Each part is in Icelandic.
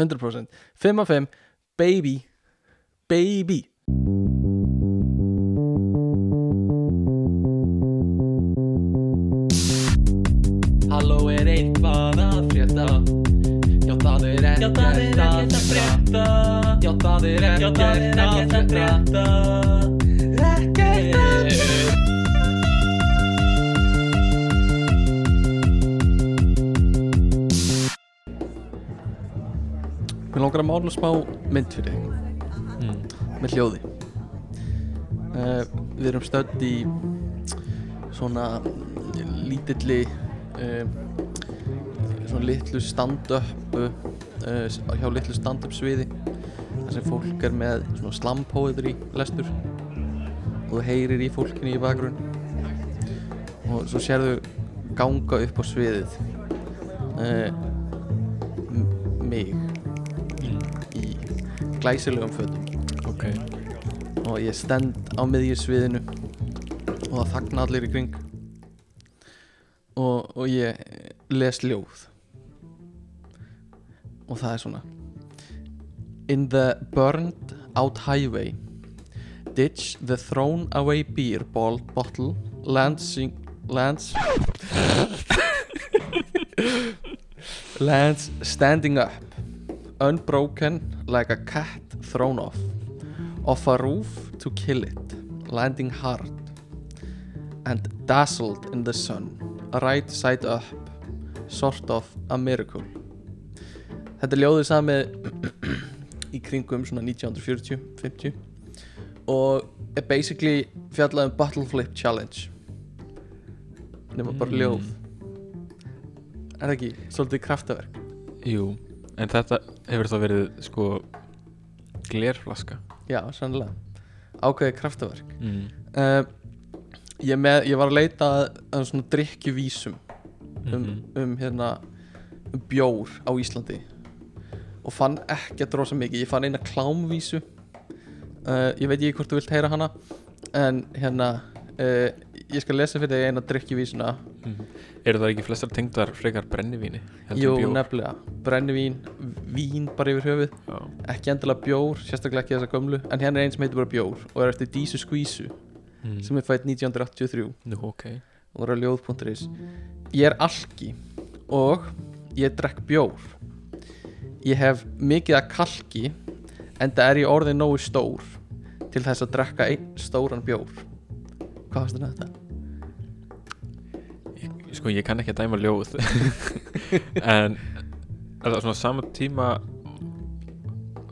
100% 5 af 5, baby baby. Halló er eitthvað að frétta? Já það er ekkert að frétta. Já það er ekkert að frétta. Ekkert langar að mála smá mynd fyrir þig. Mm. með hljóði. Uh, Við erum stödd í svona lítilli uh, svona litlu stand-up uh, hjá litlu stand-up sviði þar sem fólk er með svona slam poetry lestur og þú heyrir í fólkinu í bakgrunn og svo sérðu ganga upp á sviðið mig. í glæsilegum fötum. Ok. Og ég stend á miðjur sviðinu og það þagna allir í kring. Og, og ég les ljóð. Og það er svona. In the burned out highway Ditch the thrown away beer bottle Lands Lands Lands standing up Unbroken like a cat thrown off. Off a roof to kill it. Landing hard. And dazzled in the sun. Right side up. Sort of a miracle. Þetta er ljóðið samið í kringum svona 1940-50 og er basically fjallað um Bottle Flip Challenge. Nema bara Mm. ljóð. Er það ekki svolítið kraftaverk? Jú en þetta hefur þá verið sko glerflaska. Já, sannlega ákveðið kraftaverk. Mm. uh, ég, með, ég var að leita að, svona drikkjuvísum um, Mhm. um hérna um bjór á Íslandi og fann ekkert rosa mikið. Ég fann eina klámvísu. Uh, ég veit ekki hvort þú vilt heyra hana en hérna uh, ég skal lesa fyrir þig eina drikkjuvísuna Mhm. eru það ekki flestar tengdar frekar brennivíni jú, nefnilega, brennivín vín bara yfir höfuð. Já. ekki endilega bjór, sérstaklega ekki þessa gömlu en hérna er einn sem heitir bara bjór og er eftir Dísu Skvísu Mm. sem er fætt 1983 nú ok. Og er á ljóð.is ég er alki og ég drekk bjór. Ég hef mikið að kalki en það er ég orðið nógu stór til þess að drekka einn stóran bjór hvað fannst þér um þetta? ég, sko ég kann ekki að dæma ljóð. En er það svona sama tíma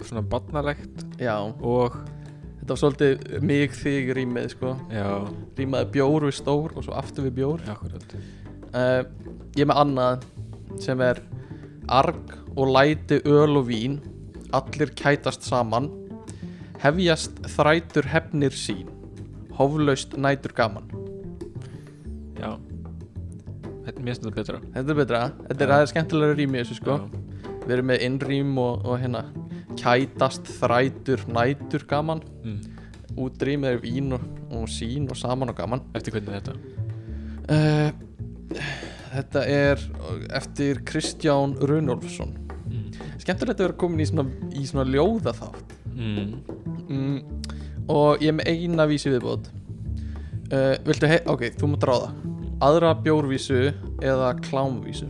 svona barnalegt? Já, og? Þetta var svolítið mig þig rýmið sko. Já, rýmaði bjór við stór og svo aftur við bjór. Akkurat. Uh, ég er með annað sem er arg og læti öl og vín. Allir kætast saman. Hefjast þrætur hefnir sín hóflaust nætur gaman. Já. Þetta mér stundar betra. Þetta er betra, þetta er aðeins skemmtilega rými þessu sko, við erum með innrým og, og hérna kætast þrætur nætur gaman. Mm. útrým er vín og, og sín og saman og gaman. Eftir hvernig er þetta? Uh, þetta er eftir Kristján Runolfsson mm. skemmtilegt að vera komin í svona, í svona ljóða þátt Mm. Og ég er með eina vísi viðbót. Uh, viltu hei, ok, þú mátt ráða. Aðra bjórvísu eða klámvísu?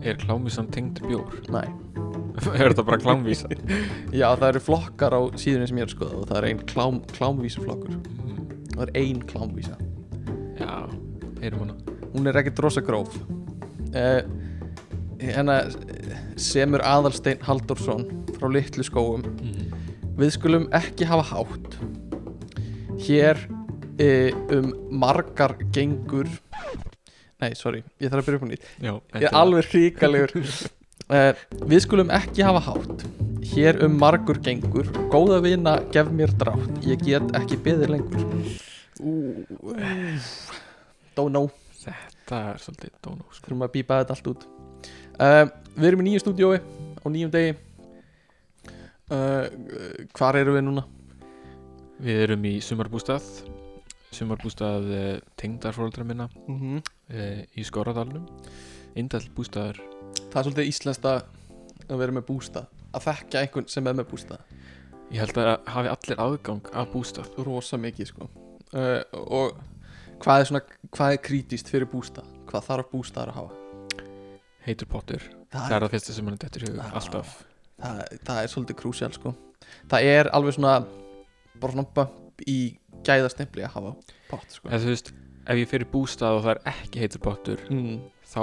Er klámvísan tengd bjór? Næ, er þetta bara klámvísa? Já það eru flokkar á síðunni sem ég er að skoða og það er ein klám, klámvísu flokkur mm. það er ein klámvísa. Já, heyrum hana. Hún er ekkert rosa gróf. Uh, hérna semur Aðalsteinn Halldórsson frá Litlu skóum mm. Við skulum ekki hafa hátt. Hér e, um margar gengur. Nei, sorry, ég þarf að byrja upp á nýtt. Já, Ég er alveg hríkalegur uh, Við skulum ekki hafa hátt. Hér um margur gengur. Góða vina, gef mér drátt. Ég get ekki beðið lengur. Don't know. Þetta er svolítið dónó sko. Þurfum að bípa þetta allt út. Uh, Við erum í nýju stúdiói Á nýjum degi uh, Hvar erum við núna? við erum í sumarbústað sumarbústað uh, tengdarfóreldra minna Mm -hmm. uh, í Skorradalnum. Indall bústaður. Það er svolítið íslenska að vera með bústað að þekka einhvern sem er með bústað. Ég held að hafi allir aðgang að bústað. Rosa mikið sko. Og hvað er svona hvað er krítíst fyrir bústað? Hvað þarf bústaðar að hafa? Heitur pottur það, er það fyrsta sem mann dettur í hug Já. Alltaf það, það er svolítið krúsjál sko. Það er alveg svona bara svona bump í gæðastempli að hafa pott sko. Eða þú veist Ef ég fyrir bústað og það er ekki heitur pottur mm, Þá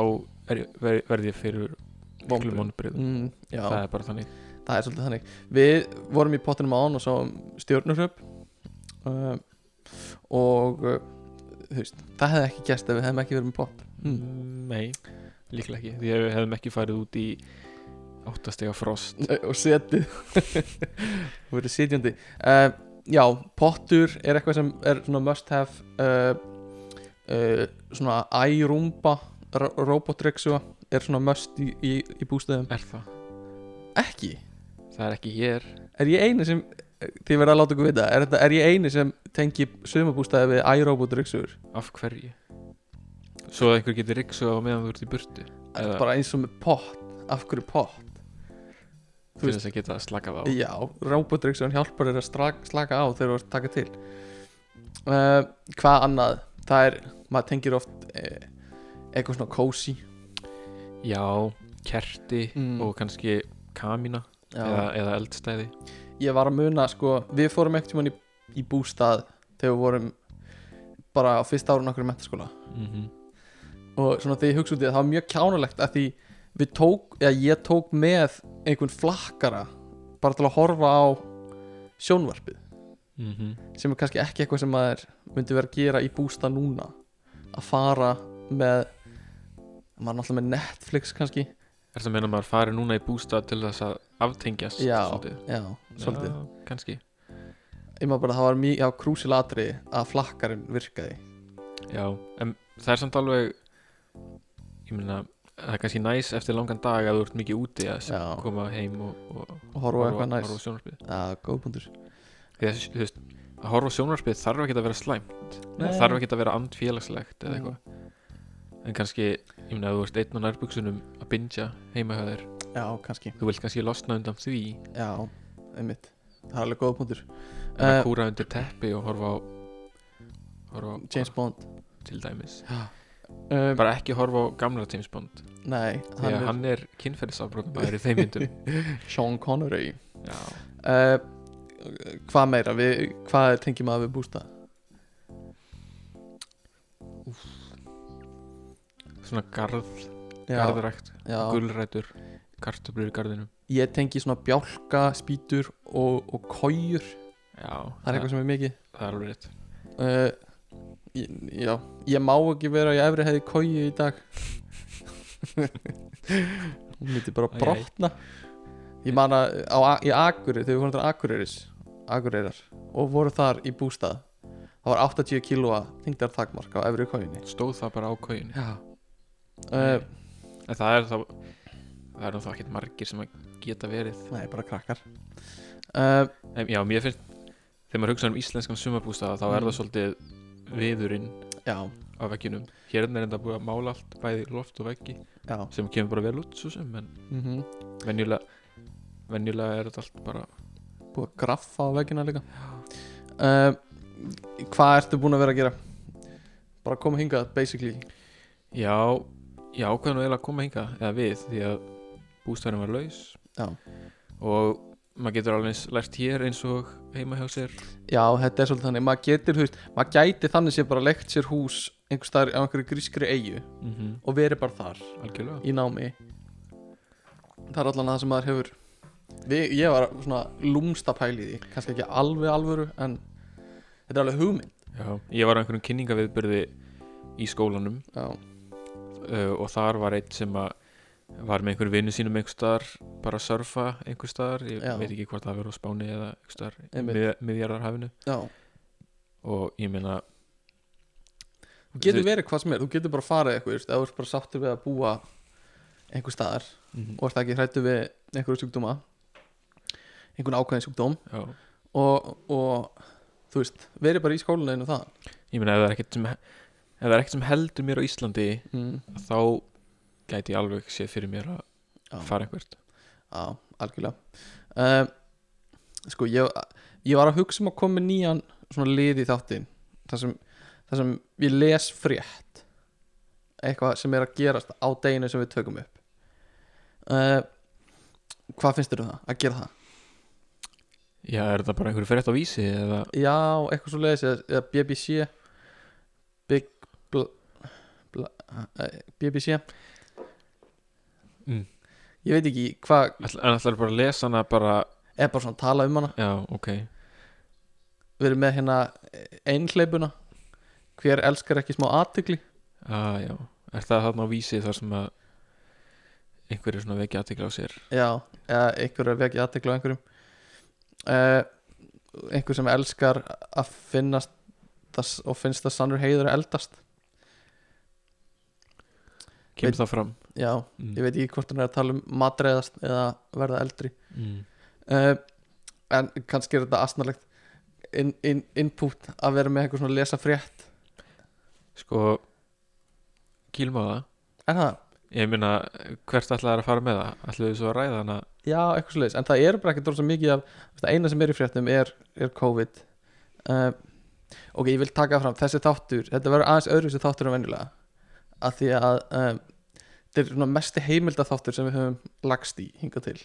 ég- ver, verð ég fyrir vonbrið mm, Það er bara þannig. Það er svolítið þannig. Við vorum í pottinum án og sáum stjórnurhöp uh, og uh, veist, það hefði ekki gæst ef við hefðum ekki verið með pott. Mm. Nei, líklega ekki Því ef við hefðum ekki farið út í áttastega frost. Og setið. Og verið sitjandi. Uh, já, pottur er eitthvað sem er svona must have uh, uh, svona ærúmba robotreksuga er svona must í, í, í bústöðum Er það? ekki, Það er ekki hér. Er ég eini sem þið verða að láta okkur vita, er, þetta, er ég eini sem tengi sumabústæði við ærobotreksugur Af hverju? Svo að einhver getur riksu á meðan þú ert í burtu Eða? bara eins og með pott, af hverju pott til þess að geta slakað á. Já, robotreksugan hjálpar þér að slaka, á þegar þú ert að taka til. Uh, Hvað annað? Það er, maður tengir oft eh, eitthvað svona cozy. Já, kerti Mm. og kannski kamína eða, eða eldstæði. Ég var að muna, sko, við fórum ekkert í, í bústað þegar við vorum bara á fyrsta árun okkur í mentaskóla mm og svona þegar ég hugsa út í það, það var mjög kjánulegt að því við tók, eða ég tók með einhvern flakkara bara til að horfa á sjónvarpið. -hmm. sem er kannski ekki eitthvað sem maður myndi vera að gera í bústa núna. Að fara með maður er náttúrulega með Netflix kannski. Er það að meina að maður fari núna í bústað til þess að aftengjast já, svolítið? já, svolítið. Já, kannski. Ég maður bara það var mjög krúsilatri að flakkarinn virkaði. Já, en það er samt alveg ég meina það er kannski næs eftir langan dag að þú ert mikið úti að Já. koma heim og, og og horfa eitthvað næs horfa á sjónvarpið. Já, góð punktur. Þú veist, að horfa á sjónvarpið þarf ekki að vera slæmt. Nei. þarf ekki að vera andfélagslegt eða eitthvað. En kannski, ég meina þú ert einn á nærbuksunum að bingja heima hjá þér já, kannski, þú vilt kannski losna undan því. Já, einmitt. Það er alveg góð punktur. En að uh, kúra undir teppi og horfa á horfa á James Bond. Til dæmis um, bara ekki horfa á gamla James Bond. Nei, því að hann er kynferðisafbrotum bara í þeim myndum. Sean Connery. Uh, hvað meira, við, hvað tengjum að við bústa? Svona garð já, garðrækt, já, gulrætur kartöflur í garðinum. Ég tengi svona bjálka, spýtur og, og kójur það er eitthvað sem er mikið. það er alveg rétt. Uh, ég, já, ég má ekki vera í efri hefði kóju í dag. Hún myndi bara æ. brotna. Ég man að á, í Akureyri þegar við fórum til Akureyris Akureyrar og voru þar í bústað það var 80 kílóa þingdar takmark á efri kójunni stóð það bara á kóin já. Uh, en það er þá það er þá ekkert margir sem að geta verið. Nei, bara krakkar. Uh, en, já, mér finnst þegar maður hugsa um íslenskan sumabústaða þá er Mm. það svolítið viðurinn já, á veggjunum. Hérna er enda búið að mála allt bæði loft og veggi já. sem kemur bara vel út svo sem en mm venjulega venjulega er þetta allt bara búið að graffa á veggina líka. Uh, hvað ertu búin að vera að gera? Bara koma hingað basically? Já, já ákveðan eiginlega að koma hingað eða við því að bústæðurinn var laus. Já. og maður getur alveg lært hér eins og heima hjá sér. Já, þetta er svolítið þannig, maður getur veist, maður gæti þannig sér bara leikt sér hús einhvers staðar á einhverju grískri eigu mm -hmm. og verið bara þar algjörlega. í námi. Það er allan það sem maður hefur við, ég var svona lúmsta pæli í því. Kannski ekki alveg alvöru en þetta er alveg hugmynd. Já, ég var á einhverjum kynningaviðbyrði í skólanum já, uh, og þar var einn sem að var með einhverjum vinnu sínum einhver staðar bara að surfa einhver staðar ég Já. veit ekki hvort það verður á Spáni eða einhver staðar Einmitt. mið, miðjarðarhafinu já og ég meina þú getur Þú- verið hvað sem er, þú getur bara farið eitthvað, eða þú ert bara sáttur við að búa einhver staðar mm og ert ekki hrættu við einhverju sjúkdóma einhvern ákveðin sjúkdóm já, og, og þú veist, verið bara í skólaninu það ég meina ef það er ekkert sem ef það er ekkert sem heldur mér á Íslandi mm. þá gæti ég alveg séð fyrir mér að Já. fara einhvert. Já, algjörlega. Um, Sko, ég, ég var að hugsa um að koma nýjan svona lið í þáttin þar sem, þar sem ég les frétt eitthvað sem er að gerast á deginu sem við tökum upp. Uh, Hvað finnst þér um það, að gera það? Já, er þetta bara einhverju frétt á vísi eða? Já, eitthvað svo leiðis eða, eða BBC Big bl, bl, uh, BBC mm. Ég veit ekki hvað En ætlar bara að lesa hana bara er bara svona tala um hana? Já, ok. Við erum með hérna einhleipuna Hver elskar ekki smá aðtykli ah, Já, er það þarna á vísi þar sem að einhverju svona vekja aðtekla á sér? Já, eða einhver er vekið aðtykli á einhverjum. Uh, Einhver sem elskar að finnast það, og finnst það sannur heiður að eldast. Kemur Veit- það fram Já, mm. ég veit ekki hvort hann er að tala um matreiðast eða verða eldri mm. uh, En kannski er þetta asnalegt in, in, input að vera með eitthvað svona lesa frétt Sko Kýlum á það Er það? Ég meina, hvert ætlaði að fara með það? Ætlaði þið svo að ræða hana Já, eitthvað svo en það er bara ekki dróð svo mikið af það eina sem er í fréttum er, er COVID uh, Ok, ég vil taka fram þessi þáttur, þetta verður aðeins öðru þessi þáttur en venjulega að því að um, þetta er svona mesti heimilda þáttur sem við höfum lagst í hingað til.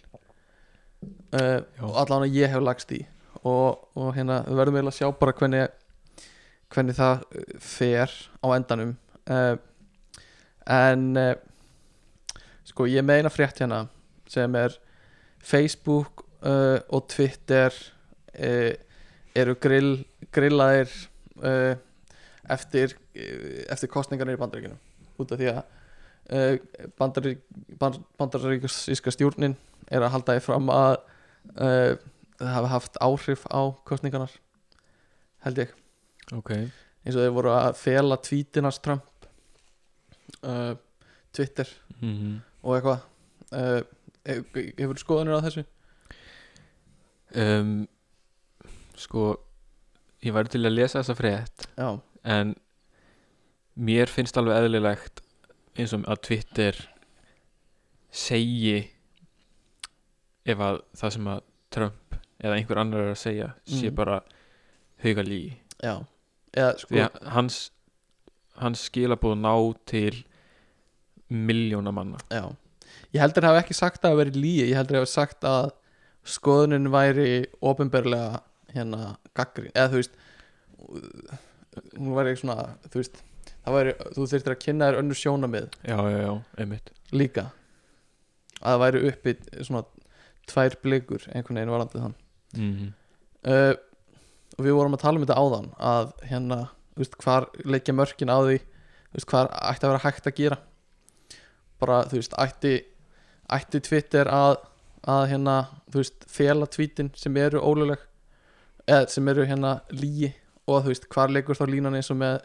Uh, og allan að ég hef lagst í. Og, og hérna við verðum eiginlega að sjá bara hvernig hvernig það uh, fer á endanum. Uh, en uh, sko ég meina frétt hérna sem er Facebook og Twitter eru grill, grillaðir eftir, eftir kostningarnir í bandaríkinu út af því að bandaríkíska stjórnin er að halda því fram að uh, það hafi haft áhrif á kostningarnar held ég. Ok. Eins og þeir voru að fela tvítinars Trump uh, Twitter mm og eitthvað. Uh, hefur, hefur skoðanir á þessu? um, Sko Ég væri til að lesa þessa frétt Já, En Mér finnst alveg eðlilegt eins og að Twitter segi ef að það sem að Trump eða einhver annar er að segja sé Mm. bara hauga lígi já. Eða sko, því að hans hans skilabóð ná til miljóna manna. Já. Ég heldur hafa ekki sagt að það veri líi ég heldur hafa sagt að skoðunin væri ofinberlega hérna gaggrín, eða þú veist hún væri svona þú veist, væri, þú þurftir að kynna þér önnur sjónamið já, já, já, einmitt. Líka. Að það væri uppi svona tvær blikur einhvern veginn varandi þann. Mm uh, og við vorum að tala um þetta áðan að hérna, þú veist, hvar leggja mörkin á því, þú veist, hvar ætti að vera hægt að gera. Bara, þú veist, ætti ætti Twitter að, að hérna, þú veist, fela tweetin sem eru óluleg eða sem eru hérna lígi og þú veist, hvar leggur þá línan eins og með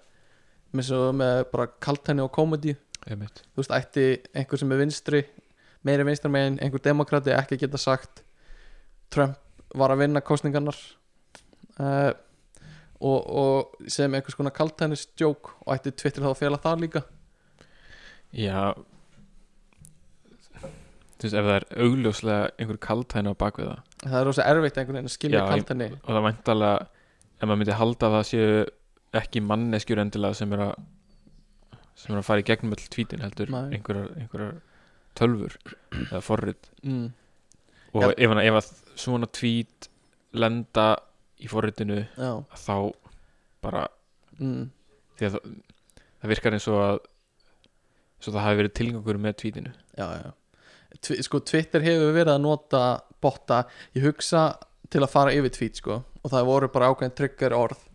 með, með bara kaltenni og komedi. Þú veist, ætti einhver sem er vinstri meiri vinstri megin, einhver demokrati ekki geta sagt Trump var að vinna kostningarnar uh, og, og sem einhvers konar kaltænisdjók og ætti Twitter þá að fela það líka. Já. Þú veist, ef það er augljóslega einhver kaltæni á bakvið það. Það er rosa erfitt einhvern veginn að skilja kaltæni. og það væntalega ef maður myndi halda að það séu ekki manneskjur endilega sem er að sem er að fara í gegnum all tvítin heldur einhverjar, einhverjar tölfur eða forrit. Mm, og Já. ef, ef að svona tvít lenda í forritinu já, þá bara mm, því að það, það virkar eins og að svo það hafi verið tilgangur með tvítinu já, já. Twi sko Twitter hefur verið að nota botta, ég hugsa til að fara yfir tweet sko og það voru bara ákveðin trigger orð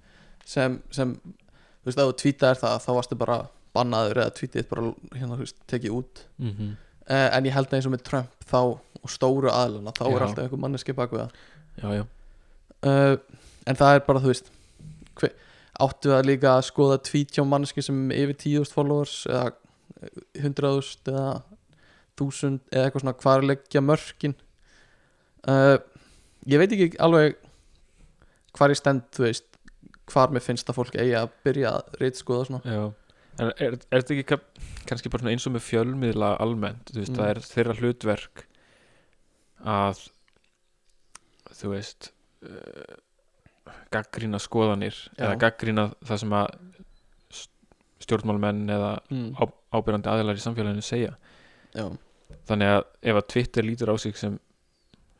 sem, sem þú veist, ef þú tweetaðir það þá varstu bara bannaður eða tweetið bara hérna, þú veist, tekið út. Mm -hmm. uh, en ég held að eins og með Trump þá og stóru aðluna, þá Já. er alltaf einhver manneski bak við það. Já, já, uh, en það er bara, þú veist hver, áttu að líka að skoða tweet hjá manneski sem yfir 10.000 followers eða 100.000 eða 1000 eða eitthvað svona hvar leggja mörkin? Uh, ég veit ekki alveg hvar ég stend, þú veist hvar mér finnst að fólk eigi að byrja að reytskoða svona já. en er, er þetta ekki ka- kannski bara eins og með fjölmiðla almennt þú veist, Mm. það er þeirra hlutverk að þú veist uh, gaggrína skoðanir Já. eða gaggrína það sem að stjórnmálmenn eða mm. ábyrjandi aðilar í samfélaginu segja já, þannig að ef að Twitter lítur á sig sem,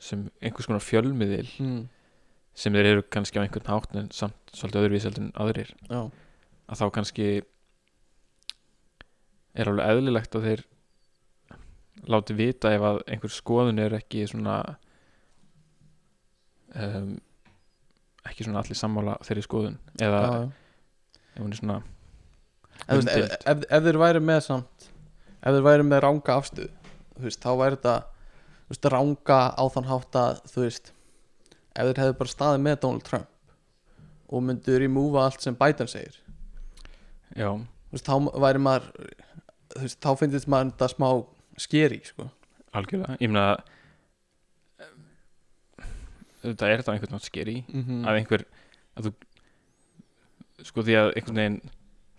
sem einhvers konar fjölmiðil mm. Sem þeir eru kannski á einhvern hátt en samt svolítið öðruvísi heldur en aðrir já, að þá kannski er alveg eðlilegt að þeir láti vita ef að einhver skoðun er ekki svona um, ekki svona allir sammála þeirri skoðun eða já, ef hún er svona Ef, ef, ef, ef þeir væri með samt ef þeir væri með ranga afstuð þú veist, þá væri þetta ranga á þann hátt að þú veist, ef þeir hefðu bara staðið með Donald Trump og myndu remúva allt sem Biden segir. Já, veist, þá væri maður veist, þá finnst maður þetta smá skeri, sko. Algjörlega. Ég meina þetta er þetta einhvern veginn skeri mm að einhver að þú sko því að einhvern veginn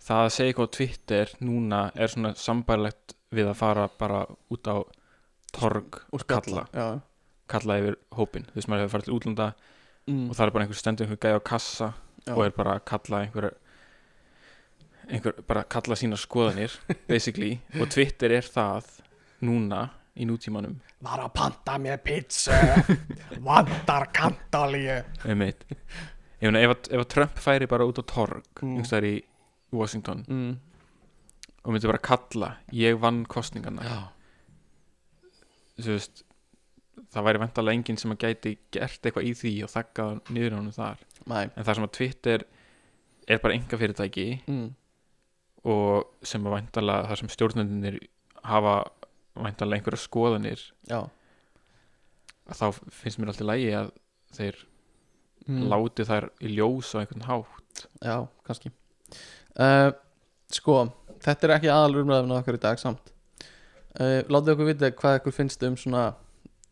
það að segja eitthvað á Twitter núna er svona sambærilegt við að fara bara út á torg og kalla, skalla já. Kalla yfir hópin þú veist maður hefur farið til útlanda Mm. og það er bara einhver stendur einhver gæði á kassa Já. og er bara að kalla einhver einhver bara að kalla sína skoðanir basically og Twitter er það núna í nútímanum var að panta mér pizza vandar kantalíu meina ef, að- ef að Trump færi bara út á torg Mm. þar í Washington mm. og myndi bara kalla ég vann kostningarna þú veist það væri vantarlega enginn sem að gæti gert eitthvað í því og þakkað niður á honum þar. Mæ en það sem að Twitter er bara enga fyrirtæki mm. og sem að vantarlega það sem stjórnendinir hafa vantarlega einhverja skoðanir já. þá finnst mér alltaf lægi að þeir mm. láti þær í ljós á einhvern hátt. Já, kannski. Uh, Sko, þetta er ekki aðal umræðum okkar í dag samt. Uh, Látið okkur vita hvað ykkur finnst um svona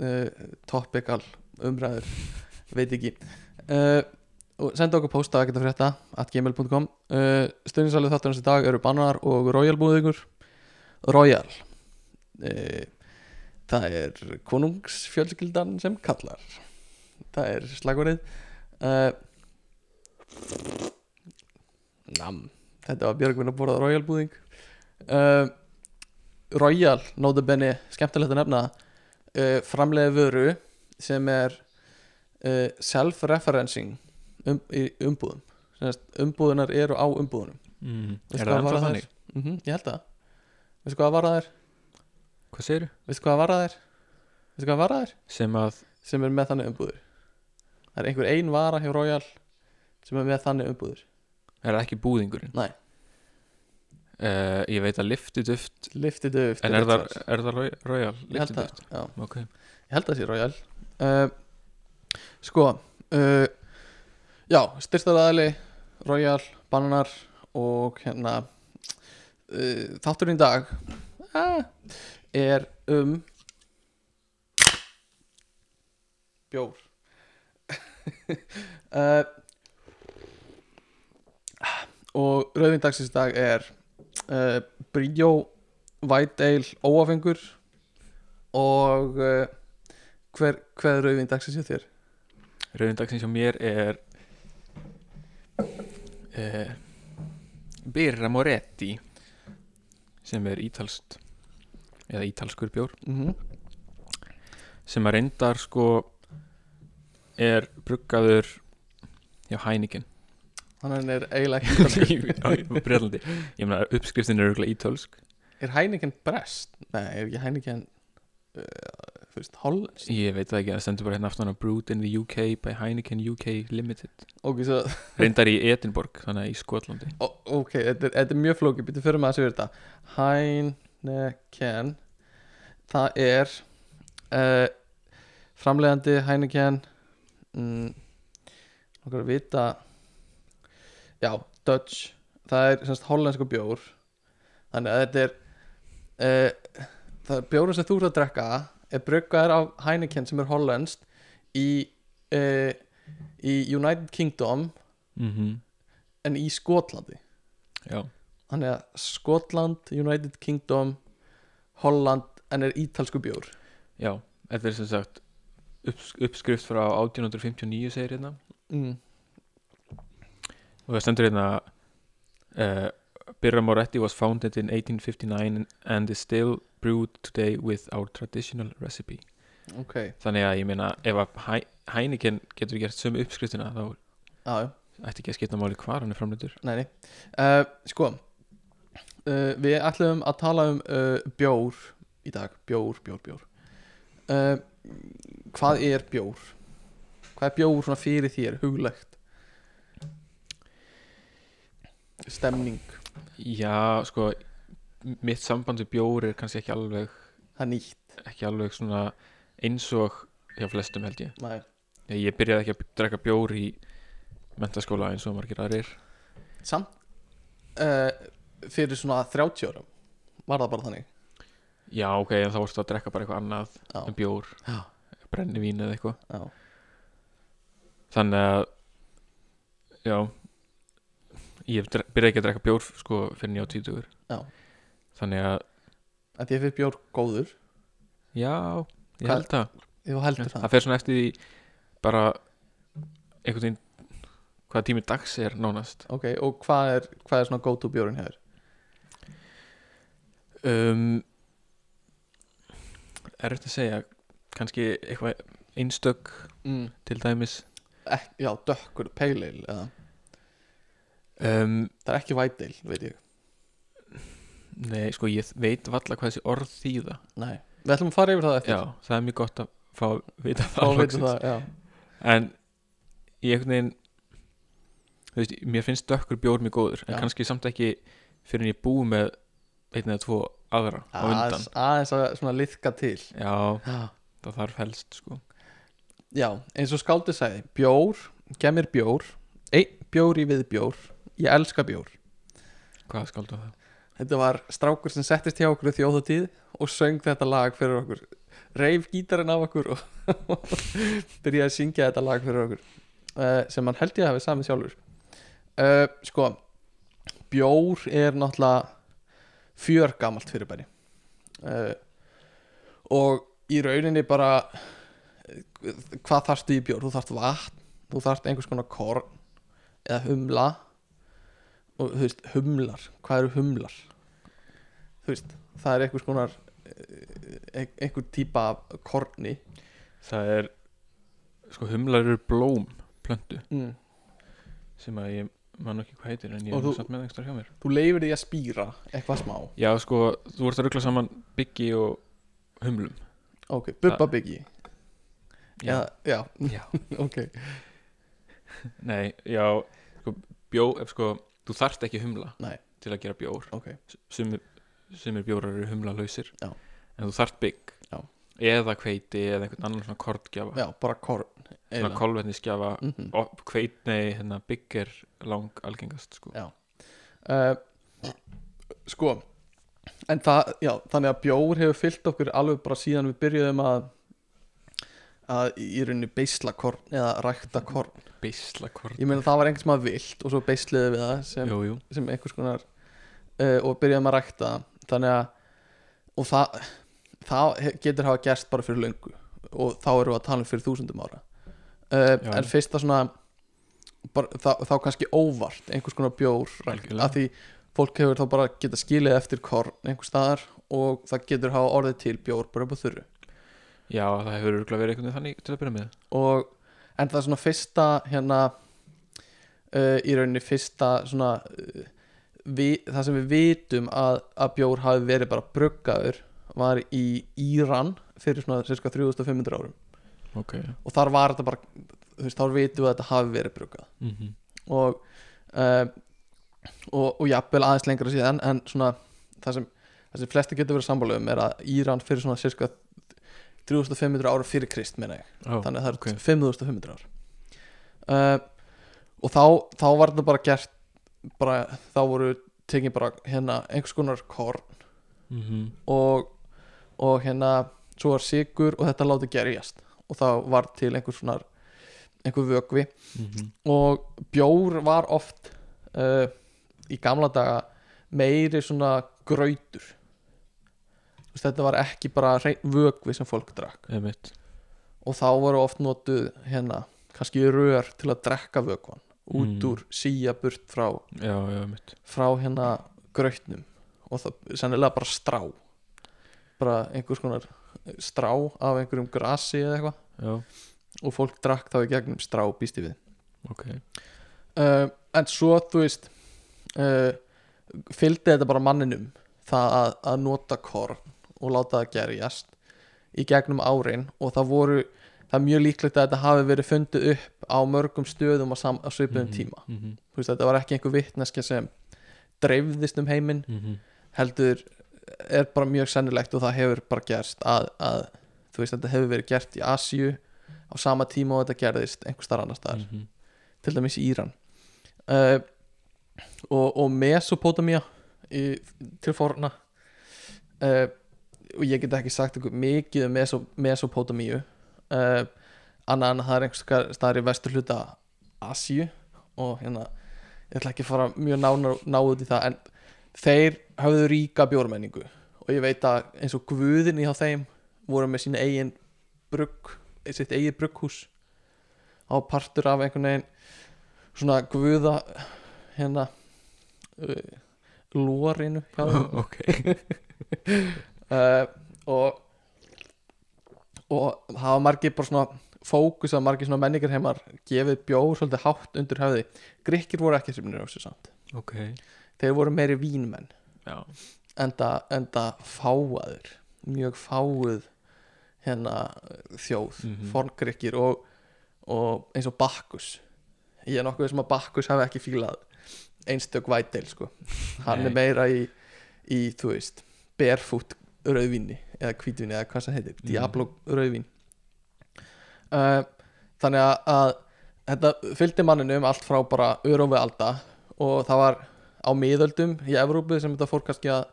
uh, topical umræður veit ekki. Uh, og senda okkur posta að geta frétta at gmail.com uh, Stundinsælið þátturins í dag eru Bannar og Royal búðingur Royal. Það er konungsfjölskyldan sem kallar. Það er slagurinn Nam Þetta var Björgvin að borða Royal búðing. Royal Nótabenni, skemmtilegt að nefna uh, Framleiði vöru sem er uh, Self-referencing um, í umbúðum Umbúðunar eru á umbúðunum mm. Er það ennþá þannig? mm Ég held það Veistu hvað var það er? hvað segirðu? Veistu hvað var það er? Veistu hvað var það er? sem að Sem er með þannig umbúður Það er einhver ein vara hjá Royal sem er með þannig umbúður er það ekki búðingurinn Nei, uh, ég veit að liftiduft liftið duft en er það, er það Roy- Royal? Ég held það, liftiduft? já. Ok, Ég held það sé Royal. Uh, Sko uh, Já, styrstaðaðli Royal, Bananar og hérna uh, Þátturinn í dag er um Bjór. Og rauðvinn dagsins í dag er uh, Bríó White Ale óafengur og uh, hver, hver er rauðvinn dagsins hjá þér? rauðindagsins hjá mér er uh, Birra Moretti sem er ítalst eða ítalskur bjór. Mm sem að reyndar sko er bruggaður hjá Heineken Hann er eiginlega í Breitlandi ég meina uppskriftin er örgulega ítölsk. Er Heineken brest? Nei, er ekki Heineken uh, Þú veist, Hollands? Ég veit það ekki, það stendur bara hérna aftan á Brewed in the UK by Heineken UK Limited. Ok, svo, reyndar í Edinborg, þannig að í Skotlandi. Ó, ok, þetta er, þetta er mjög flókið. Býttu fyrir maður að segja þetta. Heineken Það er uh, Framleiðandi Heineken. Mm, Okkur að vita Já, Dutch. Það er semst hollensku bjór. Þannig að þetta er uh, Það er bjóru sem þú ert að drekka er bruggaður af Heineken sem er hollenskt í uh, í United Kingdom mm en í Skotlandi. Já, þannig að Skotland, United Kingdom Holland en er ítalsku bjór. Já, þetta er sem sagt upps- uppskrift frá 1859 segir hérna. Mm. Og það stendur hérna uh, Birra Moretti was founded in 1859 and is still brewed today with our traditional recipe ok, þannig að ég meina ef að Heineken getur gert sömu uppskriftina þá já ætti ekki að skipta máli hvar hann er framleitur Nei, nei. Uh, sko uh, Við ætlum að tala um uh, bjór í dag Bjór, bjór, bjór uh, Hvað er bjór? Hvað er bjór svona fyrir þér, huglegt? Stemning. Já sko mitt samband við bjór er kannski ekki alveg Það er nýtt. ekki alveg svona eins og hjá flestum held ég. Nei. ég, ég byrjaði ekki að drekka bjór í mentaskóla eins og margir aðrir. Samt uh, Fyrir svona 30 árum Var það bara þannig? Já ok, en þá varstu að drekka bara eitthvað annað Já, en bjór, brennivín eða eitthvað. Já. þannig að já ég byrjaði ekki að drekka bjór sko fyrir nýja á títugur Já. þannig að að fyrir bjór góður. Já, ég Hvað- held það. Þú heldur það. Það fer svona eftir því bara einhvern veginn hvaða tími dags er nánast. Ok, og hvað er, hvað er svona go to bjórin hér? um, er þetta að segja. Kannski eitthvað einstök Mm. til dæmis. Ek, já, dökkur, ale eða um, Það er ekki ale, veit ég. Nei, sko ég veit valla hvað þessi orð þýða. Nei, við ætlum að fara yfir það eftir. Já, það er mjög gott að fá vita Fá að vita það, en ég einhvern veginn þú veist, mér finnst dökkur bjór mjög góður en Já. kannski samt ekki fyrir en ég búi með einn eða tvo aðra á undan. Aðeins, að svona liðka til. Já, Já, það þarf helst sko. Já eins og skáldið sagði Bjór, gef mér bjór Einn bjór í við bjór Ég elska bjór. Hvað skáldu það? Þetta var strákur sem settist hjá okkur þjóðatíð og söng þetta lag fyrir okkur. Reif gítarinn af okkur og byrjaði að syngja þetta lag fyrir okkur uh, sem hann held ég að hafi samið sjálfur. Uh, Sko bjór er náttúrulega fjör gamalt fyrirbæri. Uh, og í rauninni bara hvað þarftu í bjór? Þú þarft vatn þú þarft einhvers konar korn eða humla og þú veist, humlar, hvað eru humlar? þú veist, það er einhvers konar eh, einhver típa af korni. Það er sko humlar eru blóm plöntu. Mm. sem að ég man ekki hvað heitir en ég Og er samt með einhverstað hjá mér. þú leifir því að spýra eitthvað smá? Já sko, þú ert að ruggla saman byggi og humlum. Ok, bubba byggi já, já, já, já. ok. Nei, já sko, bjó, ef sko, þú þarft ekki humla Nei. til að gera bjór ok, sumir, sumir bjórar eru humla lausir Já. en þú þarft bygg Já. eða hveiti eða einhvern annan svona kortgjafa já, bara korn svona kolvetnisgjafa mm -hmm. nei, hérna bygg er lang algengast sko Já. uh, sko en það, já, þannig að bjór hefur fyllt okkur alveg bara síðan við byrjuðum að að í rauninni beisla korn eða rækta korn. Beisla korn. Ég meina það var einhvers maður vilt og svo beisliði við það sem jú, jú. sem einhvers konar uh, og byrjaðum að rækta það. þannig að og það, það getur hafa gerst bara fyrir löngu. Og þá erum við að tala um fyrir þúsundum ára. Uh, en fyrsta svona bara, þá, þá kannski óvart einhvers konar bjór. Að því fólk hefur þá bara geta skilið eftir korn einhvers staðar og það getur hafa orðið til bjór bara upp á þurru já, það hefur örugglega verið veginn þannig til að byrja með. Og en það er svona fyrsta hérna uh, í rauninni fyrsta svona uh, vi, það sem við vitum að, að bjór hafi verið bara bruggaður var í Íran fyrir svona cirka 3500 árum. Ok. Og þar var þetta bara þú veist, þá vitum við að þetta hafi verið bruggað. Mm -hmm. og uh, og, og jafnvel aðeins lengra síðan en svona það sem, það sem flesti getur verið sammála um er að Íran fyrir svona cirka 3500 ára fyrir krist meina ég oh, þannig að það ok. er 5500 ár uh, og þá, þá var þetta bara gert bara, þá voru tekin bara hérna einhvers konar korn mm -hmm. og, og hérna svo var sigur og þetta láti gerjast og þá var til einhvers svona einhver vögvi Mm -hmm. og bjór var oft uh, í gamla daga meiri svona grautur veist, þetta var ekki bara vögvi sem fólk drakk. Einmitt. og þá voru oft notuð hérna kannski rör til að drekka vökvan út Mm. úr síja burt frá, já, já, frá hérna grautnum. Og það sennilega bara strá. Bara einhvers konar strá af einhverjum grasi eða eitthvað. Og fólk drakk þá í gegnum strá býst ég við. Ok. Uh, en svo þú veist uh, fylgdi þetta bara manninum það að, að nota korn og láta það gerjast í gegnum árin og það voru það er mjög líklegt að þetta hafi verið fundið upp á mörgum stöðum á, sam, á svipuðum Mhm, tíma mhm, þú veist þetta var ekki einhver vitneskja sem dreifðist um heiminn mhm. heldur er bara mjög sennilegt og það hefur bara gerst að, að þú veist þetta hefur verið gert í Asíu á sama tíma og þetta gerðist einhver starf annar staðar Mhm. til dæmis í Íran uh, og, og Mesopotamia í, til forna uh, og ég get ekki sagt ykkur mikið um Meso, Mesopotamíu. Uh, annað en að það er einhvers staðar í vestur hluta Asíu og hérna ég ætla ekki að fara mjög nána, náðu út í það en þeir höfðu ríka bjórmenningu og ég veit að eins og guðinni hjá þeim voru með sína eigin brugg sitt eigin brugghús. Á partur af einhvern veginn svona guða hérna uh, lórinu hjá þeim. Ok uh, og og það var margir bara svona fókus að margir svona menningar heimar gefið bjór svolítið hátt undir höfði. Grikkir voru ekki sem á þessu samt. Ok. Þeir voru meiri vínmenn. Enda, enda fáaður mjög fáuð hérna þjóð mm Mhm. forngrikkir og, og eins og Bakkus ég er nokkuð sem að Bakkus hafi ekki fílað einstök væteil sko. Hann Nei. er meira í, í þú veist, barefoot rauðvinni eða hvítvinni eða hvað það heitir Mhm. Diablo rauðvin uh, þannig að, að þetta fylgdi manninu um allt frá bara örófi alda og það var á miðöldum í Evrópu sem þetta fór kannski að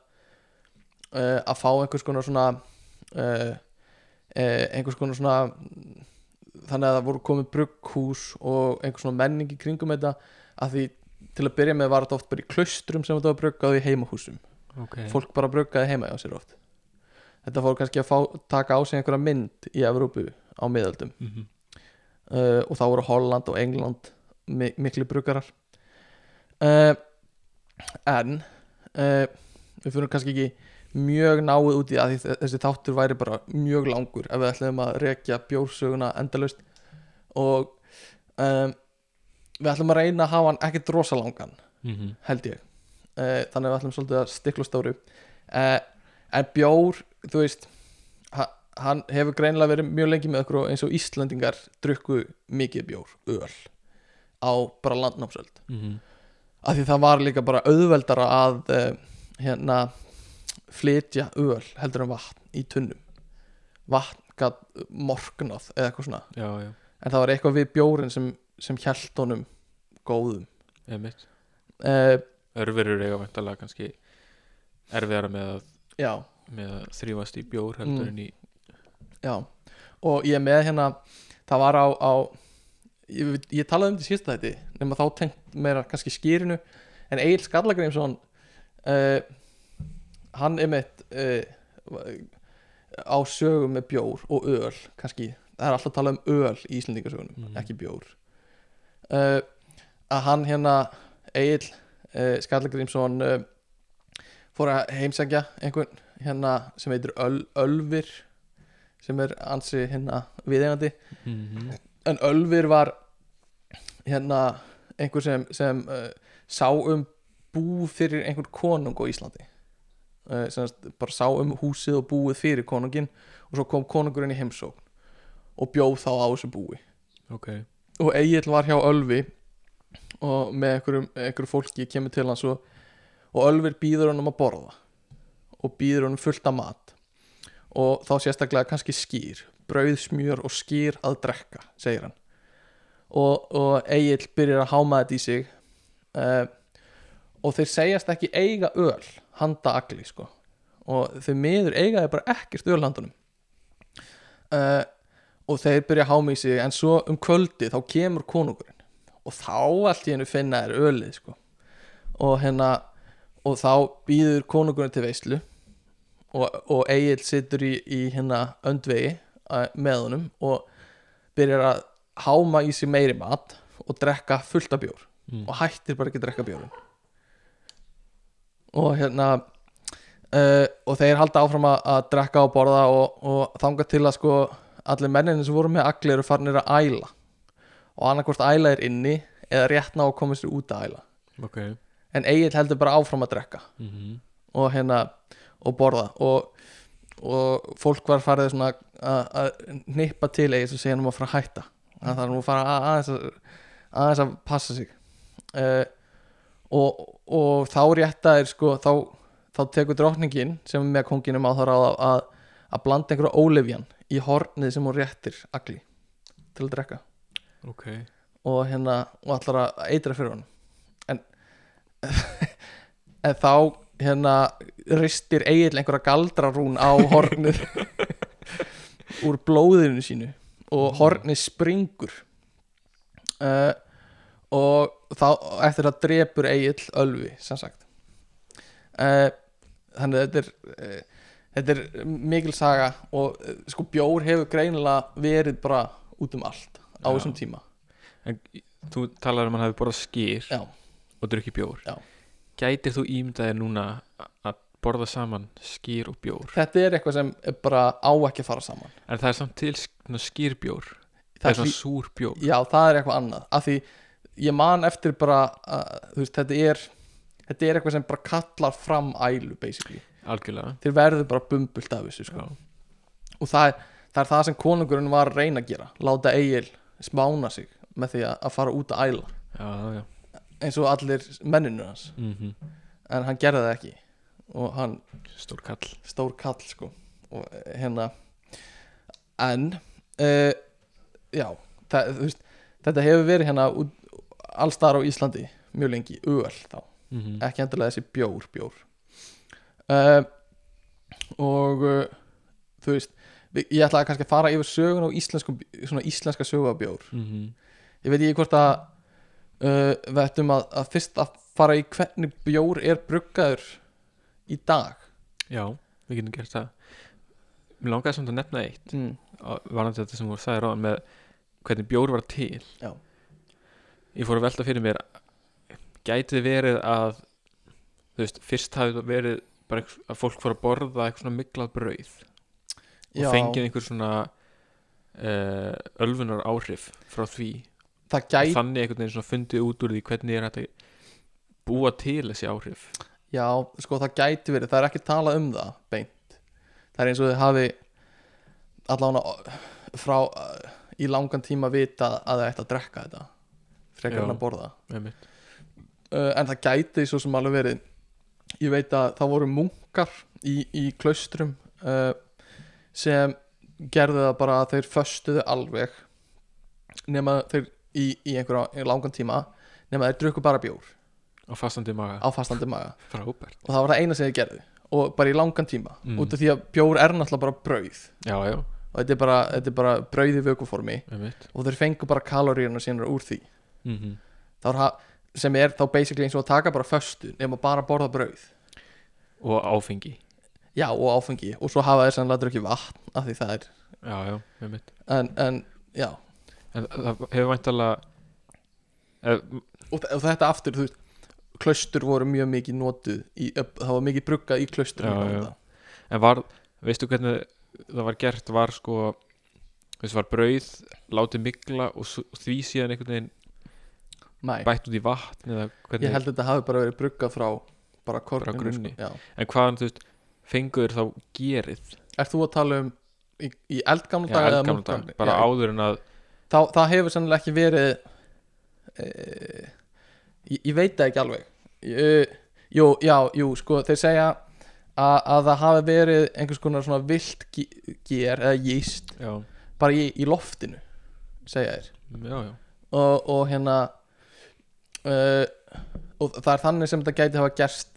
uh, að fá einhvers konar svona uh, einhvers konar svona þannig að það voru komið brugghús og einhvers svona menning í kringum þetta að því til að byrja með var þetta oft bara í klaustrum sem þetta var bruggað í heimahúsum. Ok. Fólk bara bruggaði heima hjá sér oft þetta fór kannski að fá, taka á sig einhverja mynd í Evrópu á miðöldum. Mhm. uh, og þá voru Holland og England mi miklu bruggarar uh, en uh, við fyrir kannski ekki mjög náið út í að þessi þáttur væri bara mjög langur ef við ætlum að rekja bjórsöguna endalaust. Og um, við ætlum að reyna að hafa hann ekkert rosalangan Mhm. held ég. Uh, þannig að við ætlum svolítið að stikla á stóru. Uh, en bjór þú veist ha, hann hefur greinilega verið mjög lengi með okkur og eins og Íslandingar drukku mikið bjór, öl á bara landnámsöld. Mhm. af því það var líka bara auðveldara að uh, hérna flytja öl heldur en vatn í tunnum. Vatn gat morgnað eða eitthvað svona. Já, já, en það var eitthvað við bjórin sem, sem hjælt honum góðum. Uh, örverur eiga vantarlega kannski erfiðara með að, já með að þrýfast í bjór heldur Mm. en í Já, og ég með hérna það var á, á ég, ég talaði um þetta í síðasta þetta nema þá tengt meira kannski skýrinu en Egil Skallagrimsson uh, hann er mitt uh, á sögum með bjór og öl kannski, það er alltaf að tala um öl í Íslendingasögunum, Mhm. ekki bjór uh, að hann hérna Egil Skallagrimsson uh, fór að heimsækja einhvern hérna sem heitir Öl, Ölvir sem er ansi hérna viðeigandi. Mhm. en Ölvir var hérna einhver sem, sem uh, sá um bú fyrir einhvern konung á Íslandi. Uh, sem sagt, bara sá um húsið og búið fyrir konungin og svo kom konungurinn í heimsókn og bjóð þá á þessu búi. Ok, og Egil var hjá Ölvi og með einhverjum fólki kemur til hans og, og Ölvir býður honum að borða og býður honum fullt af mat. Og þá sérstaklega kannski skýr brauð, smjör og skýr að drekka segir hann. Og, og Egil byrjar að háma þetta í sig uh, og þeir segjast ekki eiga öl handa agli sko. Og þeir miður eigaði bara ekkert öl handunum uh, og þeir byrja að háma í sig en svo um kvöldi þá kemur konungurinn. Og þá allt í hennu finna er ölið sko. Og hérna og þá býður konungurinn til veislu og, og Egil situr í, í hérna öndvegi með honum og byrjar að háma í sig meiri mat og drekka fullt af bjór mm. og hættir bara ekki að drekka bjórinn. Og hérna uh, og þeir halda áfram að, að drekka og borða og, og þanga til að sko allir menninni sem voru með agli eru farnir að æla. Og annarkvort æla er inni eða rétt ná að koma sér út að æla. Ok en Egil heldur bara áfram að drekka. Mm og hérna og borða. Og, og fólk var farið svona að- nippa til Egil og segja hann um að fara að hætta. Það þarf nú að fara að, aðeins að aðeins að passa sig. Uh, og, og þá rétta er sko þá, þá tekur drottningin sem er með konginum á það ráð að, að, blanda einhverja ólefjan í hornið sem hún réttir agli til að drekka. Ok. Og hérna og ætlar að eitra fyrir en en þá hérna ristir Egil einhverja galdrarún á hornið úr blóðinu sínu og hornið springur. Uh, og þá eftir að drepur Egil Ölvi sem sagt. Uh, þannig að þetta er uh, þetta er mikil saga og sko bjór hefur greinilega verið bara út um allt á Já. þessum tíma. En þú talar um að hann hafi borðað skýr Já. Og drukki bjór. Já. gætir þú ímyndaðir núna að borða saman skýr og bjór? Þetta er eitthvað sem er bara á ekki að fara saman. En það er samt til skýrbjór það það er svona súr bjór. Já, það er eitthvað annað. Af því ég man eftir bara uh, veist, þetta er þetta er eitthvað sem bara kallar fram ælu basically, algjörlega. Þeir verður bara bumbult af þessu sko. Og það er, það er það sem konungurinn var að reyna að gera. Láta Egil smána sig með því að, að fara út að æla. Já, já. Eins og allir menninu hans. Mm en hann gerði það ekki. Og hann stór kall. stór kall sko. Og eh, hérna en uh, já, það, veist þetta hefur verið hérna allstar á Íslandi mjög lengi, öl þá. Mm ekki endilega þessi bjór bjór. Uh, og uh, þú veist ég ætlaði kannski að fara yfir sögun á íslensku, íslenska sögu af bjór. -hmm. ég veit ekki hvort að uh, við ættum að, að fyrst að fara í hvernig bjór er bruggaður í dag já, við getum gert það mér langaði samt að nefna eitt mm. varandi þetta sem voru sagði ráðan með hvernig bjór var til Já. ég fór að velta fyrir mér gæti verið að þú veist, fyrst hafi verið bara að fólk fór að borða eitthvað svona miklað brauð og Já. fengið einhver svona uh, ölfunar áhrif frá því gæti þannig einhvern veginn svona fundið út úr því hvernig er að búa til þessi áhrif. Já, sko það gæti verið, það er ekki talað um það beint. Það er eins og þið hafi allavega frá í langan tíma vita að það ætti að drekka þetta. Frekar en að borða. uh, en það gæti svo sem alveg verið. Ég veit að það voru munkar í, í klaustrum uh, sem gerðu það bara að þeir föstuðu alveg nema þeir í, í einhverja langan tíma nema þeir drukku bara bjór. Á fastandi maga, á fastandi maga. Frábært. Og það var það eina sem þið gerðu og bara í langan tíma. Mm. út af því að bjór er náttúrulega bara brauð. Já, já, og þetta er bara, þetta er bara brauð í vökuformi. Einmitt. Og þeir fengu bara kaloríuna sínar úr því. Mm Það var það sem er þá basically eins og að taka bara föstu nema bara borða brauð. Og áfengi. Já og áfengi. Og svo hafa þeir sannlega drukkið vatn af því það er já, já, einmitt. En, en já það hefur væntalega ef, og, og þetta aftur þú veist klaustur voru mjög mikið notuð í, það var mikið bruggað í klaustur Já, já. en var, veistu hvernig það var gert var sko þess var brauð, látið mikla og því síðan einhvern veginn Nei, bætt út í vatn ég held að þetta hafi bara verið bruggað frá bara grunni. sko. Já. en hvaðan þú veist fenguður þá gerið Ert þú að tala um í, í eldgamla Já, dag eða eldgamla dag, bara Já, áður en að þá, það hefur sannlega ekki verið e, ég, ég veit það ekki alveg. E, jú, já, jú, sko þeir segja að, að það hafi verið einhvers konar svona vilt ger eða jíst já, bara í, í loftinu segja þeir. Já, já, og, og hérna uh, og það er þannig sem þetta gæti hafa gerst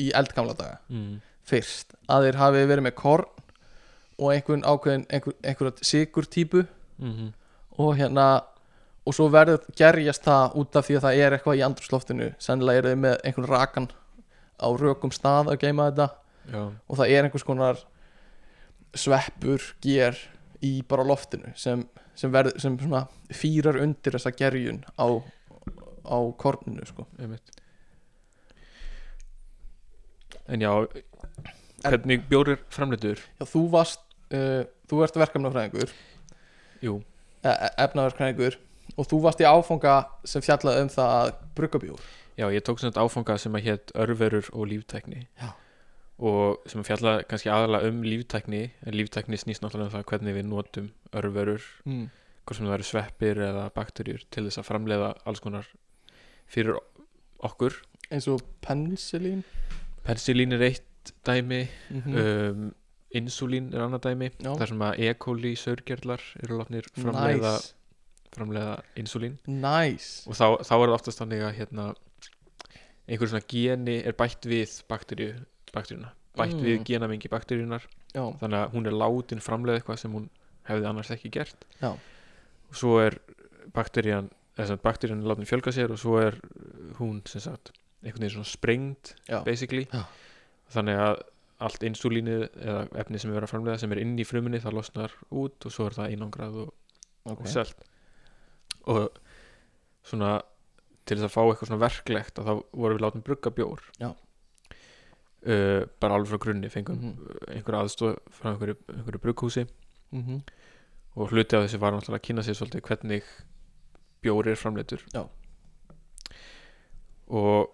í eldgamla daga. Mm, fyrst að þeir hafi verið með korn og einhvern ákveðin einhver, einhverja sigur típu mm og hérna og svo verður gerjast það út af því að það er eitthvað í andrúsloftinu sennilega eru þið með einhvern rakan á rökum stað að geima þetta. Já, og það er einhvers konar sveppur, ger í bara loftinu sem, sem, verð, sem svona fýrar undir þessa gerjun á, á korninu sko. en já hvernig bjórir framleitur Já, þú varst uh, þú ert verkefnafræðingur jú, e efnaverkfræðingur og þú varst í áfanga sem fjallaði um það að brugga bjór já ég tók svona áfanga sem að hétt örverur og líftækni. Já. og sem að fjalla kannski aðalega um líftækni en líftækni snýst náttúrulega um það hvernig við notum örverur mm. hvort sem það eru sveppir eða bakterjur til þess að framleiða alls konar fyrir okkur. Eins og penicillin penicillin er eitt dæmi. Mm um, insulín er annað dæmi Já. þar sem að E. coli saurgerlar eru látnir framleiða, nice, framleiða insulín nice. og þá, þá er það oftast þannig að hérna, einhver svona geni er bætt við bakteríu bakteríuna, bætt Mm. við genamengi bakteríunar Já, þannig að hún er látin framleiða eitthvað sem hún hefði annars ekki gert Já. og svo er bakterían sem sagt, bakterían er látin fjölga sér og svo er hún sem sagt einhvern veginn svona sprengt basically Já. þannig að allt insulínið eða efni sem er verið að framleiða sem er inn í fruminni það losnar út og svo er það einangrað og, ok og selt og svona til þess að fá eitthvað svona verklegt að þá vorum við látum brugga bjór Já. uh, bara alveg frá grunni fengum mm Mhm. einhver aðstof frá einhverju, einhverju brugghúsi mm og hluti af þessu var náttúrulega að kynna sér svolítið hvernig bjór er framleitur Já. og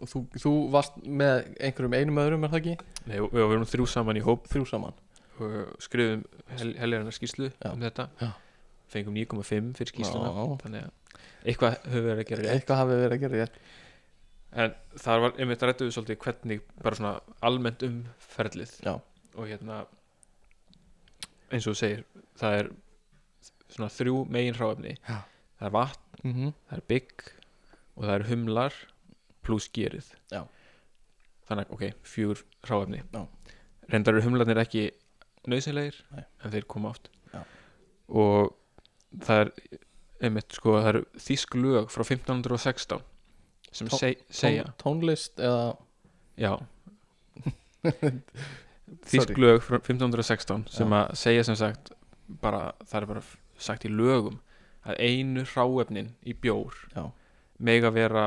Og þú, þú varst með einhverjum einum öðrum er það ekki? nei, við vorum þrjú saman í hóp Þrjú saman og skrifum hel, heljarnar skýrslu Já. um þetta Já. fengum 9,5 fyrir skýrsluna Já. þannig að eitthvað við verið að gera Eitthvað hafi verið að gera rétt en það var einmitt rættu við svolítið hvernig bara svona almennt um ferlið Já. og hérna eins og þú segir það er svona þrjú megin hráefni Já. það er vatn, mm -hmm. það er bygg og það er humlar pluss gerið Já. þannig ok, fjögur hráefni Já. reyndar eru humlarnir ekki nöðsynlegir en þeir koma oft Já. og það er einmitt sko, það eru þýsk lög frá 1516 sem Tó- seg, segja Tón, Tónlist eða Já. Þísk lög frá 1516 sem að segja sem sagt bara, það er bara sagt í lögum að einu hráefnin í bjór Já. mega vera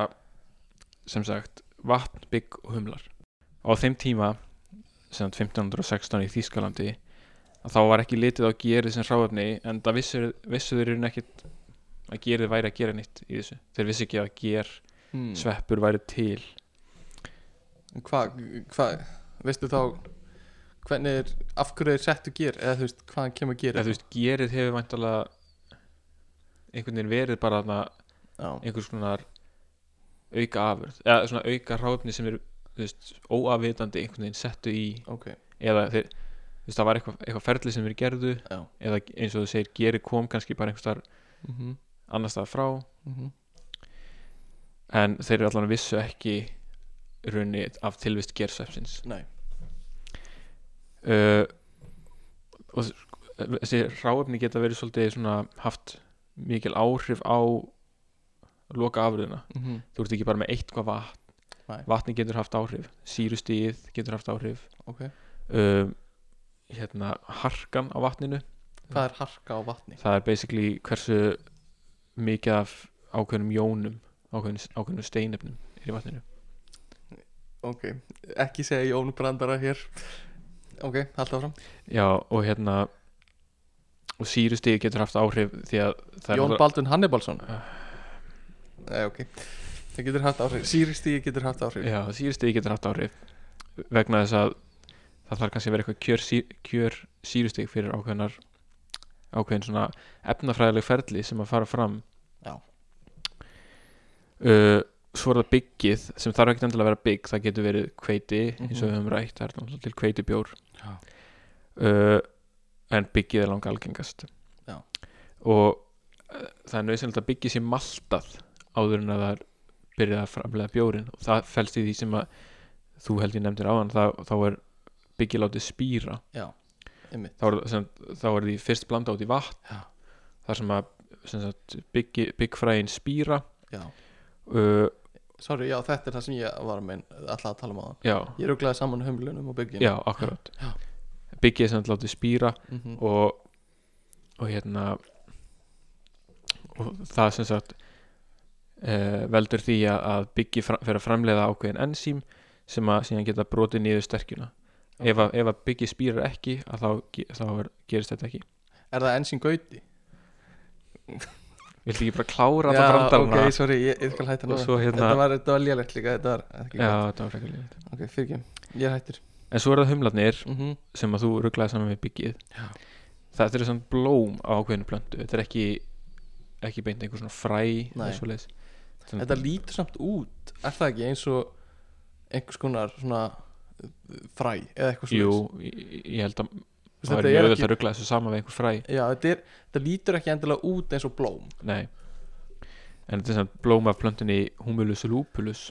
sem sagt vatn, bygg og humlar. Á þeim tíma sem sagt 1516 í Þískalandi að þá var ekki litið á gerið sem hráefni en það vissu, vissu þeir eru ekkit að gerið væri að gera nýtt í þessu. Þeir vissi ekki að ger hmm. sveppur væri til. Hvað, hva, veistu þá hvernig er, af hverju er settu ger eða þú veist, hvaðan kemur ger eða þú veist, gerið hefur væntalega einhvern veginn verið bara einhvers konar auka afurð eða svona auka ráfni sem eru óafvitandi einhvern veginn settu í ok. eða þeir, þú veist, það var eitthvað, eitthvað ferli sem þeir gerðu Já. eða eins og þú segir, geri kom kannski bara einhvers þar mm -hmm. annars staðar frá. Mm en þeir eru allan vissu ekki runni af tilvist gersvepsins Nei, uh, og þessi ráefni geta verið svolítið svona haft mikil áhrif á loka afröðuna mm þú ert ekki bara með eitt hvað vatn. Nei. vatni getur haft áhrif. Sírustíð getur haft áhrif. Ok. Um, hérna harkan á vatninu. Hvað er harka á vatni? það er basically hversu mikið af ákveðnum jónum ákveðnum, ákveðnum steinefnum er í vatninu. Ok, ekki segja Jón Brandara hér. Ok, halda áfram. Já og hérna og sírustíð getur haft áhrif því að það Jón Baldvin Hannibalsson Nei, ok Það getur haft áhrif Sýristíði getur haft áhrif já sírustíð getur haft áhrif vegna þess að það þarf kannski að vera eitthvað kjör, kjör sírustíð fyrir ákveðnar ákveðin svona efnafræðileg ferli sem að fara fram Já. uh, svo er það byggið sem þarf ekki endilega að vera bygg það getur verið kveiti eins og Mhm. við höfum rætt það er náttúrulega til kveitibjór Já. uh, en byggið er langa algengast Já. og uh, það er nöðsynlegt að byggið sé maltað áður en að það er byrjað að framlega bjórin og það felst í því sem að þú held ég nefndir áðan þá, þá er byggið látið spýra. Já, þá er, sem, þá er því fyrst blanda út í vatn Já. þar sem að sem sagt, byggi, byggfræðin spýra. Já, uh, sorry, já, þetta er það sem ég var að meina alltaf að tala um á þann já, Ég ruglaði saman humlunum og byggjum. Já, akkurat. Já. byggið sem þetta látið spýra mm og og hérna og það sem sagt uh, veldur því að, byggi fra, fyrir að framleiða ákveðin ensím sem að síðan geta brotið niður sterkjuna. Ef, að, ef að byggi spýrar ekki að þá, þá er, gerist þetta ekki. Er það enn sín gauti? viltu ekki bara klára Já, þetta brandarana ok, sorry, ég, ég skal hætta nú svo hérna Þetta var, var lélegt líka, þetta var já, þetta var frekar lífið Ok, fyrir ekki, ég hættur. En svo er það humlarnir mm sem að þú rugglaði saman við byggið Já. þetta er svona blóm á ákveðinu plöntu þetta er ekki ekki beint einhver svona fræ eða svoleiðis. Svona- Þetta lítur samt út, er það ekki eins og einhvers konar svona uh, fræ eða eitthvað jú, svoleiðis? ég, ég held að það er mjög ekki, að ruggla þessu saman við einhver fræ. Já, þetta, er, þetta lítur ekki endilega út eins og blóm. Nei. En þetta er svona blóm af plöntunni humulus lupulus.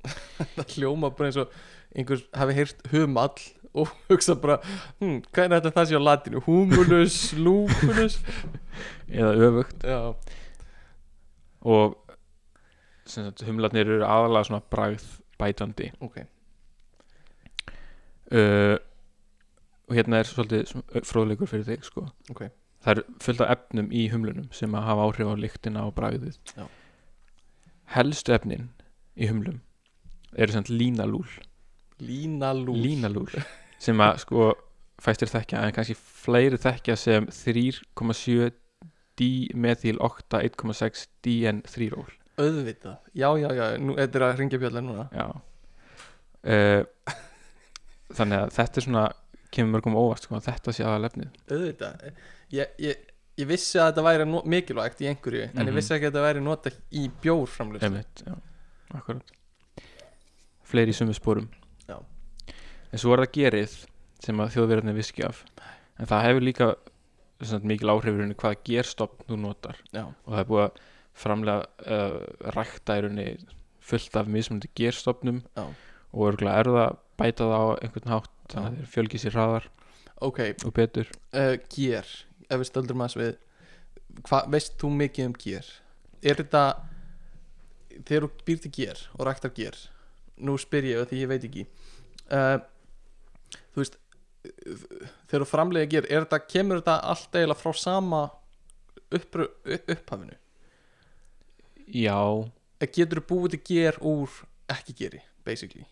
Það hljóma bara eins og einhvers hafi heyrt humall og hugsa bara, hm, hvað er þetta það sé á latinu? Humulus, lupulus? Eða öfugt. Já, og sagt, humlarnir eru aðalega svona bragð bætandi ok. Uh, og hérna er svolítið fróðleikur fyrir þig sko. Ok. það er fullt af efnum í humlunum sem að hafa áhrif á lyktina og bragðið. Já. helstu efnin í humlum eru sagt línalúl. Línalús línalúl sem að sko fæstir þekkja en kannski fleiri þekkja sem 3,7 dimethyl 8 1,6 DN3-ról Auðvitað, já, já, já, nú, þetta er að ringja bjöllar núna. Já. Uh, þannig að þetta er svona kemur mörgum óvart sko að þetta sé aðal efnið Auðvitað, ég, ég, ég vissi að þetta væri mikilvægt í einhverju en Mhm. ég vissi ekki að þetta væri nota í bjórframlust Einmitt, já, akkurat. Fleiri í sömu spórum Já. En svo er það gerið sem að þjóðverðinni viski af. En það hefur líka mikil áhrifurinn hvaða gerstofn þú notar. Já, og það er búið að framlega uh, rækta í rauninni fullt af mismunandi gerstofnum já, og örgulega er það bæta það á einhvern hátt þannig að þeir fjölgi sér hraðar ok. og betur. Uh, Gér, ef við stöldrum aðeins við Hvað, veist þú mikið um gér? Er þetta þegar þú býr til gér og ræktar gér nú spyr ég því ég veit ekki uh, þú veist þegar þú framlega gér er þetta, kemur þetta allt eiginlega frá sama upp, upphafinu Já, eða getur þú búið til gér úr ekki geri, basically?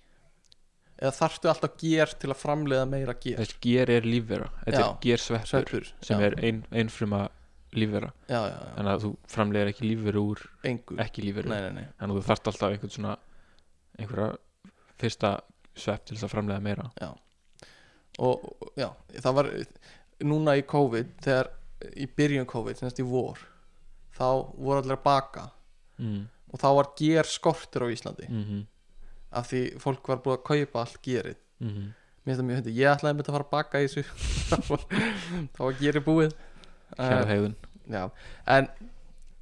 Eða þarftu alltaf gér til að framleiða meira gér þess ger er lífvera. Þetta Já. er gersveppur sveppur, sem já, er ein, einfruma lífvera. Já, já, já, þannig að þú framlegir ekki lífveru úr engu. ekki lífveru. Nei, nei, nei, þannig að þú þarft alltaf einhvern svona einhverja fyrsta svepp til þess að framlega meira. Og og- já, það var núna í COVID þegar í byrjun COVID, semst í vor þá voru allir að baka mm. og þá var ger skortur á Íslandi. Mm -hmm. af því fólk var búið að kaupa allt gerið. Mm -hmm. mér finnst það mjög hundi, ég ætlaði að mynda að fara að baka í þessu. Þá var, gerið búið. Já, en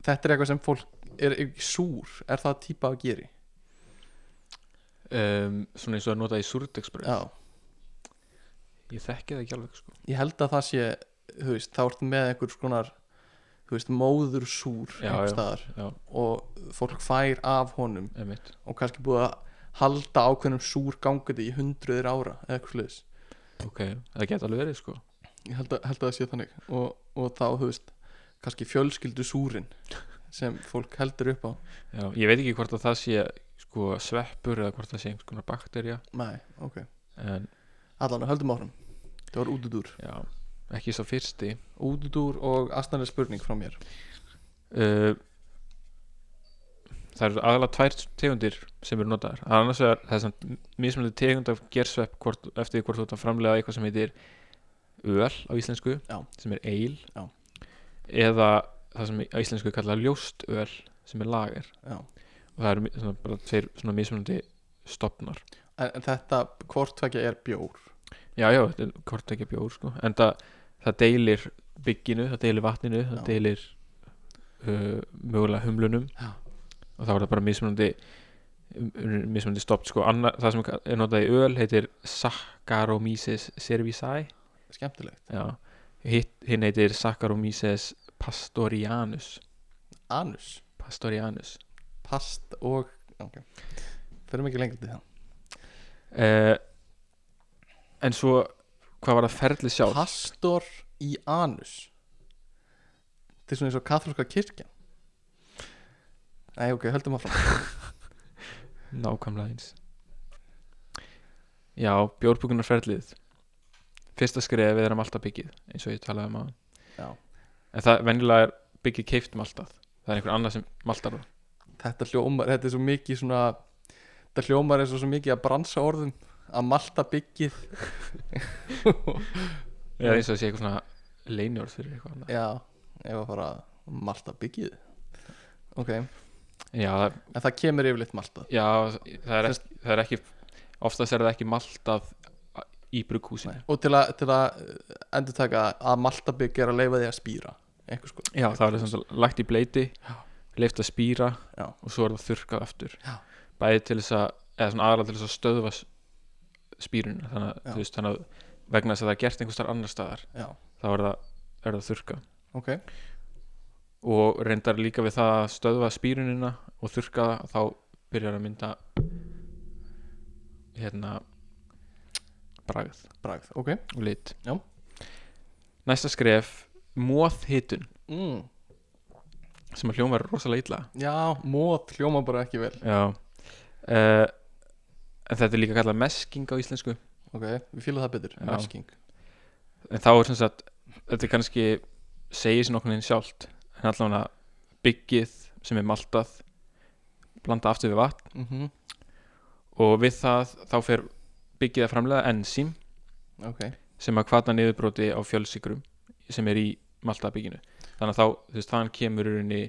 þetta er eitthvað sem fólk er ekki súr, er það típa af geri? Um, svona eins og að nota í súrdegsbröð já, ég þekki það ekki alveg sko. ég held að það sé þú veist, þá ertu með einhver skonar þú veist, móður súr Já, já. og fólk fær af honum. Emitt og kannski búið að halda ákveðnum súr gangandi í hundruðir ára eða eitthvað sluðis ok, það geta alveg verið sko. ég held að, held að það sé þannig. Og, og þá, þú veist, kannski fjölskyldu súrin sem fólk heldur upp á. Já, ég veit ekki hvort að það sé sko, sveppur eða hvort það sé einhvers konar bakterja nei, ok, en allan, höldum áfram. Það var útudúr, já, ekki svo fyrsti útudúr og aðstæðanlega spurning frá mér uh, það eru aðalega tvær tegundir sem eru notaðar Það er annars það er samt mismunandi tegund af gersvepp hvort, eftir hvort þú ert að framlega eitthvað sem heitir öl á íslensku Já. sem er eil Já. eða það sem á íslensku er kallað ljóst öl sem er lager já. og það eru svona, bara tveir svona mismunandi stopnar En, en þetta hvort tvekja er bjór já já, þetta er hvort ekki bjór sko. en það, það deilir bygginu, það deilir vatninu það Já. deilir uh, mögulega humlunum Já. og þá er það bara mismunandi um, mismunandi stopt sko. Anna, það sem er notað í öl heitir Saccharomyces cerevisiae skemmtilegt, já. Hitt, hinn heitir Saccharomyces pastorianus anus pastorianus past og, ok fyrir mikið lengur til það uh, en svo hvað var það ferli sjálf? Pastor í anus. Þetta er svona eins og katholska kirkjan. Nei, ok, höldum áfram. Nákvæmlega eins. Já, bjórbúkunarferlið fyrsta skrefið er að malta byggið eins og ég talaði um að en það venjulega er byggið keift maltað það er einhver annar sem maltar það. Þetta hljómar, þetta er svo mikið svona Þetta hljómar er svo mikið að bransa orðum Að malta byggið. Eða eins og það sé eitthvað svona leinjórð fyrir eitthvað annað. Já, ef að fara að malta byggið. Ok, en já, það, það kemur yfirleitt malta já það, er ekki, það er ekki oftast er það ekki maltað í brugghúsinu. Og til að, til að endur taka að malta bygg er að leifa því að spýra Einhver sko já, það er svona lagt í bleiti leift að spýra Já. og svo er það þurrkað aftur. Já. bæði til þess að eða svona aðalega til þess að stöðva s- spýruna þannig að, veist, þannig að vegna þess að það er gert einhver starf annar staðar Já, þá er það, er það þurrkað ok. Og reyndar líka við það að stöðva spýrunina og þurrka það þá byrjar að mynda hérna bragð. Bragð, ok. Og lit. Já. næsta skref móðhitun mm. sem að hljóma er rosalega illa. Já, mót hljóma bara ekki vel. Já. Uh, en þetta er líka kallað mesking á íslensku. Ok, við fýlum það betur Já. Masking en þá er sem sagt þetta er kannski segir sér nokkuð inn sjálft en allavega byggið sem er maltað blanda aftur við vatn. Mm og við það þá fer byggið að framlega enzím Ok, sem að kvata niðurbróti á fjölsykrum sem er í maltabygginu þannig að þá, þú veist, þannig kemur í rauninni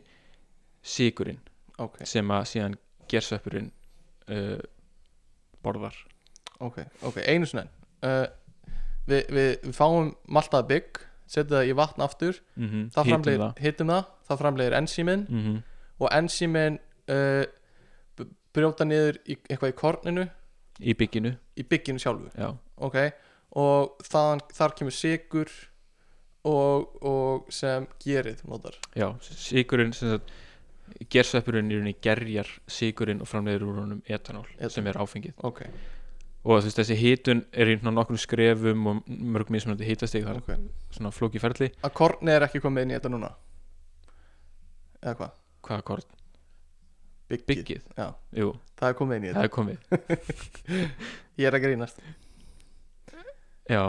sykurinn ok, sem að síðan gersveppurinn uh, borðar ok, ok, einu enn. uh, við, við, við fáum maltað bygg setjum það í vatn aftur mm -hmm. það framlegir, hittum það, það framlegir enzímin mm -hmm. og enzímin uh, brjóta niður í, eitthvað í korninu í bygginu í bygginu sjálfu já, ok, og þaðan, þar kemur sigur og, og sem gerið notar já, sykurinn sem sagt gersveppurinn í rauninni gerjar sykurinn og framleiðir úr honum etanól Etanól. sem er áfengið. Ok, og veist, þessi hitun er í nokkrum skrefum og mörg mismunandi hitastig það er ok. svona flóki ferli. Að korni er ekki komið inn í þetta núna? Eða hvað, hvaða kort? byggið, byggið, jú, það er komið inn í það þetta. er komið. Ég er að grínast. Já,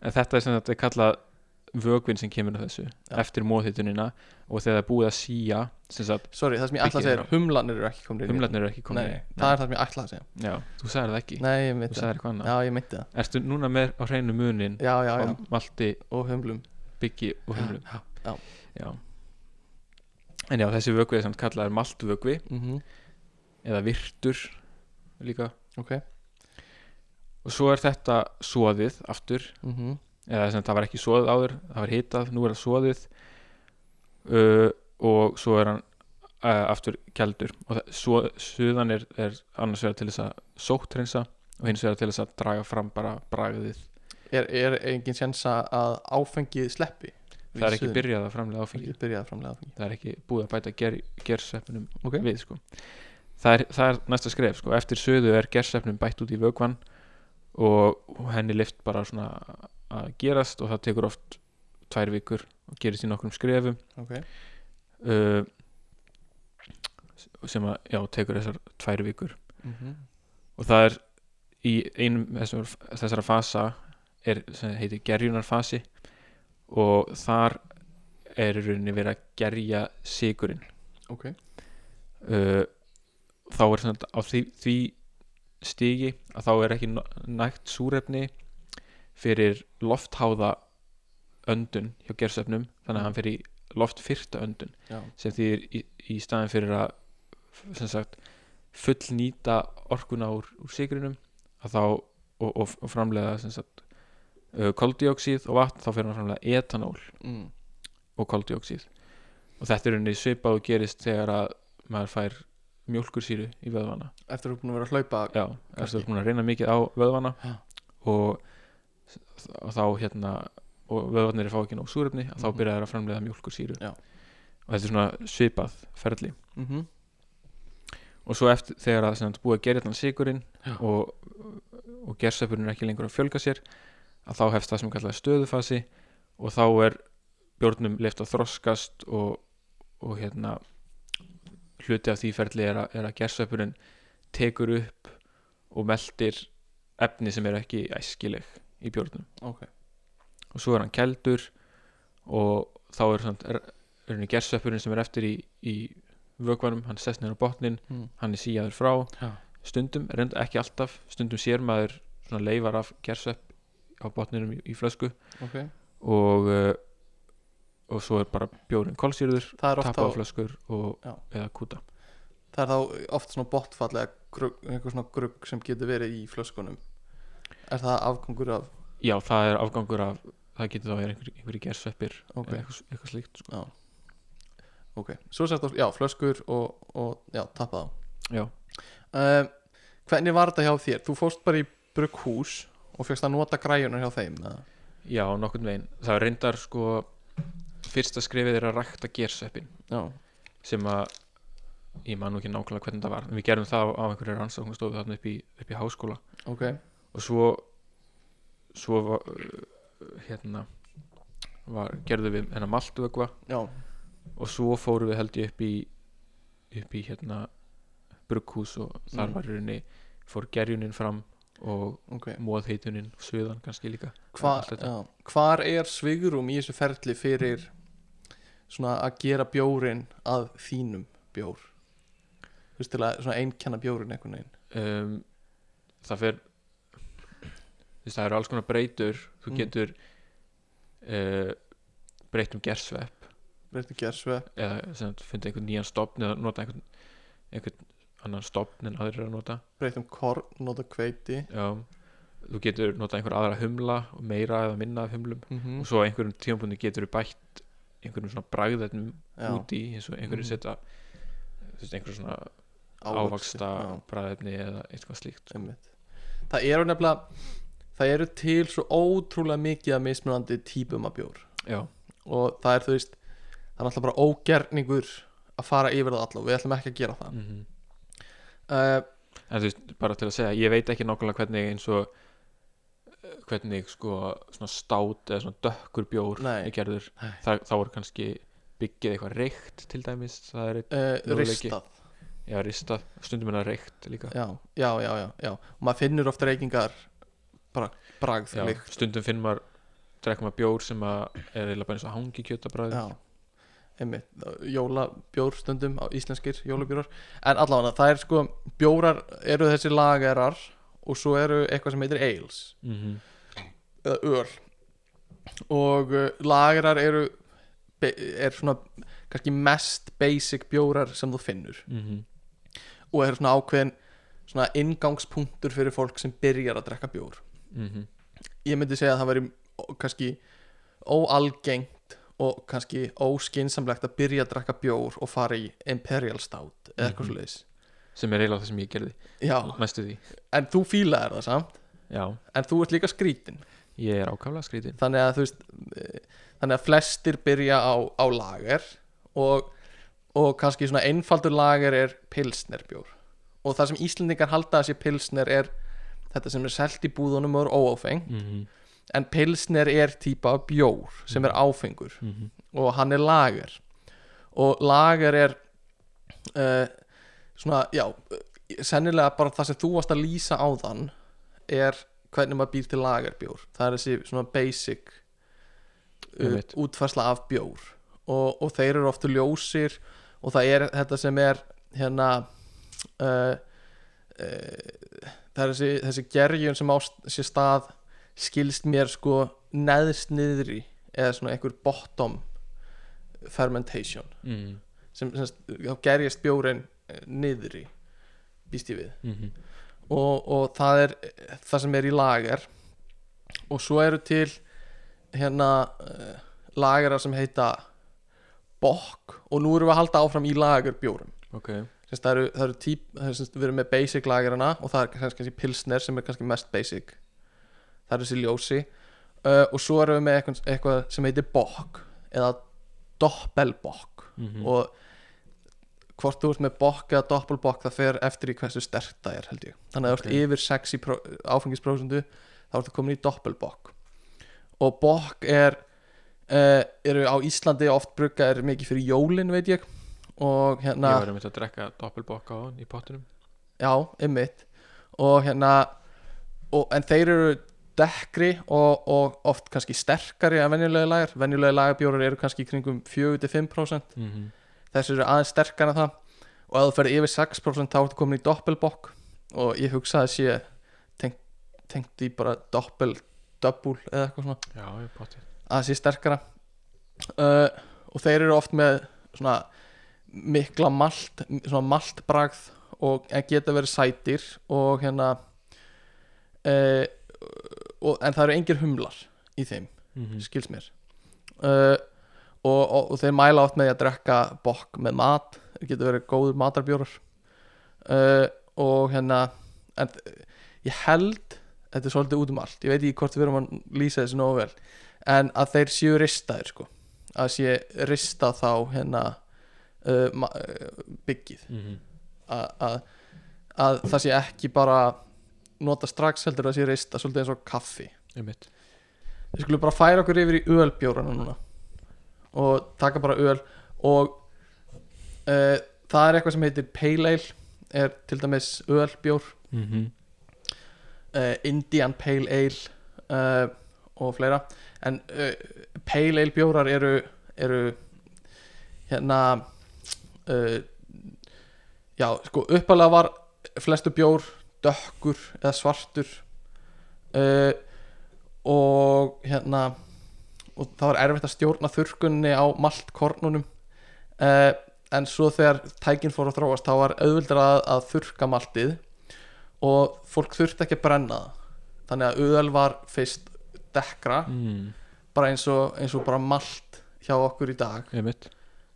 en þetta er sem þetta er kallað vögvinn sem kemur á þessu Já. eftir móðhitunina og þegar það er búið að síja sorry, það sem ég ætla að segja er humlanir eru ekki komið humlarnir eru ekki komin nei, það er það sem ég ætla að segja. Já, þú sagðir það ekki, nei, ég þú meinti það. sagðir eitthvað annað. Já, ég meinti það. Ertu núna með á hreinu munin já, já, já, malti, og humlum. Byggi og humlum. já, já. Já. En já, þessi vögvi er samt kallaður maltvögvi Mm eða virtur líka. Ok. Og svo er þetta soðið aftur. Mm eða sem það var ekki soðið áður það var hitað, nú er það soðið. Uh, og svo er hann uh, aftur keldur og suðan er, er annars vegar til þess að sóttrensa og hins vegar til þess að draga fram bara bragðið. Er, er engin sjensa að áfengið sleppi það er ekki byrjað að framlega áfengi ekki byrjað að framlega áfengi það er ekki búið að bæta ger, gersefnum ok, við sko. það, er, það er næsta skref sko. eftir suðu er gersefnum bætt út í vögvan og henni lift bara svona að gerast og það tekur oft tvær vikur og gerist í nokkrum skrefum. Ok. Uh, sem að, já, tekur þessar tvær vikur. Mm og það er í einum þessar, þessara fasa er, sem heitir gerjunarfasi og þar er í rauninni verið að gerja sigurinn ok, uh, þá er svona á því, því stígi að þá er ekki nægt súrefni fyrir loftháða öndun hjá gersefnum þannig að hann fyrir loftfyrta öndun já, sem þýðir í, í staðin fyrir að sagt fullnýta orkuna úr, úr sigrinum þá og, og, og framlega sagt uh, koldíóksíð og vatn þá fyrir hann framlega etanól mm. og koldíóksíð og þetta er unni svipað og gerist þegar að maður fær mjólkursýru í vöðvana eftir að þú er búin að vera að hlaupa já, eftir að búin að reyna mikið á vöðvana Já. og, og þá hérna og vöðvarnir er fá ekki nóg súrefni að þá Mhm. byrja þær að framlega mjólkursýru Já. og þetta er svona svipað ferli mm og svo eftir þegar að sem sagt, búið að gera þann sigurinn Já. og, og gersöpurinn er ekki lengur að fjölga sér að þá hefst það sem kallar stöðufasi og þá er bjórnum leift að þroskast og, og hérna hluti af því ferli er að, er að gersveppurinn tekur upp og meldir efni sem er ekki æskileg í bjórnum. Ok. Og svo er hann keldur og þá er, samt, hann gersveppurinn sem er eftir í, í vökvanum, hann sest niður á botnin mm. hann er síjaður frá. Já. stundum, reynd ekki alltaf stundum sér maður svona leifar af gersvepp á botninum í, í flösku. Ok. Og uh, og svo er bara bjórin kolsýrður það er oft tappa á á flöskur og, Já. eða kúta. Það er þá oft svona botfall eða grugg, einhver svona grugg sem getur verið í flöskunum er það afgangur af já, það er afgangur af það getur þá verið einhver, einhverjir gersveppir ok, eða eitthvað, eitthvað slíkt sko. ok svo sett á, já, flöskur og, og já, tappa já, þá uh, hvernig var þetta hjá þér? þú fórst bara í brugghús og fegst að nota græjunar hjá þeim eða? já, nokkurn veginn. Það er reyndar sko fyrsta skrifið er að rækta gersveppin já, sem að ég man nú ekki nákvæmlega hvernig það var en við gerum það á, á einhverju rannsóknastofu þarna upp í, upp í háskóla. Ok og svo svo var uh, hérna var, gerðum við hennar maltvögva já, og svo fórum við held ég upp í upp í hérna brugghús og þar Mm. var rauninni fór gerjunin fram og ok. móðheitunin og sviðan kannski líka. Hva, já, hvar er svigrum í þessu ferli fyrir svona að gera bjórin að þínum bjór? Þú veist til að einkenna bjórin einhvern veginn. Um, það þú veist það eru alls konar breytur. Þú Mm. getur uh, breytt um gersvepp. Breyttu gersve eða sem sagt fundið einhvern nýjan stopn eða nota einhvern, einhvern annan stopn en aðrir að nota. Breytum korn, nota kveiti já, þú getur nota einhver aðra humla og meira eða minna af humlum. Mm og svo einhverjum tímapunkti getur þú bætt einhverjum svona bragðetnum já, út í eins og einhverju Mhm. setja þú veist, einhverjum svona ávaksta já, bragðetni eða eitthvað slíkt sko. einmitt. það eru nefnilega það eru til svo ótrúlega mikið af mismunandi típum af bjór. Já, og það er þú veist það er alltaf bara ógerningur að fara yfir það alla og við ætlum ekki að gera það. Mm uh, en þú veist, bara til að segja ég veit ekki nákvæmlega hvernig eins og eh, hvernig sko svona stát eða svona dökkur bjór Nei. er gerður, Nei. það, þá er kannski byggið eitthvað reykt til dæmis. Það er uh, ristað. Já, ristað, stundum er það reykt líka. Já, já, já, já, já. Og maður finnur oft reykingar bara bragð, já, stundum finn maður drekkum maður bjór sem að er eiginlega bara eins og hangi kjötabræð já, einmitt. Jólabjór stundum á íslenskir jólabjórar. En allavega það er sko bjórar eru þessi lagerar og svo eru eitthvað sem heitir ales mm -hmm. eða öl. Og uh, lagerar eru er svona kannski mest basic bjórar sem þú finnur. Mhm. og eru svona ákveðin svona ingangspunktur fyrir fólk sem byrjar að drekka bjór Mhm. ég myndi segja að það væri kannski óalgengt og kannski óskinsamlegt að byrja að drekka bjór og fara í Imperial Stout eða eitthvað Mhm. svo leiðis sem er eiginlega það sem ég gerði já, en þú fílaðir það samt. Já, en þú ert líka skrítin. Ég er ákaflega skrítin. Þannig að veist eh, þannig að flestir byrja á, á lager og, og kannski svona einfaldur lager er pilsnerbjór. Og það sem Íslendingar halda að sé pilsner er þetta sem er selt í búðunum og er óáfeng. Mm -hmm. en pilsner er típa af bjór sem er áfengur. Mhm. og hann er lager. Og lager er uh, svona, já sennilega bara það sem þú varst að lýsa á þann er hvernig maður býr til lagerbjór. Það er þessi svona basic uh, útfærsla af bjór. Og, og þeir eru ofta ljósir og það er þetta sem er hérna uh, uh, það er þessi, þessi gerjun sem á sér stað skilst mér sko neðst niðri eða svona einhver bottom fermentation. Mm. Sem, sem þá gerjast bjórin eh, niðri býst ég við. -hmm. og, og það er það sem er í lager. Og svo eru til hérna uh, lagerar sem heita bokk. Og nú erum við að halda áfram í lagerbjórum. Ok, það eru, það eru típ, það við erum með basic lagerana og það er kannski, pilsner sem er kannski mest basic. Það er þessi ljósi. Uh, og svo erum við með eitthvað, eitthvað sem heitir bokk eða doppelbokk. Mm og hvort þú ert með bokk eða doppelbokk það fer eftir í hversu sterkt það er held ég. Þannig að Ok. þú ert yfir 6 í pró- áfengisprósentu þá ertu komin í doppelbokk. Og bokk er uh, eru á Íslandi oft brugga er mikið fyrir jólin veit ég og hérna Ég var einmitt að drekka doppelbokk á hann í pottinum. Já, ymmit og hérna og, en þeir eru dekkri og, og oft kannski sterkari en venjulega lagar. Venjulega lagabjórar eru kannski kringum 4-5% mm -hmm. þessi eru aðeins sterkar en það. Og ef þú ferð yfir 6% þá ertu komin í doppelbokk. Og ég hugsaði að sé tengt, tengt í bara doppel double eða eitthvað svona. Já, að það sé sterkara. Uh, og þeir eru oft með svona mikla malt svona maltbragð og geta verið sætir og hérna uh, og, en það eru engir humlar í þeim, mm skils mér. Uh, og, og, og þeir mæla oft með að drekka bokk með mat geta verið góður matarbjórar. Uh, og hérna en ég held þetta er svolítið út um allt, ég veit ekki hvort við erum að lýsa þessu nógu vel en að þeir séu ristaðir sko. Að sé rista þá hérna uh, uh, byggið -hmm. að, að, að það sé ekki bara nota strax heldur að það sé rista svolítið eins og kaffi við skulum bara færa okkur yfir í ölbjórana núna og taka bara öl og uh, það er eitthvað sem heitir Pale Ale er til dæmis ölbjór mm -hmm. uh, Indian Pale Ale uh, og fleira en uh, Pale Ale bjórar eru eru hérna uh, já sko uppalega var flestu bjór dökkur eða svartur. Uh, og hérna og það var erfitt að stjórna þurrkunni á maltkornunum uh, en svo þegar tækin fór að þróast þá var auðvildar að, að þurrka maltið og fólk þurfti ekki að brenna það. Þannig að öðal var fyrst dekkra mm. bara eins og, eins og bara malt hjá okkur í dag. Einmitt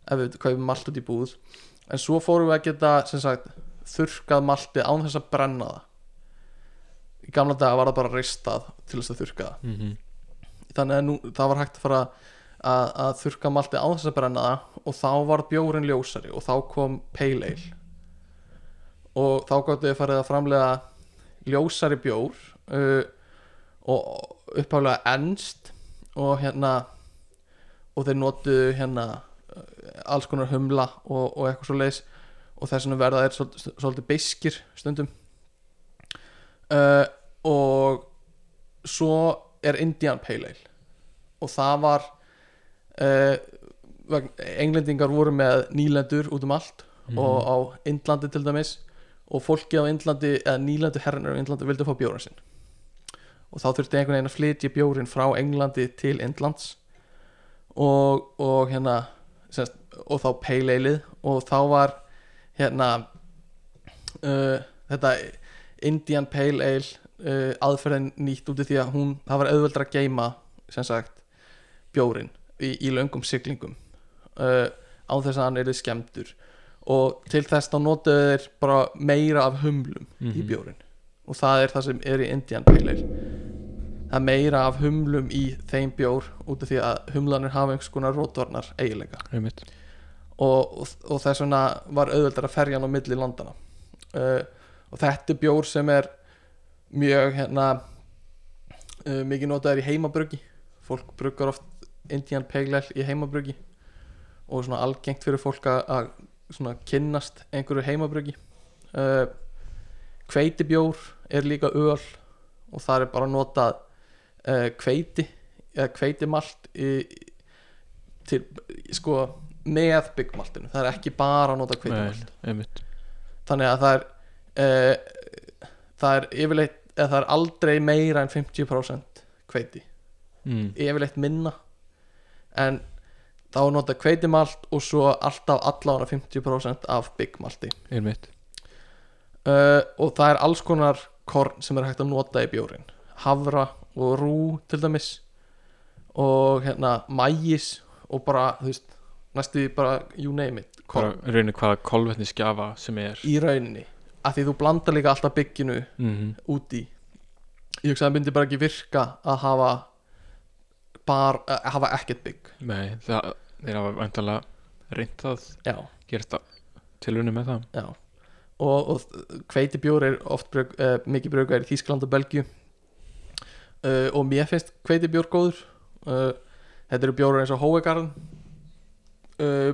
ef við kaupum malt út í búð. En svo fórum við að geta sagt, þurrkað maltið án þess að brenna það. Í gamla daga var það bara ristað til þess að þurrka það. Mm -hmm. þannig að nú, það var hægt að fara að, að þurrka maltið án þess að brenna það og þá var bjórin ljósari og þá kom pale ale. Og þá gáttu við farið að framlega ljósari bjór uh, og upphálega ennst og hérna og þeir notuðu hérna alls konar humla og, og eitthvað svo leis og þess vegna verða þeir svolítið, svolítið beiskir stundum. Uh, og svo er Indian Pale Ale. Og það var uh, englendingar voru með nýlendur út um allt Mhm. og á Indlandi til dæmis. Og fólki á Indlandi eða nýlendu herrinar á Indlandi vildi fá bjóran sinn. Og þá þurfti einhvern veginn að flytja bjórin frá Englandi til Indlands. Og, og hérna semst, og þá pale aleið og þá var hérna uh, þetta Indian Pale Ale uh, aðferðin nýtt út af því að hún það var auðveldra að geima sem sagt bjórin í, í löngum siglingum uh, á þess að hann er skemmtur og til þess þá notuðu þeir bara meira af humlum í Mhm. bjórin. Og það er það sem er í Indian Pale Ale það er meira af humlum í þeim bjór út af því að humlanir hafa einhvers konar rótvarnar eiginleika og, og, og þess vegna var auðveldar að ferja hann á milli landana uh, og þetta er bjór sem er mjög hérna uh, mikið notaður í heimabruggi. Fólk bruggar oft Indian Pale Ale í heimabruggi og svona algengt fyrir fólk að, kynnast einhverju heimabruggi. Uh, hveitibjór er líka öl og það er bara notað uh, hveiti eða hveitimalt í, til sko með byggmaltinu, það er ekki bara að nota hveitimalt Nei, þannig að það er uh, það er yfirleitt eða það er aldrei meira en 50% hveiti, mm. yfirleitt minna. En þá nota hveitimalt og svo alltaf allána 50% af byggmalti uh, og það er alls konar korn sem er hægt að nota í bjórin havra og rú til dæmis. Og hérna mægis og bara þú veist næstu bara you name it. Bara korn raunin hvaða kolvetni skjafa sem er. Í rauninni. Af því þú blandar líka alltaf bygginu mm út í. Ég hugsa að það myndi bara ekki virka að hafa bara, að hafa ekkert bygg. Nei, það, þeir hafa vantanlega reynt það já, Gert það tilunni með það. Já. Og, og hveitibjór er oft brug, uh, mikið brugað í Þískland og Belgíu uh, og mér finnst hveitibjór góður. Uh, þetta eru bjórar eins og Hóegarden uh,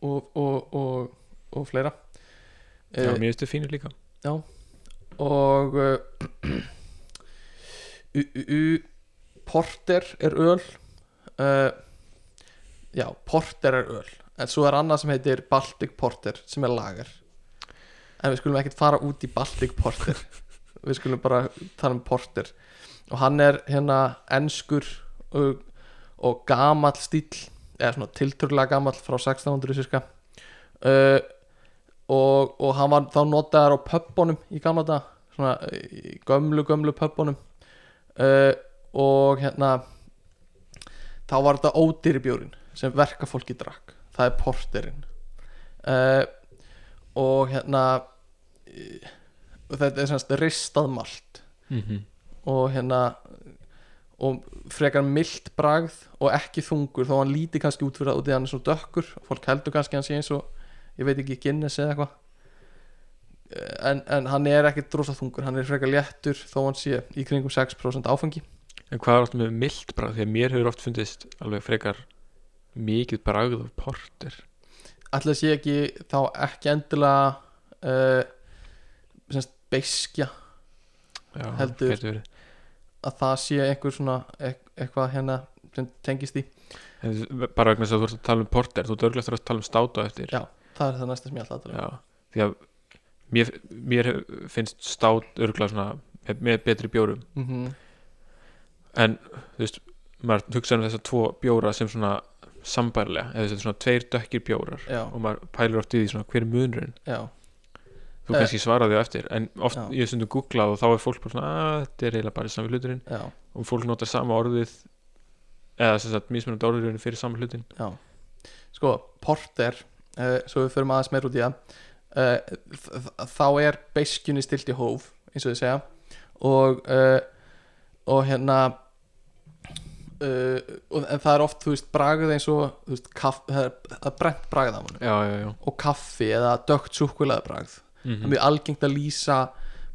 og, og, og, og fleira. Já, mér finnst þið fínir líka. og uh, u, u, Porter er öl. Já, Porter er öl. En svo er annað sem heitir Baltic Porter sem er lager. En við skulum ekkert fara út í Baltic Porter. Við skulum bara tala um Porter og hann er hérna enskur og, og gamall stíl eða svona tilturlega gamall frá 1600 cirka uh, og, og hann var þá notaður á pöppunum í gamla dag svona í gömlu gömlu pöppunum uh, og hérna þá var þetta ódýri bjórin sem verkafólki drakk. Það er porterinn. Uh, og hérna uh, þetta er semst ristað malt. Mm -hmm. Og hérna og frekar mild bragð og ekki þungur þó hann líti kannski út fyrir það í hann er svo dökkur fólk heldur kannski að hann sé eins og ég veit ekki Guinness eða eitthvað. Eh, en, en hann er ekki drosa þungur hann er frekar léttur þó hann sé í kringum 6% áfengi. En hvað er alltaf með mild bragð? Að mér hefur oft fundist alveg frekar mikið bragð af porter. Að sé ekki þá ekki endilega uh, semst beiskja Já, Heldur. að það sé einhver svona eit- eitthvað hérna sem tengist í En bara vegna þess að þú ert að tala um porter þú örglega að tala um státa eftir. Já. það er það næsta sem ég ætla að tala um. Því að mér, mér finnst stát örglega svona með, betri bjórum. Mm en þú veist, maður hugsa um þessar tvo bjóra sem svona sambærlega eða þetta er svona tveir dökkir bjórar Já, og maður pælir oft í því svona hver er munurinn. Já, þú Eh. kannski svaraði á eftir en oft Já. ég hef stundum googlað og þá er fólk bara svona að þetta er eiginlega bara sami hluturinn. Já, og fólk notar sama orðið eða sem sagt mismunandi orðurinn fyrir sama hlutin já. Sko, porter uh, svo við förum aðeins meir út í það uh, þá er beiskjunni stilt í hóf eins og þið segja. Og uh, og hérna og, en það er oft, þú veist, bragð eins og þú veist, kaff, það er, er brent bragð af hann og kaffi eða dögt súkkulaði bragð það mm er mjög algengt að lýsa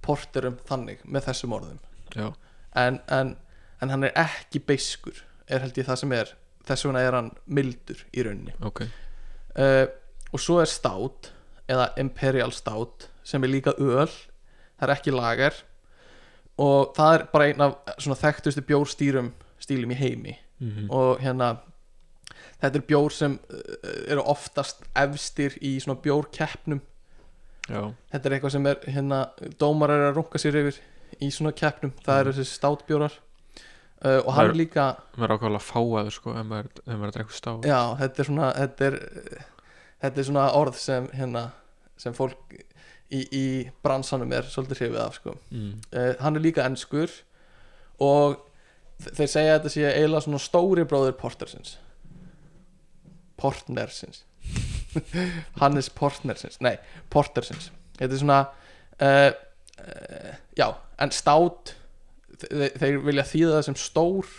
porterum þannig með þessum orðum. En, en, en hann er ekki beiskur er held ég það sem er þess vegna er hann mildur í rauninni. Ok. Uh, og svo er stát eða imperial stát sem er líka öl það er ekki lager. Og það er bara einn af svona þekktustu bjórstýrum stílum í heimi. Mm og hérna þetta er bjór sem uh, eru oftast efstir í svona bjórkeppnum já, þetta er eitthvað sem er hérna dómar er að runga sér yfir í svona keppnum. Það eru þessi státbjórar. Uh, og hann er- líka maður er ákvæmlega fáaður sko ef maður, ef maður er að drekka stát. Já, þetta er svona þetta er, þetta er svona orð sem hérna sem fólk í, í bransanum er svolítið hrifið af sko. mm. uh, hann er líka ennskur og þe- þeir segja að þetta sé eiginlega svona stóri bróðir Portersins. Portnersins Hannes Portnersins nei, Portersins þetta er svona uh, uh, já, en stát þe þeir vilja þýða það sem stór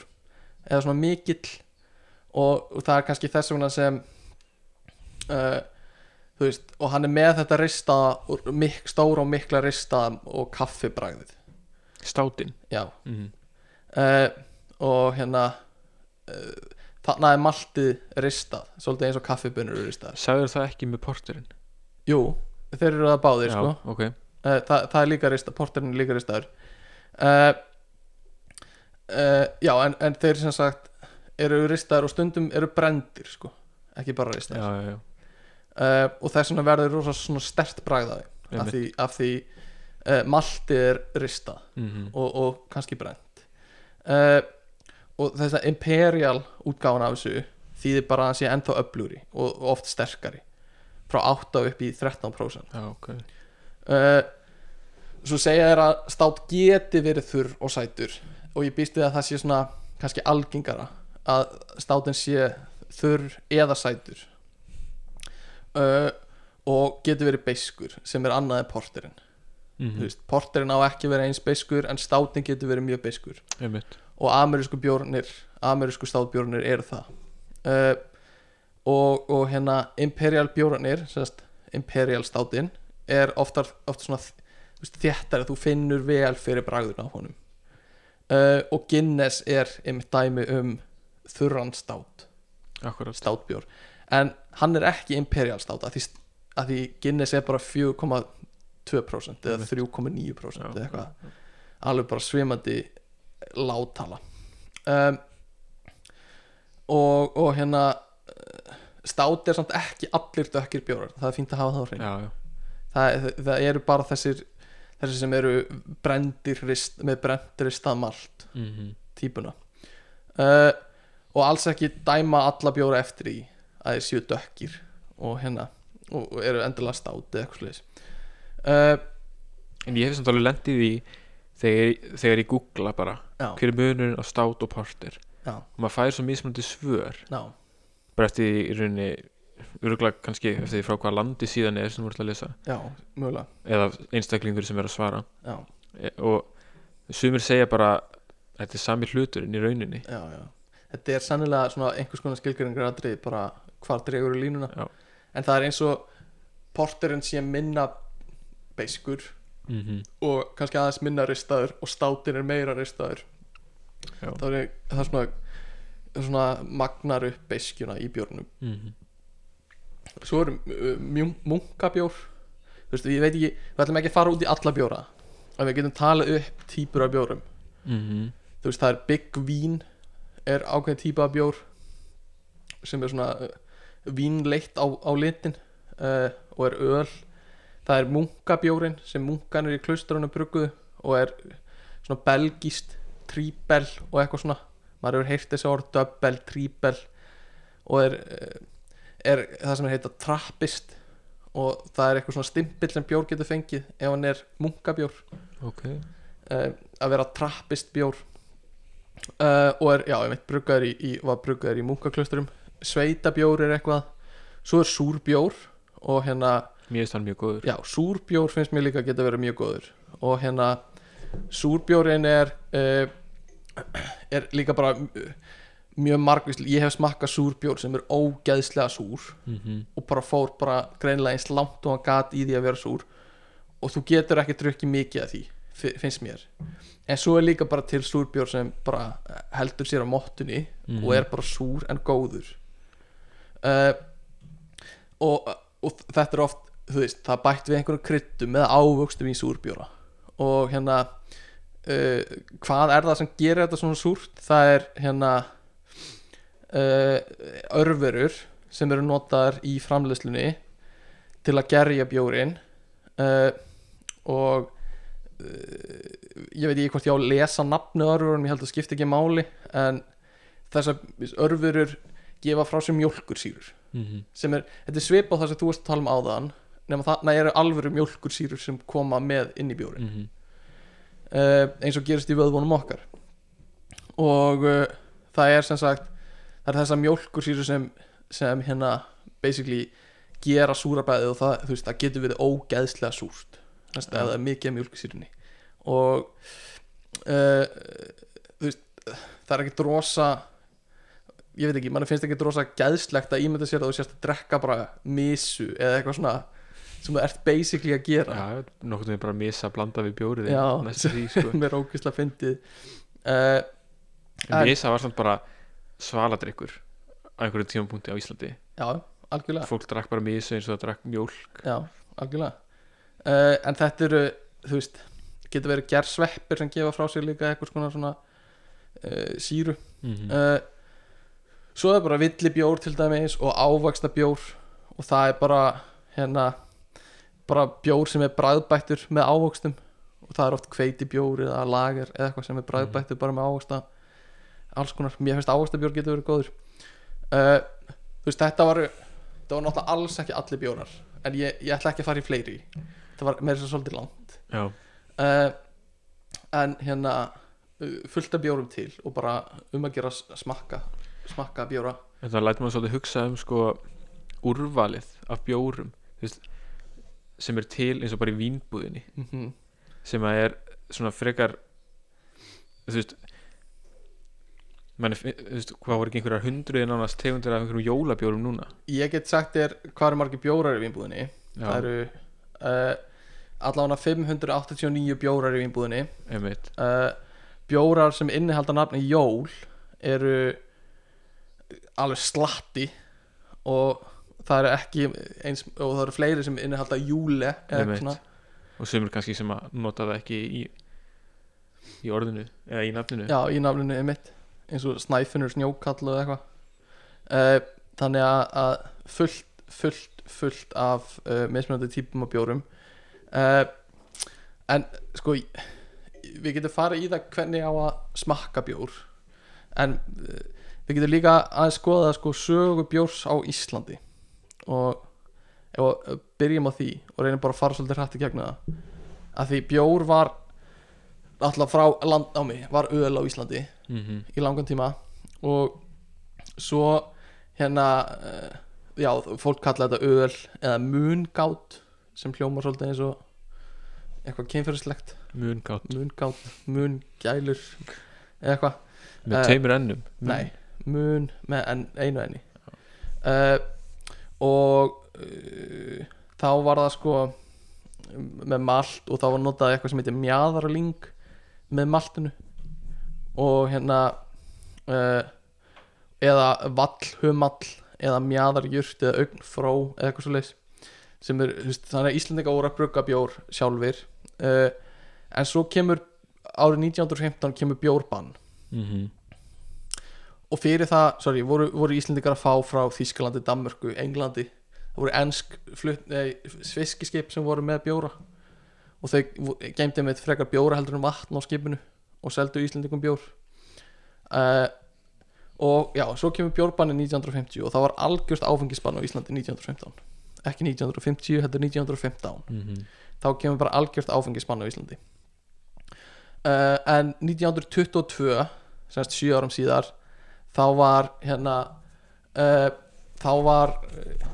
eða svona mikill og, og það er kannski þess vegna sem uh, þú veist og hann er með þetta ristaða mik, stóra og mikla ristaða og kaffibræðið. Státin já. Mm. uh, og hérna uh, þarna er maltið ristað svolítið eins og kaffibunur eru ristað sagður það ekki með porterinn? Jú, þeir eru það báðir já, sko. ok. Uh, það, það er líka ristað, porterinn er líka ristaður. Uh, uh, já, en, en þeir sem sagt eru ristaður og stundum eru brendir sko, ekki bara ristaður já, já, uh, og þess vegna verður rosa stert bragðaði af því, af því maltið er ristað mm og, og kannski brent uh, og þess að imperial útgáfan af þessu þýðir bara að hann sé ennþá öflugri og, og oft sterkari. Frá 8 upp í 13% já, ok. Uh, svo segja þér að stát geti verið þurr og sætur og ég býst við að það sé svona kannski algengara að státin sé þurr eða sætur. Uh, og geti verið beiskur sem er annað en porterinn. Mm veist, porterinn á ekki verið eins beiskur en státin getur verið mjög beiskur. Einmitt og amerísku bjórnir amerísku státbjórnir eru það. Uh, og, og hérna imperial bjórnir imperial státin er ofta svona veist, þéttari, þú finnur vel fyrir bragðun á honum. Uh, og Guinness er einmitt dæmi um þurran stát. Akkurat státbjór. En hann er ekki imperial stát að því, að því Guinness er bara 4,2% eða Einmitt. 3,9% Já. eða eitthvað. alveg bara svimandi láttala um, og, og hérna eh, stát er samt ekki allir dökkir bjórar. Það er fínt að hafa það á já, það, það eru bara þessir þessir sem eru brendir með brendir ristað malt mm típuna. Uh, og alls ekki dæma alla bjóra eftir í að þeir séu dökkir og hérna og, eru endilega státi eða eitthvað sliðis uh, en ég hef samt alveg lendið í þegar, þegar ég googla bara já, hver er munurinn á stát og porter já, og maður fær svo mismunandi svör. Já, bara eftir því í rauninni örgulega kannski eftir því frá hvað landi síðan er sem ert að lesa. Já, mögulega. Eða einstaklingur sem er að svara. Já, E- og sumir segja bara þetta er sami hluturinn í rauninni. Já, já. Þetta er sannilega svona einhvers konar skilgjöringar aðrið bara hvar dregur í línuna. Já. en það er eins og porterinn sé minna beiskur mm -hmm. og kannski aðeins minna ristaður og státin er meira ristaður Já. það er, það er svona svona magnar upp beiskjuna í bjórnum Mm -hmm. svo er uh, mjún- munkabjór þú veist, ég veit ekki við ætlum ekki að fara út í alla bjóra en við getum talað upp típur af bjórum Mm þú veist, það er Big Vín er ákveðin típa af bjór sem er svona vínleitt á, á litin uh, og er öl það er munkabjórin sem munkanir í klaustrunum brugguðu og er svona belgist tríbel og eitthvað svona. Maður hefur heyrt þessi orð double, tríbel og er, uh, er það sem er heita trappist og það er eitthvað svona stimpill sem bjór getur fengið ef hann er munkabjór. Ok. Uh, að vera trappist bjór. Uh, og er, já, ég veit, bruggaður í, í var bruggaður í munkaklösturum sveitabjór er eitthvað. Svo er súrbjór og hérna, mér finnst hann mjög góður. Já, súrbjór finnst mér líka að geta verið mjög góður. Og hérna, súrbjórin er uh, er líka bara uh, mjög margvísl ég hef smakkað súrbjór sem er ógeðslega súr mm -hmm. og bara fór bara greinilega eins langt og hann gat í því að vera súr. Og þú getur ekki drukkið mikið af því fi- finnst mér. En svo er líka bara til súrbjór sem bara heldur sér á mottunni Mhm. og er bara súr en góður. Uh, og, og þetta er oft þú veist, það bætt við einhverjum kryddum eða ávöxtum í súrbjóra. Og hérna uh, hvað er það sem gerir þetta svona súrt? Það er hérna uh, örverur sem eru notaðar í framleiðslunni til að gerja bjórin uh, og uh, ég veit ekki hvort ég á að lesa nafni á örverunum, ég held að það skipti ekki máli en þessar örverur gefa frá sér mjólkursýrur. Mm -hmm. sem er, þetta er svipað það sem þú varst að tala um áðan nema þarna eru alvöru mjólkursýrur sem koma með inn í bjórin Mm -hmm. uh, eins og gerist í vöðvunum okkar. Og uh, það er sem sagt það er þessar mjólkursýrur sem, sem hérna basically gera súrabæðið og það, veist, það getur verið ógeðslega súrt. Þess, ef það er mikið af mjólkursýrunni. Og uh, veist það er ekki drosa ég veit ekki, mann finnst ekki drosa geðslegt að ímynda sér að þú sérst að drekka bara misu eða eitthvað svona sem þú ert basically að gera. Já, nokkuð við bara að missa að blanda við bjórið Já. því sko. er ógeðslega fyndið. Uh, missa var samt bara svaladrykkur á einhverju tímapunkti á Íslandi. Já, algjörlega. Fólk drakk bara missa eins og það drakk mjólk. Já, algjörlega. Uh, en þetta eru, þú veist getur verið gersveppir sem gefa frá sér líka eitthvað svona svona uh, síru. Mm -hmm. svo er bara villibjór til dæmis og ávaxta bjór og það er bara hérna bara bjór sem er bræðbættur með ávöxtum. Og það er oft kveiti bjór eða lager eða eitthvað sem er bræðbættur bara með ávöxta. Alls konar, mér finnst ávöxta bjór getur verið góður. Uh, þú veist þetta var það var náttúrulega alls ekki allir bjórar en ég, ég ætla ekki að fara í fleiri. Það var meira svo svolítið langt. Uh, en hérna uh, fullt af bjórum til og bara um að gera smakka smakka bjóra. En það lætur maður svolítið hugsa um sko úrvalið af bjórum. Þú veist, sem er til eins og bara í vínbúðinni. Mm sem að er svona frekar þú veist manni, fi- þú veist, hvað voru ekki einhverjar hundruði nánast tegundir af einhverjum jólabjórum núna? Ég get sagt þér hvað eru margir bjórar í vínbúðinni. Já, það eru uh, allavega 589 bjórar í vínbúðinni. Uh, bjórar sem innihalda nafni jól eru alveg slatti og það eru ekki eins og það eru fleiri sem innihalda júle og sumir kannski sem að nota það ekki í í orðinu eða í nafninu. Já, í nafninu er mitt eins og snæfinnur snjókall og eitthvað. Uh, þannig að, fullt, fullt, fullt af uh, mismunandi típum af bjórum. Uh, en sko við getum farið í það hvernig á að smakka bjór. En uh, við getum líka að skoða sko sögu bjórs á Íslandi og ef að byrjum á því og reynum bara að fara svolítið hrætt í gegna það að því bjór var alltaf frá landnámi var öl á Íslandi mm í langan tíma og svo hérna uh, já, fólk kalla þetta öl eða mungátt sem hljómar svolítið eins og eitthvað kynferðislegt. Mun gátt mungátt, mungælur eða eitthvað. Með Eh, tveimur ennum? Mun- Nei, mun með en, einu enni. Uh, Og uh, Þá var það sko Með malt og þá var notað eitthvað sem heitir mjaðarling Með maltinu Og hérna uh, Eða vallhumall Eða mjaðarjurt eða augnfró Eða eitthvað svo leis sem er, veist, þannig að Íslendinga voru að brugga bjór sjálfir uh, en svo kemur árið 1915 kemur bjórbann Mhm. Og fyrir það, sorry, voru, voru Íslendingar að fá frá Þískalandi, Danmörku, Englandi. Það voru nei, sviskiskip sem voru með bjóra. Og þau geimdi með frekar bjóra heldur en vatn á skipinu og seldu Íslendingum bjór. Uh, og já, svo kemur bjórbanni 1950 og það var algjörst áfengisbann á Íslandi 1915 ekki 1950, þetta er 1915 Mhm. þá kemur bara algjört áfengisbann á Íslandi. Uh, en 1922 semst 7 árum síðar þá var hérna uh, þá var uh,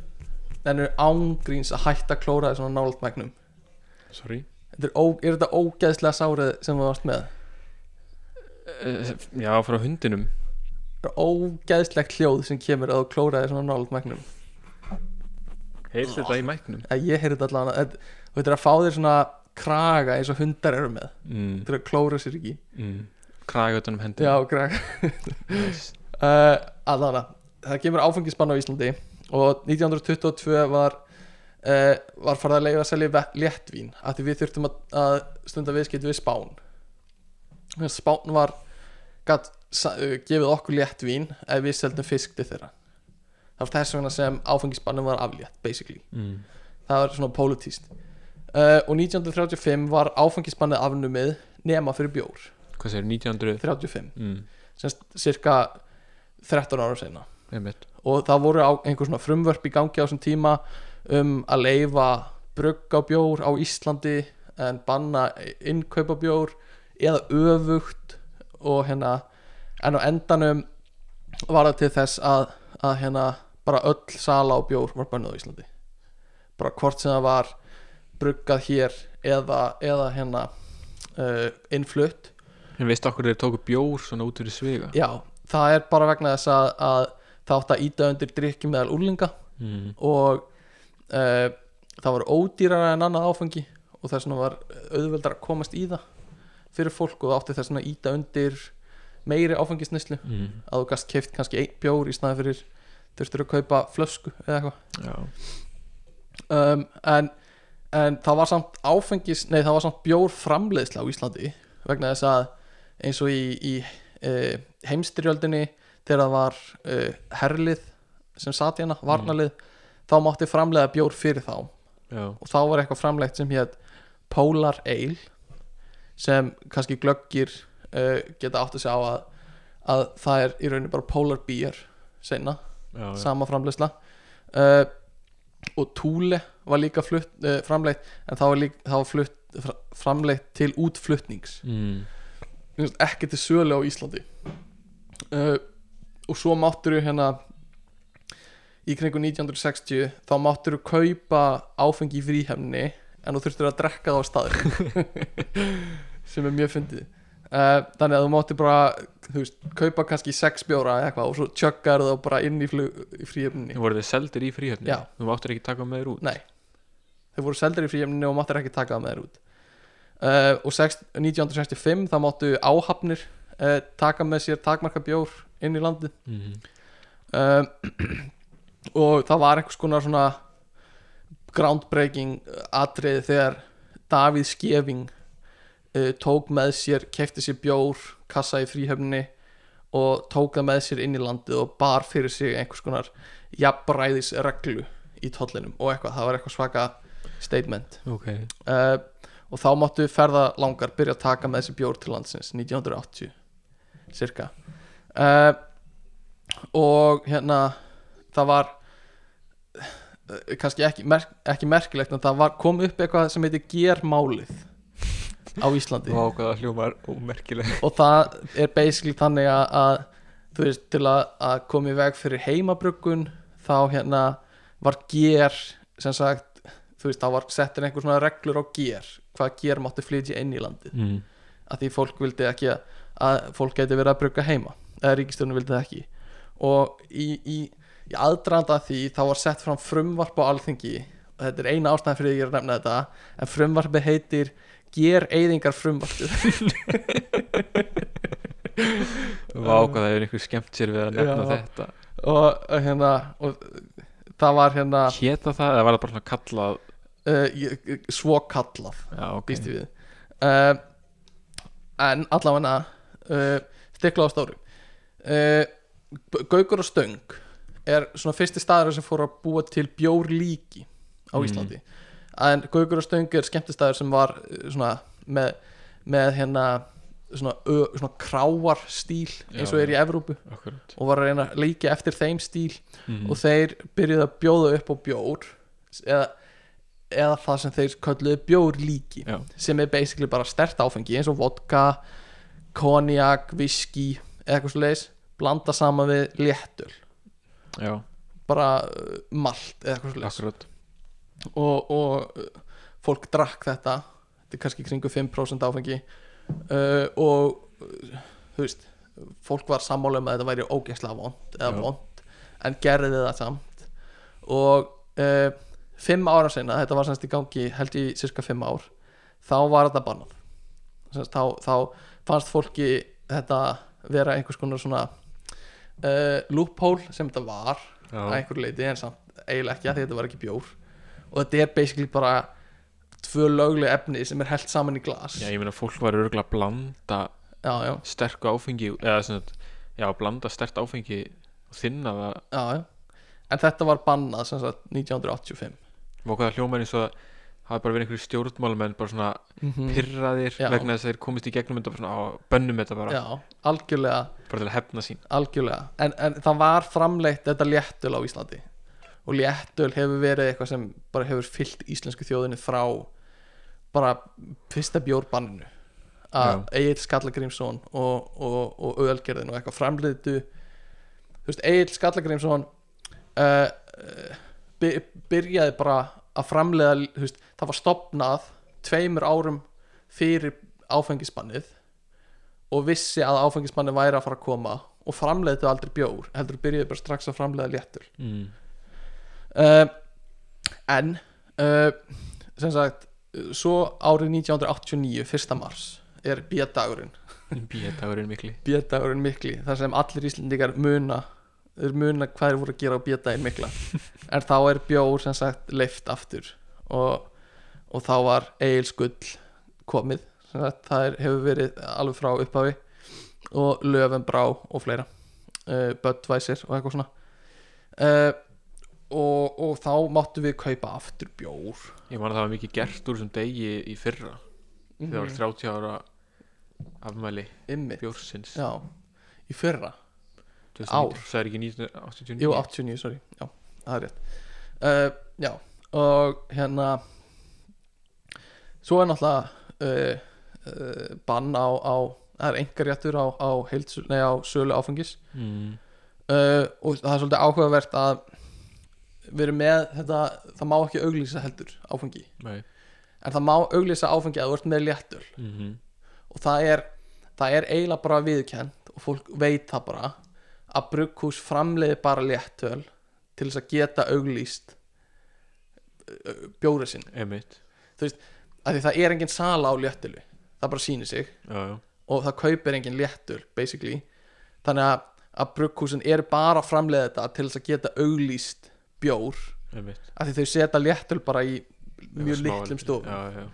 þennur ángríns að hætta að klóra svona nált megnum sorry? Er, ó, er þetta ógeðslega sárið sem þú varst með? Eh, já frá hundinum. Það ógeðslegt hljóð sem kemur að þú klóraði svona nált megnum heyrst þetta í mæknum? Að ég heyrði þetta allan að þú veitir að fá þér svona kraga eins og hundar eru með mm. þetta er að klóra sér ekki. Mm. kragötunum hendi já, kraga. Uh, allan það kemur áfengisbann á Íslandi og 1922 var uh, var farið að leiða að selja léttvín af því við þurftum að, að stunda viðskipt við Spán. Spán var gat, sa, uh, gefið okkur léttvín ef við seldum fisk til þeirra. Það var þess vegna sem áfengisbannum var aflétt basically, mm. það var svona pólitíst uh, og 1935 var áfengisbannið afnumið nema fyrir bjór. Hvað segir 1900 35, mm. semst cirka 13 ára seinna. Einmitt. Og það voru á einhver svona frumvörp í gangi á þessum tíma um að leifa brugg á bjór á Íslandi en banna innkaupa bjór eða öfugt og hérna en á endanum var það til þess að, að hérna bara öll sala á bjór var bannað á Íslandi. Bara hvort sem það var bruggað hér eða, eða hérna uh, innflutt. En veistu okkur þeir tóku bjór svona út fyrir sviga? Já, það er bara vegna þess að, að það átti að íta undir drikki meðal úrlinga mm. og uh, það var ódýrara en annað áfengi og þess vegna var auðveldar að komast í það fyrir fólk og það átti þess vegna að íta undir meiri áfengisnislu Mm. að þú gast keift kannski einn bjór í staði fyrir þurftur að kaupa flösku eða eitthvað um, en, en það var samt áfengis nei það var samt bjór framleiðsla á Íslandi vegna þess að eins og í, í uh, heimstyrjöldinni þegar það var uh, herlið sem sat hérna, varnalið þá mátti framleiða bjór fyrir þá. Já. Og þá var eitthvað framleitt sem hétt Polar Ale sem kannski glöggir uh, geta átt að segja á að, að það er í rauninni bara Polar Beer seinna, já, sama framleiðsla. Uh, og Thule var líka flutt, framleitt en það var, líka, það var flutt, fra- framleitt til útflutnings. Mm. Þú ekki til sölu á Íslandi. Uh, og svo máttur hérna í kringu 1960 þá máttur kaupa áfengi í fríhefni en þú þurftur að drekka það á staður sem er mjög fyndið. Uh, þannig að þú máttir bara þú veist, kaupa kannski sex bjóra eða eitthvað og svo tjöggar það bara inn í, í fríhefni voru þeir seldir í fríhöfni Já. þú máttir ekki taka með þér út? Nei. Þau voru seldir í fríhefninu og máttir ekki taka það með þér út uh, Og sex, 1965 þá máttu áhafnir uh, taka með sér takmarka bjór inn í landið. Mm. um, og það var einhvers konar svona groundbreaking atrið þegar Davíð Skeving tók með sér, kefti sér bjór kassa í fríhöfninni og tók það með sér inn í landið og bar fyrir sig einhvers konar jafnræðisreglu í tollinum og eitthvað, það var eitthvað svaka statement. Ok. Uh, og þá máttu ferða langar byrja að taka með þessi bjór til landsins 1980 cirka. Uh, og hérna það var uh, kannski ekki, merk, ekki merkilegt en það var, kom upp eitthvað sem heitir germálið á Íslandi. Vá, og það er basically þannig að, að þú veist, til að, að koma í veg fyrir heimabruggun þá hérna var ger sem sagt, þú veist, þá var settin einhver svona reglur á ger hvað ger mátti flytja inn í landið mm. að því fólk vildi ekki að, að fólk geti verið að brugga heima eða ríkistjórnum vildi það ekki og í, í, í aðdraðanda því þá var sett fram frumvarp á alþingi og þetta er eina ástæðan fyrir því ég er að nefna þetta en frumvarpi heitir ger eyðingar frumvarpið Vá, hvað það er einhver skemmt sér við að nefna Já. þetta og hérna og það var hérna Héta það, eða var það bara svona kallað uh, svo kallað býst ég við. Uh, en allavega uh, stikla á stóru. Gaukur og Stöng er svona fyrsti staður sem fór að búa til bjór líki á Mm. Íslandi. En Gaukur og Stöng er skemmtistæður sem var svona með, með hérna svona, svona kráar stíl eins og er í Evrópu. Akkurat. Og var að reyna að leikja eftir þeim stíl. Mm. og þeir byrjuðu að bjóða upp á bjór eða, eða það sem þeir kölluðu bjórlíki Já, sem er basically bara stert áfengi eins og vodka, konjak, whisky eða eitthvað leis blanda saman við léttul já, bara uh, malt eða eitthvað akkurat. Og, og uh, fólk drakk þetta þetta er kannski kringu 5% áfengi. Uh, og uh, þú veist fólk var sammála um að þetta væri ógeðslega vond eða vond en gerði það samt. Og uh, fimm ára senna, þetta var semst í gangi held í cirka fimm ár þá var þetta bannað. Semst, þá, þá fannst fólki þetta vera einhvers konar svona uh, loophole sem þetta var að Já, einhverju leiti en samt eiginlega ekki að þetta var ekki bjór. Og þetta er basically bara tvö lögleg efni sem er held saman í glas. Já, ég meina fólk var örgulega að blanda já, já, sterku áfengi eða svona, já, blanda stert áfengi og þinna það já, já. en þetta var bannað sem sagt 1985 og hvað hljómar eins og það hafi bara verið einhverju stjórnmálamenn bara svona mm pyrraðir Já. vegna þess að þeir komist í gegnum þetta bara svona á bönnum þetta bara, já, algjörlega. Bara til að hefna sín. Algjörlega, en, en það var framleitt þetta léttul á Íslandi. Og léttul hefur verið eitthvað sem bara hefur fyllt íslensku þjóðinni frá bara fyrsta bjórbanninu. Að Egil Skallagrímsson og, og, og Ölgerðin og eitthvað framleitu þú veist, Egil Skallagrímsson uh, uh, by, byrjaði bara að framleiða þú veist, það var stopnað tveimur árum fyrir áfengisbannið og vissi að áfengisbannið væri að fara að koma og framleiði aldrei bjór heldur byrjaði bara strax að framleiða léttul mm. uh, en uh, sem sagt svo árið 1989 1. mars er bíadagurinn bíðdagurinn mikli bíadagurinn mikli þar sem allir íslendingar muna þeir muna hvað þeir voru að gera á bíadaginn mikla. En þá er bjór sem sagt leift aftur. Og, og þá var Egil Skull komið sagt, það er, hefur verið alveg frá upphafi. Og Löfum Brá og fleira. Uh, Budweiser og eitthvað svona. Uh, og, og þá máttu við kaupa aftur bjór. Ég man að það var mikið gert úr þessum degi í fyrra. Þegar það var 30 ára afmæli Immi, bjórsins. Já, í fyrra. 2009. ár. það er ekki 1989 Jú, 89, sorry, já, það er rétt. Uh, Já, og hérna Svo er náttúrulega uh, uh, bann á, á það er engarjættur á, á, á sölu áfengis. Mm. og það er svolítið áhugavert að við erum með þetta, það má ekki auglýsa heldur áfengi, Nei. en það má auglýsa áfengi að þú ert með léttul Mm og það er, það er eiginlega bara viðkend og fólk veit það bara að brugghús framleiði bara léttöl til þess að geta auglýst uh, bjórið sinn emitt af því það er engin sala á léttölu það bara sýnir sig. Já, já. og það kaupir engin léttöl basically. Þannig að að brugghúsin eru bara að framleiða þetta til þess að geta auglýst bjór. Einmitt. af því þau setja léttul bara í mjög litlum stofum. Já,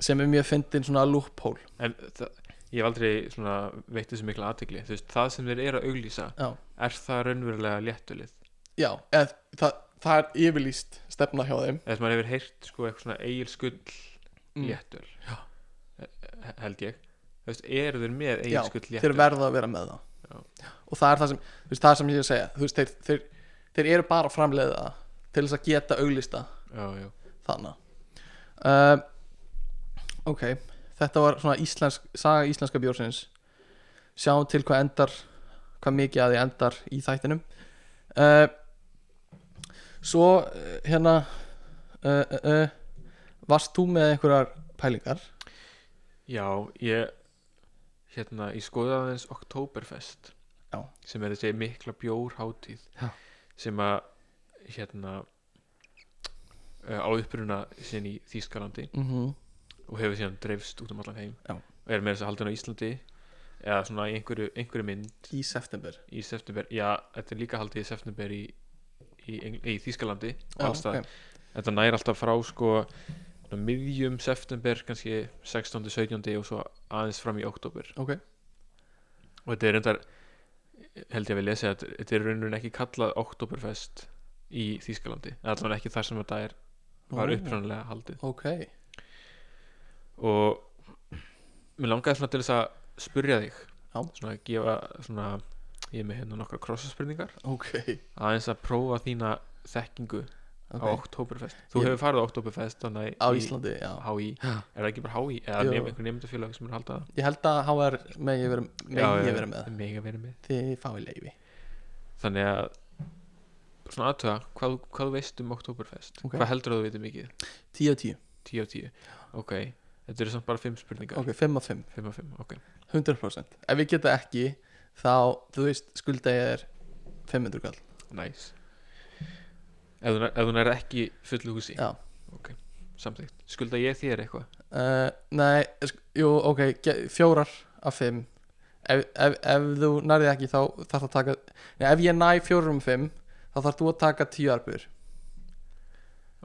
sem er mjög fyndin svona loophole. En það, ég hef aldrei svona veitt þessu mikla aðtegli þú veist, það sem þeir eru að auglýsa já, er það raunverulega léttulið? Já eð, það, það er yfirlýst stefna hjá þeim. Eða maður hefur heyrt sko eitthvað svona eigil skull Mm. léttul He- held ég. Þú veist, eru þeir með já, eigil skull þeir léttul verða að vera með það. Já. og það er það sem, þú veist, það sem ég er að segja. Þú veist, þeir, þeir, þeir eru bara að framleiða til þess að geta auglýsta já, já, þannig uh, ok þetta var svona íslensk, saga íslenska bjórsins sjáum til hvað endar hvað mikið að því endar í þættinum uh, svo uh, hérna uh, uh, varst þú með einhverjar pælingar já ég hérna, ég skoði aðeins Oktoberfest Já. sem er þessi mikla bjórhátíð Já. sem að hérna á uppruna sinn í Þýskalandi mm -hmm. Og hefur síðan dreifst út um allan heim Já. og er með þess að haldin á Íslandi eða svona í einhverju, einhverju mynd í september í september, já, þetta er líka haldið í september í, í, Eng- í Þýskalandi og alls það, ok. þetta nær alltaf frá sko svona miðjum september, kannski 16. 17. og svo aðeins fram í oktober ok, og þetta er reyndar held ég að við lesa að þetta er raunin ekki kallað Oktoberfest í Þýskalandi allavega ekki þar sem þetta er var Ó. upprunalega haldið ok og mér langaði svona til þess að spurja þig. Já. svona að gefa svona ég er með hérna nokkra krossaspurningar ok, aðeins að prófa þína þekkingu á ok. Oktoberfest þú Ég- hefur farið á Oktoberfest þannig á í Íslandi, já. HÍ, er það ekki bara HÍ eða Jú. nefn, einhver nefndafélag sem er að halda það? Ég held að HR megi vera, megi vera með megi vera með. Þið fáið leifi þannig að svona aðtöða, hvað, hvað þú veist um Oktoberfest Ok. hvað heldur þú að þú veitir mikið? 10 af 10, 10 á 10, ok þetta eru samt bara 5 spurningar. Ok, 5 af 5 5 á 5, ok. 100% ef við geta ekki þá, þú veist, skulda ég er 500 kall. Nice. Ef þú, ef þú nær ekki fullu húsi. Já. Samþykkt, skulda ég þér eitthvað? Uh, nei, sk- jú, ok ge- fjórar af 5 ef, ef, ef þú nærði ekki þá þarf það að taka nei, ef ég næ fjórum af 5 þá þarf þú að taka 10 arbur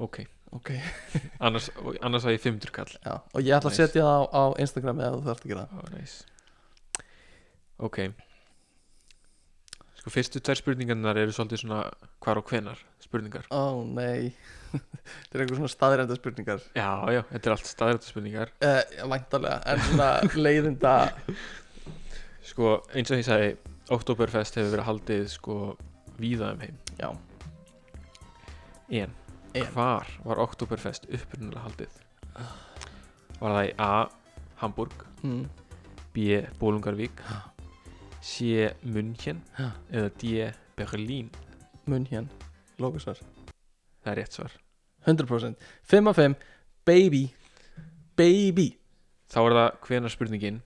ok, ok, annars, annars að ég 500 kall. Já, og ég ætla að Nice. setja það á, á Instagram eða þú þarf að gera oh, nice. ok. Sko fyrstu tvær spurningarnar eru svolítið svona hvar og hvenar spurningar. Ó nei. Þetta er eitthvað svona staðrænda spurningar. Já, já, þetta er allt staðrættu spurningar. Uh, væntalega, en svona leiðinda sko, eins og ég sagði Oktoberfest hefur verið haldið sko víða um heim. Já, En. Hvar var Oktoberfest upprunalega haldið? Var það í A Hamburg, mm. B Bólungarvík C München eða D Berlín? Hér lókusvar það er rétt svar. 100% 5 af 5 baby. Baby. Þá er það hvenar spurningin?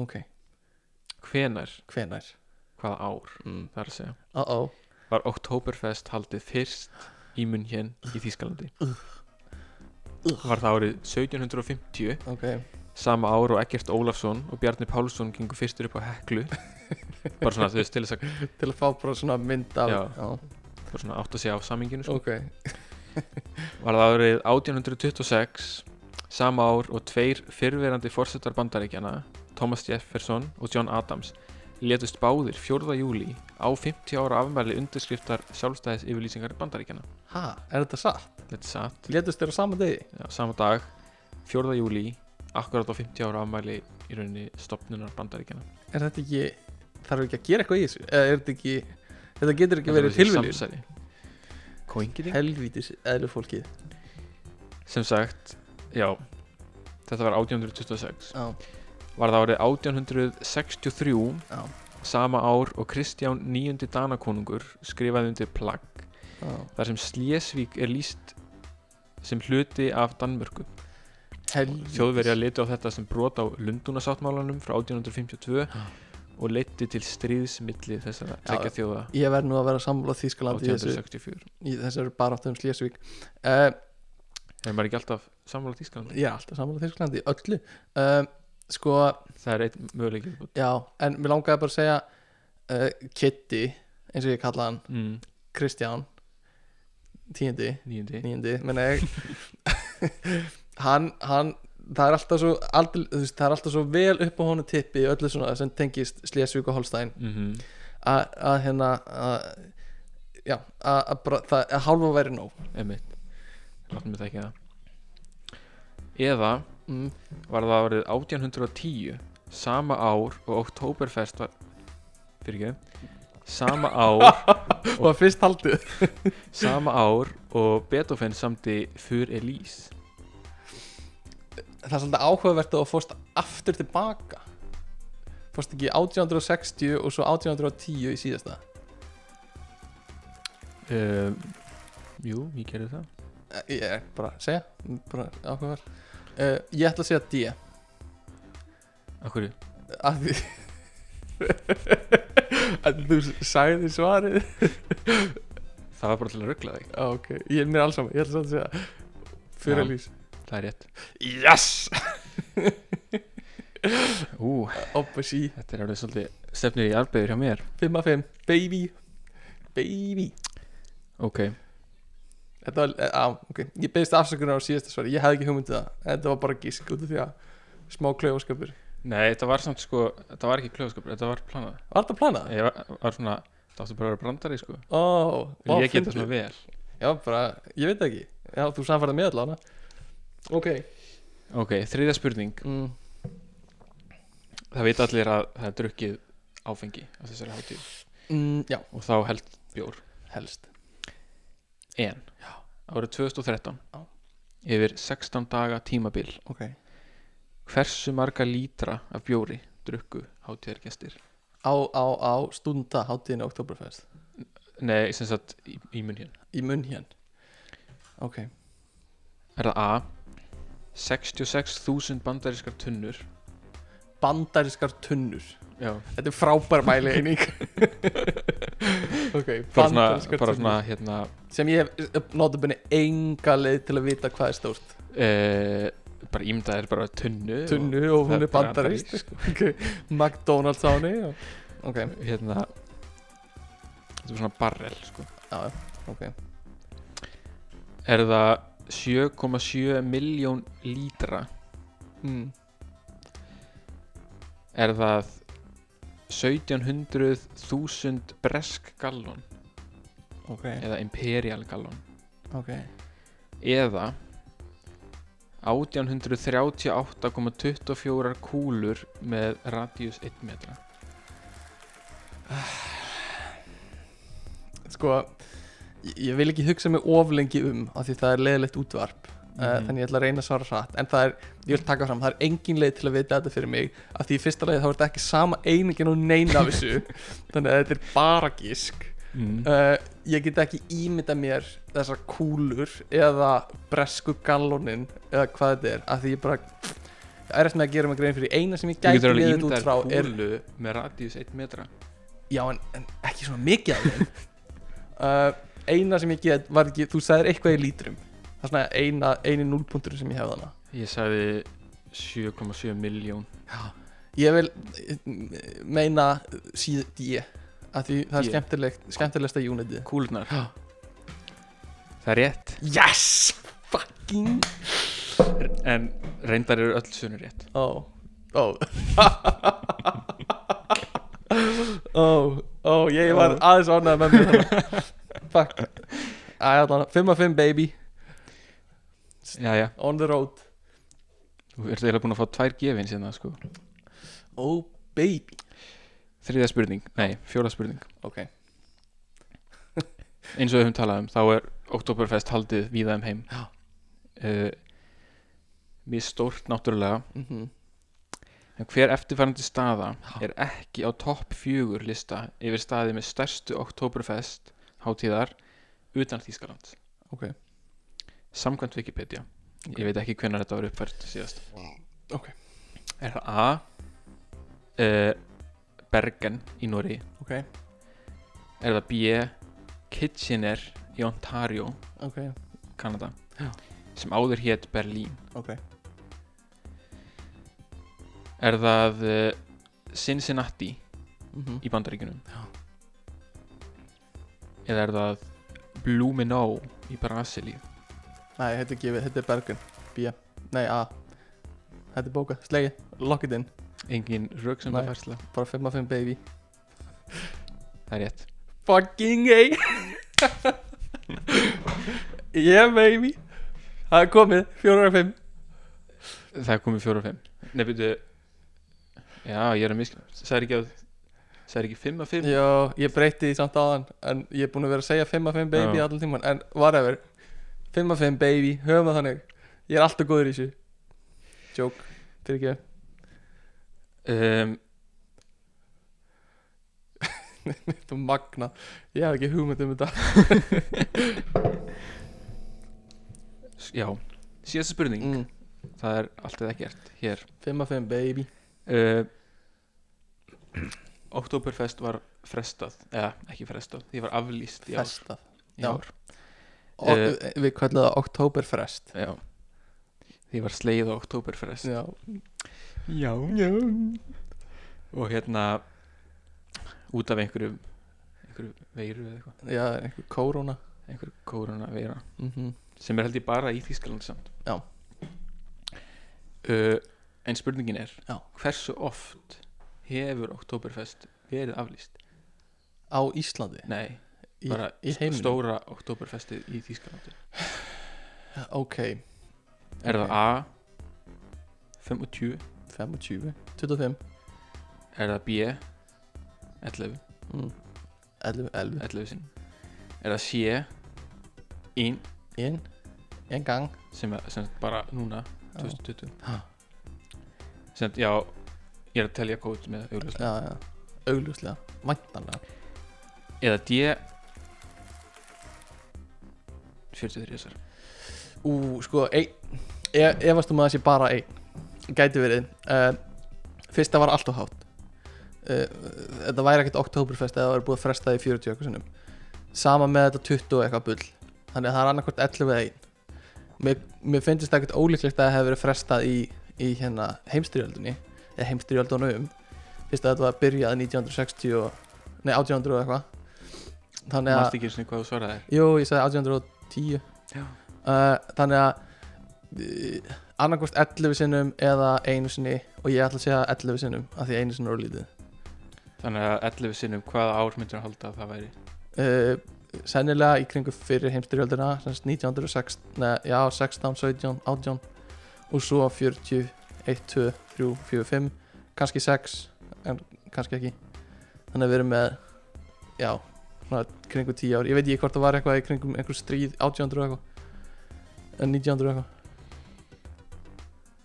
Ok, hvenar, hvenær? Hvaða ár? Mm. það er að segja. Uh oh var Oktoberfest haldið fyrst í München í Þýskalandi. Var það árið 1750 ok, sama ár og Eggert Ólafsson og Bjarni Pálsson gengur fyrstur upp á heklu. Bara svona veist til þess að til að fá bara svona mynd af Já. já. bara svona átt að segja á saminginu sko. ok, var það árið 1826 sama ár og tveir fyrrverandi fórsetar bandaríkjana Thomas Jefferson og John Adams letust báðir 4. júli á 50 ára afmæli undirskriftar sjálfstæðis yfirlýsingar bandaríkjana ha, er þetta satt? þetta er satt, letust þér á sama degi? Já, sama dag 4. júli, akkurat á 50 ára afmæli í rauninni stopnunar bandaríkjana er þetta ekki, þarf ekki að gera eitthvað í þessu eða er þetta ekki, þetta getur ekki verið tilviljun samsæri Coinciding? helvítis eðlu fólkið sem sagt, já þetta var 1826 já, var það árið 1863 já, sama ár og Kristján níundi Danakonungur skrifaði undir plagg já. þar sem Slesvík er lýst sem hluti af Danmörku. Þjóðverja liti á þetta sem brot á Lundunasáttmálanum frá 1852 og leiti til stríðsmilli þessara Já. tvekja þjóða. Ég verð nú að vera í þessu 1864 í þessari baráttu um Slesvík. Uh, er maður ekki alltaf sammála Þýskalandi? ég er alltaf sammála Þýskaland í öllu. Uh, sko, það er einn möguleik já en mér langaði bara að segja uh, Kitty eins og ég kalla hann. Mm. Kristján tíundi, Níundi. Níundi menna ég. Hann, hann það er alltaf svo aldrei, veist, það er alltaf svo vel upp á honu tippi í öllu svona sem tengist Slesvík og Holstein. Mm að að hérna að, já, að, að að hálfa væri nóg. Einmitt. Láttum við það ekki það. Eða mm. var það árið 1810 Sama ár og Oktoberfest var Fyrir ekki Sama ár og fyrst haldið. Sama ár og Beethoven samti Für Elise. Það er svolítið áhugavert að fórst aftur tilbaka fórst ekki 1860 og svo 1810 í síðasta? Um, Jú, ég gerði það. Eh, ég er bara að segja bara áhugavert uh, ég ætla að segja D. Akkur að því að þú sagði svarið. Það var bara til að ruggla þig. Á, ok, ég er mér alls saman, ég ætla að segja fyrir að lýs Það er rétt. Yes! Ú, oppa sí, þetta er alveg svolítið stefnir í arbegur hjá mér. 5 af 5, baby. Baby. Ok, var, eh, á, ok, ég beðist afsökunar á síðasta svari. Ég hefði ekki hugmyndið það, en þetta var bara gísk út af því að smá klaufaskapur. Nei, þetta var samt sko Þetta var ekki klöðskapur, þetta var planað. Var þetta planað? Ég var, var svona, það áttu bara að vera brandari sko. Ó, ó, Ég geta svona vel? Já, bara, ég veit það ekki. Já, þú samfærið með allan Ok. Ok, þriðja spurning. Mm, Það veit allir að það er drukkið áfengi á þessari hátíð. Mm, Já, og þá held bjór. Helst En árið 2013 Já. yfir 16 daga tímabil Ok. hversu marga lítra af bjóri drukku hátíðargestir Á, á, á stunda hátíðinu Oktoberfest? Nei, sem sagt í, í munn hér. Í munn hér. Ok. Er það A 66.000 bandarískar tunnur. Bandarískar tunnur. Já, Þetta er frábær mæli eining Ok, bara svona, bara svona hérna Sem ég hef notabunni enga leið til að vita hvað er stórt. E, bara ímyndað er bara tunnu Tunnu og það hún er er bara bandarísk bandarísk, Ok, McDonalds á henni og- Ok, og hérna þetta er svona barrel sko. já, ok. Er það 7,7 miljón lítra? Mm. er það 1700.000 bresk gallon Ok, eða imperial gallon. Ok. Eða 1838,24 kúlur með radius 1 metra. Sko, ég, vil ekki hugsa mig oflengi um af því það er leiðilegt útvarp mm Mhm. Þannig ég ætla að reyna að svara hratt. En það er, ég vil taka fram, það er engin leið til að vita þetta fyrir mig. Af því í fyrsta leið þá er þetta ekki sama einingin og neina af þessu. Þannig að þetta er bara gísk mm. uh, Ég get ekki ímynda mér þessar kúlur eða bresku gallónin eða hvað þetta er. Af því ég bara Það er eftir með að gera mig grein fyrir eina sem ég gæti alveg liðið út frá er með radius 1 metra. Já, en, en ekki svona mikið af þeim. Uh, Eina sem ég get var ekki, þú sagðir eitthvað í lítrum Það er svona eina, eini núlpunktur sem ég hefði hana ég sagði 7,7 miljón Ég vil eh, meina síð D. Að því það er skemmtilegt, skemmtilegsta unitið. Kúlunar Já. það er rétt. Yes! Fucking. En reyndar eru öll sunnur rétt. Ó, ó. Ó, ó, ég var aðeins ánægð með mér. Fuck. Æ, allan, 5 af 5 baby já já, On the road. Þú ert eiginlega búin að fá tvær gefins hérna sko. Oh baby. Þriðja spurning, nei, fjóra spurning. Ok. Eins og við höfum talað um þá er Oktoberfest haldið víða um heim. Já. uh, mjög stórt náttúrulega. Mm en hver eftirfærandi staða er ekki á topp fjögur lista yfir staði með stærstu Oktoberfest hátíðar utan Þýskaland Ok samkvæmt Wikipedia. Ég veit ekki hvenær þetta var uppfært síðast. Ok. er það A uh, Bergen í Nóri Ok. Er það B Kitchener í Ontario? Kanada. Já. sem áður hétt Berlín. Er það uh, Cincinnati mm í bandaríkunum Já. eða er það Blumenau í Brasilíu Nei, þetta er gefið, þetta er Bergen B, nei A. Þetta er bókað, slegið, lock it in. Engin röksemda Nei. færsla. Bara 5 af 5 baby. Það er rétt. Fucking A. Yeah baby. Það er komið, 4 af 5 það er komið fjóra og fimm. Nei, byrju. Já, ég er að miska Það er ekki að Það er ekki fimm af fimm? Já, ég breytti því samt áðan En ég er búin að vera að segja 5 af 5 baby allan tíman En whatever 5 af 5 baby, höfum það þannig. Ég er alltaf góður í þessu. Joke, fyrir ekki um, Þú magna. Ég hef ekki hugmynd um þetta. Já, síðasta spurning. Mm. Það er allt eða ekkert hér. 5 af 5 baby. Uh, Oktoberfest var frestað. Eða, ekki frestað. Því var aflýst í Já. Og Eh. Við kallum það Oktoberfest Já. Því var sleið á Oktoberfest Já, Já, já. Og hérna Út af einhverju Einhverju veiru eða eitthvað. Já einhver kóróna. Einhverju kóruna veira. Mm Sem er held ég bara í Þýskaland samt. Já. uh, En spurningin er Já. Hversu oft hefur Oktoberfest verið aflýst? Á Íslandi? Nei, Í, bara í heiminum. stóra Oktoberfestið í Þýskalandi. Ok. Er það A? 25 25 25 Er það B? 11 mm. 11 11 11 sinn Er það C? 1 Ein. En gang. Sem er sem bara núna 2020 Já. sem já ég er að telja kóð með augljóslega. Já, já. Augljóslega. Væntanlega. Eða D 43 þessar Ú, sko, einn Ég, e, ég varst um að það sé bara einn Gæti verið. Uh, Fyrsta var allt og hátt. Uh, Þetta væri ekkert oktoberfest eða það væri búið að fresta það í 40 eitthvað sinnum. Sama með þetta 20 eitthvað bull. Þannig að það er annarkort 11 eða einn Mér, mér finnst þetta ekkert ólíklegt að það hefur verið frestað í, í hérna heimstyrjöldunni eða heimstyrjöldunum um. Fyrst að þetta var að byrjað 1960 og, Nei, 1800 eitthvað. Þannig að Mást ekki svona hvað þú svaraði? Jú, ég sagði 1800 10 uh, eh, þannig að eh, uh, annarkvæmst 11 sinnum eða einu sinni og ég ætla að segja 11 sinnum af því einu sinni eru lítið. Þannig að 11 sinnum, hvaða ár myndir að halda að það væri? Uh, sennilega í kringu fyrir heimstyrjöldina 1916, 17, 18 og svo 40, 1, 2, 3, 4, 5 kannski 6 en kannski ekki. Þannig að við erum með já kringu 10 ár. Ég veit ekki hvort það var eitthvað í kringum einhver stríð 1800 og eitthvað. En 1900 og eitthvað.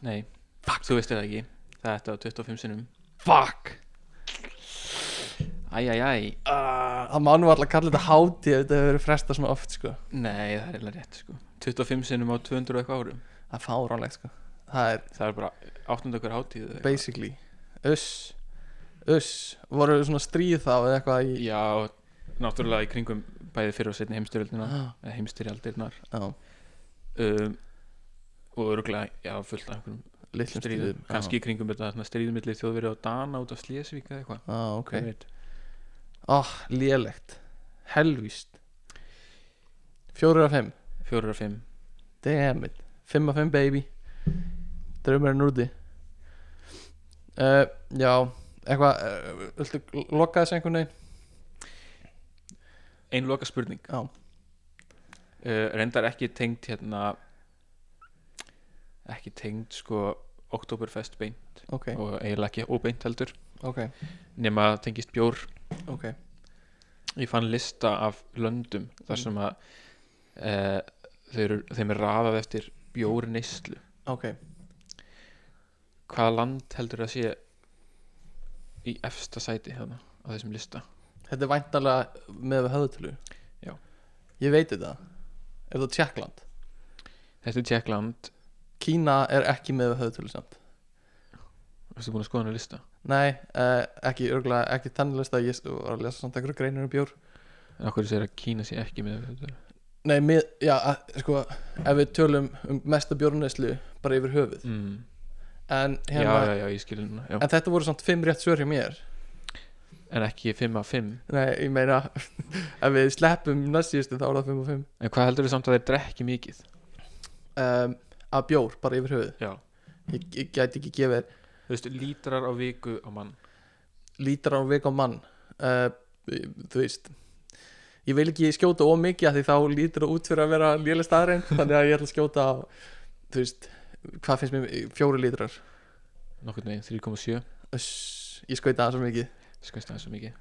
Nei, Fuck. þú veist það ekki. Þetta var 25 sinnum. Fuck. Æjæjæj uh, Það má nú alltaf kalla þetta hátíð ef þetta hefur verið frestað svona oft sko. Nei, það er eiginlega rétt sko. 25 sinnum á 200 og eitthvað árum. Það er fáránlegt sko. Það er Það er bara 800 okkur hátíð eða eitthvað. basically Uss Uss. Voru svona stríð þá eða eitthvað í Já, náttúrulega í kringum bæði fyrir og setni heimstyrjöldina Já, eða heimstyrjaldirnar. Já. Um, og örgulega, já, fullt af einhverjum Litlum stríðum, kannski í kringum þetta þarna stríðum milli þjóðverið og Dana út af Slesvík eða eitthvað, ah, ok. Hver veit? Ah, lélegt. Helvíst. Fjórir af fimm. Fjórir af fimm, Damn it. Fimm af fimm baby. Draumurinn úti. Uh, Já Eitthvað uh, Viltu loka þessu einhvern veginn? Ein loka spurning uh, reyndar ekki tengd hérna ekki tengd sko Oktoberfest beint Ok, og eiginlega ekki óbeint heldur. Ok, nema tengist bjór. Ok. Ég fann lista af löndum þar Mm. sem að uh, þeir, þeim er raðað eftir bjór neyslu Ok. Hvaða land heldur að sé í efsta sæti hérna á þessum lista Þetta er væntalega með höðutölu Já. Ég veit þetta. Er það Tjekkland? þetta er Tjekkland, Kína er ekki með höðutölu samt. Varstu búin að skoða hana lista? Nei, uh, ekki örgulega ekki þannig lista. Ég var að lesa samt einhverju greinur um bjór en okkur segir að Kína sé ekki með þetta Nei, mið, já, að- sko Ef við tölum um mesta bjórneslu bara yfir höfuð. Mm. En, já, hérna, já, já, ég skilur já. en þetta voru samt fimm rétt svör hjá mér en ekki 5 af 5 Nei, ég meina ef við sleppum næstíðustu þá er það 5 og 5 en hvað heldur þið samt að þeir drekki mikið? Um, Að bjór, bara yfir höfuð. Já, Ég, ég gæti ekki gefið þú veist, lítrar á viku á mann. Lítar á vik á mann. Uh, Þú veist Ég vil ekki skjóta of mikið af því þá lítur það út fyrir að vera lélega staðrein þannig að ég ætla að skjóta á þú veist, hvað finnst mér fjóri lítrar. Veginn 3,7 Öss, ég skauta það svo mikið skoist það svo mikið.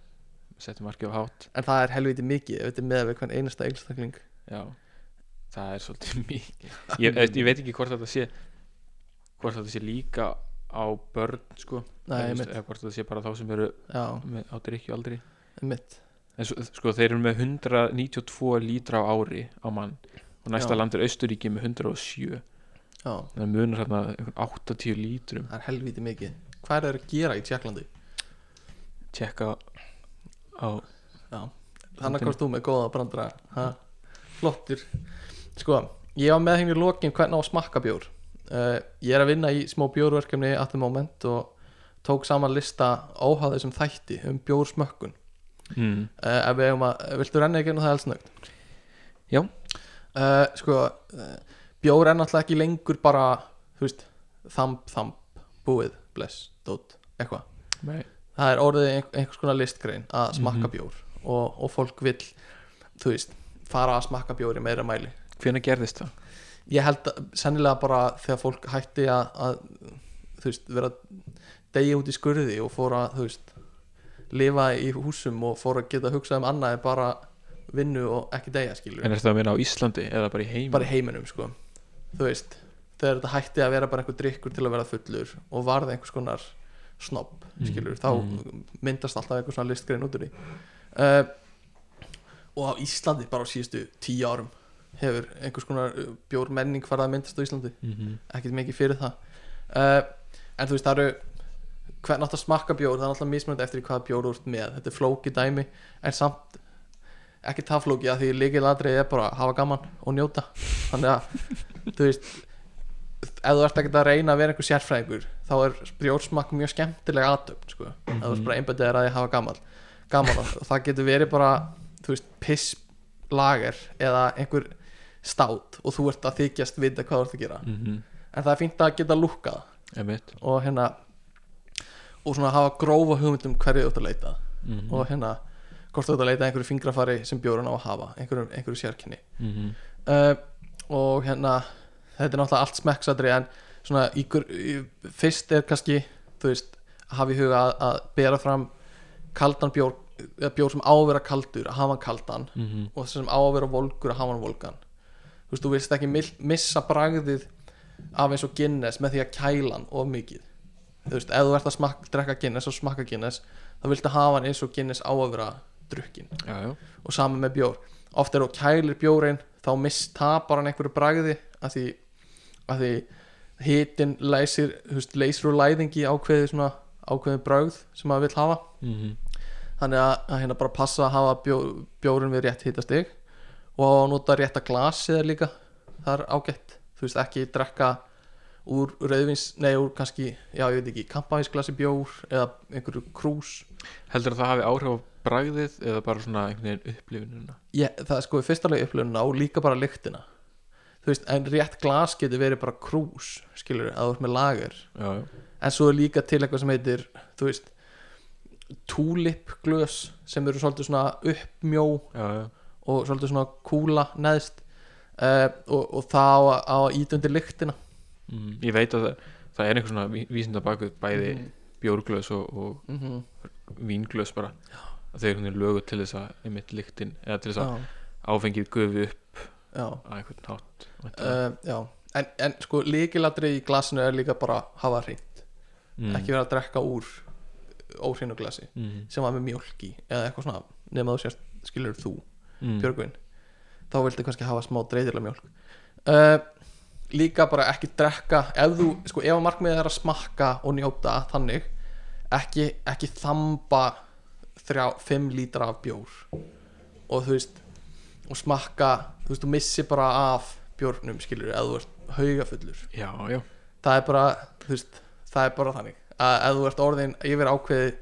Settum markið á hátt. En það er helviti mikið ef þetta er með við hvern einasta einstakling. Já, það er svolítið mikið. Ég, ég veit ekki hvort þetta sé hvort þetta sé líka á börn sko. Nei, Eða, eða hvort þetta sé bara þá sem eru Já, með, á drikju aldrei mitt en sko þeir eru með 192 lítra á ári á mann. Og næsta Já. land er Austuríki með 107 Já, það munar hérna einhvern 80 lítrum. Það er helviti mikið. Hvað er það að gera í Tjekklandi? Tjekka á Þannig komst þú með góða brandra ha? Flottur Sko, ég var með henni í lokin hvernig á að smakka bjór uh, Ég er að vinna í smá bjórverkefni at the moment og tók saman lista óháð þessum þætti um bjórsmökkun mm. uh, ef við eigum að, viltu renna ekki það elsnögt? Já. uh, Sko, bjór er náttúrulega ekki lengur bara, þú veist þamp, þamp, búið, bless, dót eitthvað Nei. Það er orðið ein, einhvers konar listgrein að smakka Mhm. bjór og, og fólk vill þú veist, fara að smakka bjór í meira mæli hvenær gerðist það? ég held að sennilega bara þegar fólk hætti að, að þú veist, vera degi út í skurði og fór að, þú veist lifa í húsum og fór að geta hugsað um annað en bara vinnu og ekki degja skilur en er það að minna á Íslandi eða bara í heim? bara í heiminum sko þú veist, þegar þetta hætti að vera bara einhver drikkur til að vera fullur og varði einhvers konar snobb skilur, þá myndast alltaf einhver svona listgrein út úr því. Uh, og á Íslandi bara á síðustu tíu árum hefur einhvers konar uh, bjór menning farið að myndast á Íslandi. Mm -hmm. ekkert mikið fyrir það. Uh, en þú veist það eru hvern átt að smakka bjór það er alltaf mismunandi eftir hvaða bjór ert með. Þetta er flóki dæmi en samt ekki það flóki að því líkið ladrið er bara að hafa gaman og njóta. Þannig að þú veist ef þú ert ekkert að reyna að vera einhver sérfræðingur þá er bjórsmakk mjög skemmtileg aðtöfn sko. mm -hmm. þú veist bara einbætið að ég hafa gaman gaman og það getur verið bara þú veist piss lager eða einhver stát og þú ert að þykjast vita hvað þú ert að gera Mm -hmm. en það er fínt að geta Emitt og hérna og svona hafa grófa hugmyndum hverju þú ert að leita mm -hmm. og hérna hvort þú ert að leita að einhverju fingrafari sem bjórun á að hafa einhverju, einhverju sérkenni mm -hmm. uh, og hérna þetta er náttúrulega allt smekksadri en svona í, gur- í, fyrst er kannski þú veist að hafa í huga að, að bera fram kaldan bjór bjór sem á að vera kaldur að hafa hann kaldan og þess sem á að vera volgur að hafa hann volgan. Þú veist, þú veist ekki missa bragðið af eins og Guinness með því að kæla hann of mikið. Þú veist, ef þú ert að smakka, drekka Guinness og smakka Guinness þá viltu hafa hann eins og Guinness á að vera drukkin Já, já. Og saman með bjór. Oft er þú kælir bjórin þá mistapar hann einhverju bragði að því, að því hitin leysir, veist, leysir úr læðingi ákveðið svona ákveðið bragð sem maður vill hafa. Mm -hmm. þannig að, að hérna bara passa að hafa bjó, bjórin við rétt hitastig og nota rétta glasið líka. Það er ágætt, þú veist ekki drekka úr rauðvins, nei úr kannski, já ég veit ekki, kampavísglasi bjór eða einhverju krús. Heldur að það hafi áhrif á bragðið eða bara svona einhvern veginn upplifununa ég, það er sko í fyrsta leið upplununa og líka bara lyktina þú veist, en rétt glas getur verið bara krús skilur, að þú ert með lager. Já, já. En svo er líka til eitthvað sem heitir þú veist tulip glös sem eru svolítið svona uppmjó Já, og svolítið svona kúla neðst uh, og, og það á, undir lyktina. Mm. Ég veit að það, það er einhver svona ví- vísinda bakuð bæði Mhm. bjórglös og, og Mhm. vínglös bara. Að þau eru einhvern veginn lögu til þess að einmitt lyktin eða til þess að áfengið gufi upp væntanlega. uh, já. En, en sko líkilatri í glasinu er líka bara hafa hreint mm. ekki vera að drekka úr óhreinu glasi mm. sem var með mjólk í eða eitthvað svona nema þú sérst skilur þú mm. Björgvin þá viltu kannski hafa smá dreitilega mjólk uh, líka bara ekki drekka ef þú, sko ef að markmiðið er að smakka og njóta þannig ekki, ekki þamba þrjá, fimm lítra af bjór og þú veist og smakka, þú veist, þú missi bara af bjórnum, skilur, ef þú ert haugafullur, Já, já. Það er bara þú veist, það er bara þannig. Að ef þú ert orðin yfir ákveði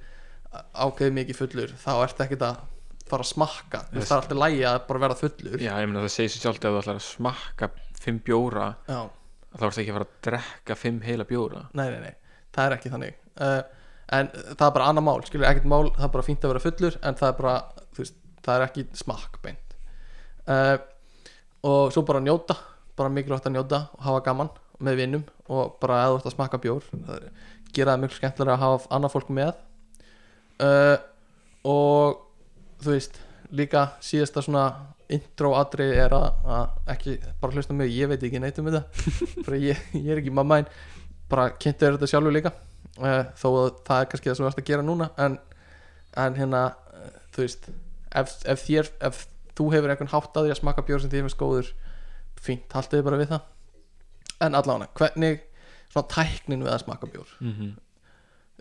ákveðið mikið fullur þá ertu ekkert að fara að smakka. Þú veist, það er alltaf lægi að bara verða fullur. Já, ég meina það segir sér sjálft ef þú ætlar að smakka fimm bjóra Já, þá ertu ekki að fara að drekka fimm heila bjóra. Nei, nei, nei, það er ekki þannig. Uh, en það er bara annað mál skilur ekkert mál, það er bara fínt að vera fullur en það er bara, þú veist, það er ekki smakk beint. Uh, og svo bara njóta bara mikilvægt að njóta og hafa gaman með vinnum og bara eða þú ert að smakka bjór er, gera það miklu skemmtilega að hafa annað fólk með. Uh, og þú veist líka síðasta svona intro atrið er að, að ekki bara hlusta mig, ég veit ekki neitt um þetta. Bara ég, ég er ekki mamma en bara kynntu þetta sjálfur líka. Uh, þó að það er kannski það sem þú ert að gera núna en, en hérna uh, þú veist ef, ef, þér, ef þú hefur einhvern hátt að því að smaka bjór sem þér finnst góður fínt, haldið þið bara við það. En allavega, hvernig svona tæknin við að smaka bjór? Mm -hmm.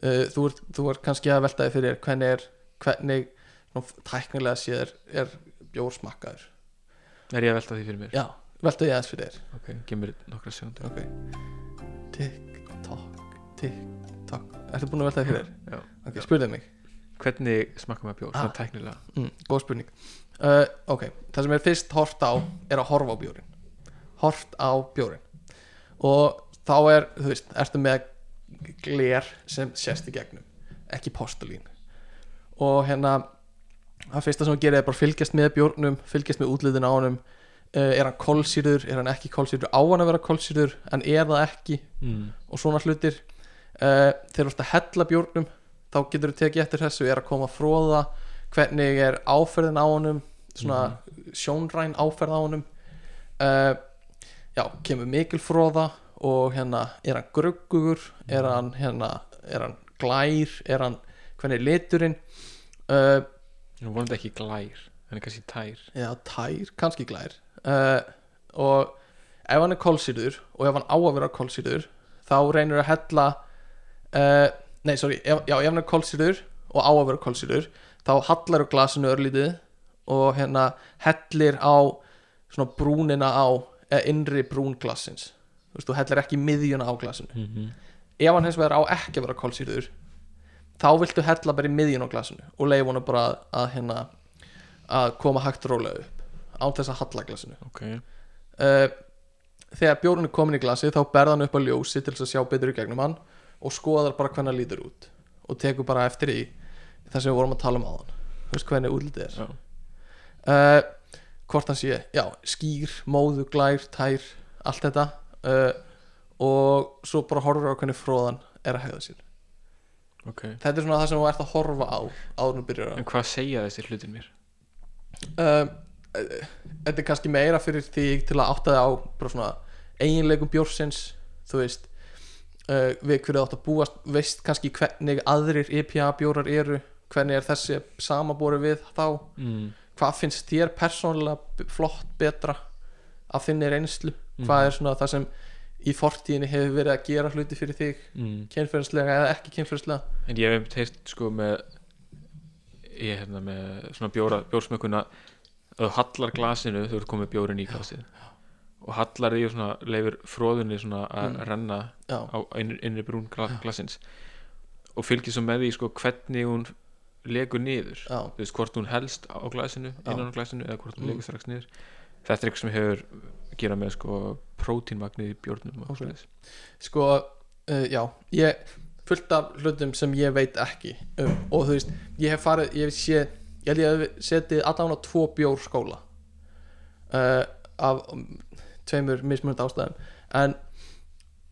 uh, þú, þú ert kannski að veltaði fyrir hvernig er hvernig svona, tæknilega séð er, er bjór smakkaður er ég að velta því fyrir mér? Já, veltaði aðeins fyrir þér. Ok, gemur nokkra segundur ok. Tikk, tokk, tikk, tokk ertu búin að veltaði fyrir þér? já. ok, spurðið mig. Hvernig smakka maður bjór, Ah. svona tæknilega? Mm, góð spurning uh, ok, það sem er fyrst hort á er að horfa á bjórin hort á bjórin og þá er, þú veist, ertu með gler sem sést í gegnum ekki postulín. Og hérna það fyrsta sem að gera er bara fylgjast með bjórnum fylgjast með útliðin á honum. Uh, er hann kolsýrður, er hann ekki kolsýrður? Á hann að vera kolsýrður, en er það ekki? Mm. og svona hlutir. Uh, þegar þú ert að hella bjórnum þá getur þú tekið eftir þessu er að koma fróða hvernig er áferðin á honum svona sjónræn áferð á honum. Uh, já, kemur mikil fróða og hérna er hann gruggugur? Er hann hérna er hann glær, er hann hvernig er liturinn? Uh, Nú vonandi ekki glær, en kannski tær. Já, tær, kannski glær. Uh, og ef hann er kolsýrður og ef hann á að vera kolsýrður þá reynir að hella nei, sorry, ef, já, ef hann er kolsýrður og á að vera kolsýrður þá hallar á glasinu örlítið og hérna hellir á svona brúnina á eða innri brún glassins. Þú veist, þú hellir ekki miðjuna á glasinu mm -hmm. ef hann hins vegar á ekki að vera kolsýrður þá viltu hella bara í miðjun á glasinu og leifa hann bara að, að hérna að koma hægt rólega upp án þess að halla glasinu ok, uh, þegar bjórun er komin í glasi þá berða hann upp á ljósi til þess að sjá betur í gegnum hann og skoðar bara hvernig hann lítur út og tekur bara eftir í það sem við vorum að tala um áðan. Þú veist hvernig útlitið er. Uh, hvort hann sé, já, skýr móðu, glær, tær allt þetta. Uh, og svo bara horfur á hvernig fróðan er að hegða sér. Ok. Þetta er svona það sem þú ert að horfa á áður þú byrjar að En hvað segja þessi hlutin mér? eh, þetta er kannski meira fyrir því til að átta þig á bara svona eiginleikum bjórsins þú veist. Uh, við hverju átt að búast veist kannski hvernig aðrir IPA bjórar eru hvernig er þessi samabóri við þá? Mm. hvað finnst þér persónulega flott betra af þinni reynslu? Hvað er svona það sem í fortíðinni hefur verið að gera hluti fyrir þig? Mm. kynferðislega eða ekki kynferðislega? En ég hef einmitt heyrt sko með ég er hérna með svona bjóra, bjórsmökkuna að þú hallar glasinu þú ert komið bjórin í glasið. Og hallar því og svona leifir fróðunni svona að Mm. renna já, á innri, brún gla, glasins. Og fylgir svo með því sko hvernig hún legur niður þú veist hvort hún helst á glasinu Já. innan á glasinu eða hvort hún Mm. legur strax niður þetta er eitthvað sem hefur að gera með sko prótínmagnið í bjórnum og Ok. svoleiðis. sko uh, já, ég fullt af hlutum sem ég veit ekki um, og þú veist, ég hef farið ég hef sé, ég held ég hef setið allan á tvo bjór skóla uh, af um, tveimur mismunandi ástæðum en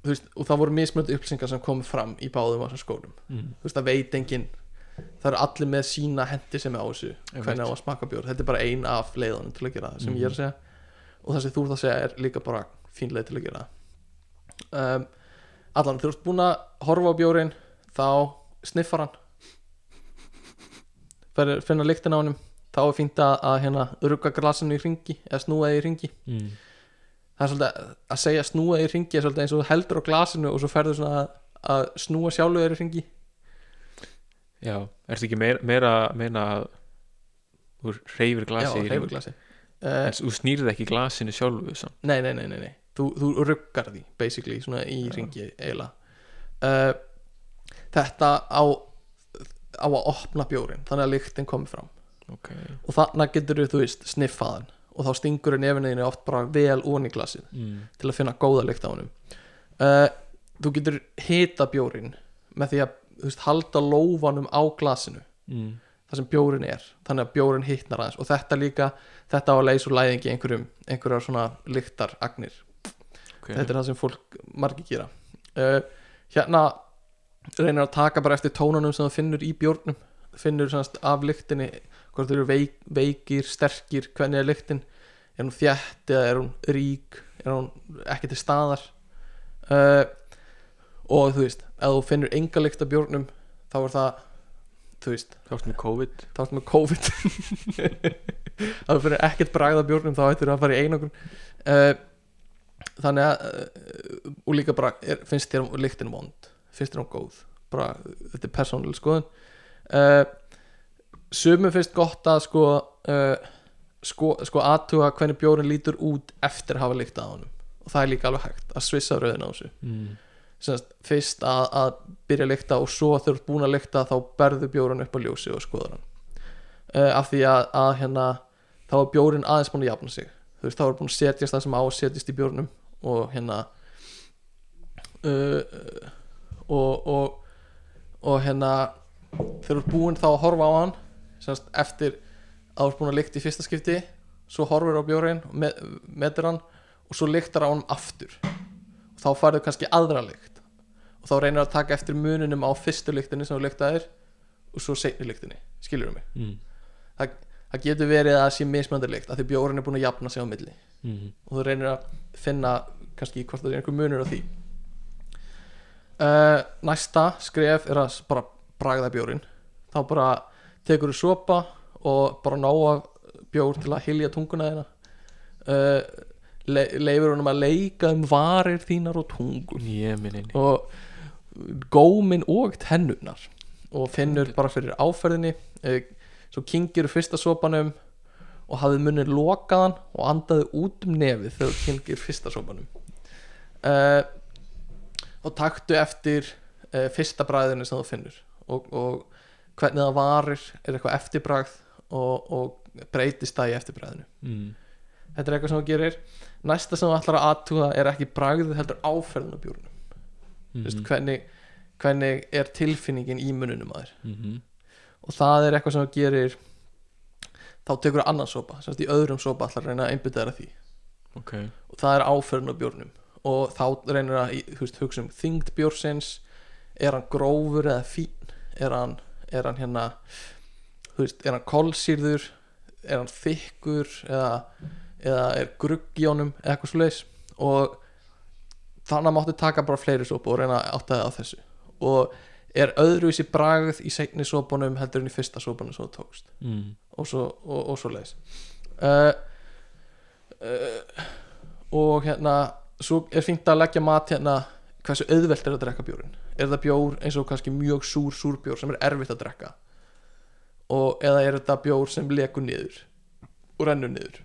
þú veist, og það voru mismunandi upplýsingar sem komu fram í báðum á þessum skólum mm. þú veist, það veit enginn það eru allir með sína hendi sem er á þessu hvernig á að smakka bjór, þetta er bara ein af leiðunum til að gera það sem Mhm. ég er að segja. Og það sem þú ert að segja er líka bara fín leið til að gera það. Um, allan, þú ert búin að horfa á bjórin þá sniffar hann. Fyrir finna lyktin á honum þá er fínt að, að hérna rugga glasinu í ringi eða snúa því í ringi Mm. það er svolítið að segja snúa því í ringi er svolítið eins og heldur á glasinu og svo ferður svona að, að snúa sjálfu þér í ringi Já, ertu ekki meira, meira meina að þú reyfir já, glasi hreyfir hring? glasi uh, en þú snýrð ekki glasinu sjálfu samt. Nei, nei, nei, nei, nei. Þú, þú ruggar því basically, svona í Já. ringi eiginlega uh, Þetta á á að opna bjórin þannig að lyktin komi fram ok og þannig getur þú veist sniffaðan og þá stingur nefinniðinu oft bara vel ón í glasið mm. til að finna góða lykt á honum uh, þú getur hita bjórin með því að veist, halda lófanum á glasinu Mm. þar sem bjórin er þannig að bjórin hittnar aðeins. Og þetta líka, þetta á að leysa úr læðingi einhverjum, einhverjar svona lyktaragnir ok. Þetta er það sem fólk margir gera. Uh, hérna reynir að taka bara eftir tónunum sem það finnur í bjórnum. Finnur af lyktinni hvort þau eru veik, veikir, sterkir hvernig er lyktin, er hún þjætt eða er hún rík, er hún ekki til staðar? Uh, og þú veist, ef þú finnur enga lykt af bjórnum þá er það þú veist, þá ertu með COVID. þá ertu með COVID. Ef þú finnur ekkert bragð af bjórnum þá ættir að fara í einangrun. Uh, þannig að uh, og líka bara, er, finnst þér lyktin vond? Finnst þér hún góð? Bara, þetta er persónuleg skoðun. Uh, sumum finnst gott að sko sko, sko aðtuga hvernig bjórin lítur út eftir að hafa lykt að honum. Og það er líka alveg hægt að svissa rauðin á þessu. Mm. Semast, fyrst að, að byrja að lykta og svo ert búin að lykta þá berðu bjórin upp á ljósi og skoður hann. Uh, af því að, að hérna þá er bjórin aðeins búin að jafna sig. Þú veist þá er búin að setjast það sem á að setjast í bjórnum og hérna uh, og, og og hérna þegar þú ert búin þá að horfa á hann semast, eftir að þú ert búin að lykta í fyrsta skipti svo horfir á bjórin metur hann og svo lyktar á hann aftur. Og þá farið kannski aðra lykt og þá reynir að taka eftir mununum á fyrstu lyktinni sem þú lyktaðir og svo seinni lyktinni, skilur mig? Mm. það, það getur verið að það sé mismöndir lykt að því bjórin er búin að jafna sig á milli. Mm. og þú reynir að finna kannski hvort það er einhver munur á því. Uh, næsta skref er að bara bragða bjórin þá bara tekur þú sopa og bara nóa bjór til að hilja tunguna þeina uh, le leifur honum að leika um varir þínar og tungun ég minn eini og gómin og tennunar og finnur bara fyrir áferðinni eh, svo kingir fyrsta sopanum og hafði munnin lokaðan og andaði út um nefið þegar kingir fyrsta sopanum. Uh, og taktu eftir uh, fyrsta bræðinu sem þú finnur. Og, og hvernig það varir er eitthvað eftirbragð og, og breytist það í eftirbræðinu mm. þetta er eitthvað sem þú gerir. Næsta sem þú ætlar að aðtuga er ekki bragð heldur áferðin á bjórnum Mm Vist, hvernig, hvernig er tilfinningin í mununum að þér? -hmm. og það er eitthvað sem þú gerir þá tekur þú annan sopa semst í öðrum sopa ætlar að reyna að einbytta þér að því. Ok. Og það er áferðin á bjórnum. Og þá reynir að þú veist, hugsa um þyngd bjórsins er hann grófur eða fín? Er hann, er hann hérna veist, er hann kolsýrður? Er hann þykkur eða, eða er grugg í honum eitthvað leis og þannig að máttu taka bara fleiri sopa og reyna að átta það á þessu. Og er öðruvísi bragð í seinni sopunum heldur en í fyrsta sopunum sem þú tókst. Mm. og svo, og, og svo leis uh, uh, og hérna svo er fínt að leggja mat hérna hversu auðvelt er að drekka bjórin er það bjór eins og kannski mjög súr súrbjór sem er erfitt að drekka? Og eða er þetta bjór sem lekur niður og rennur niður?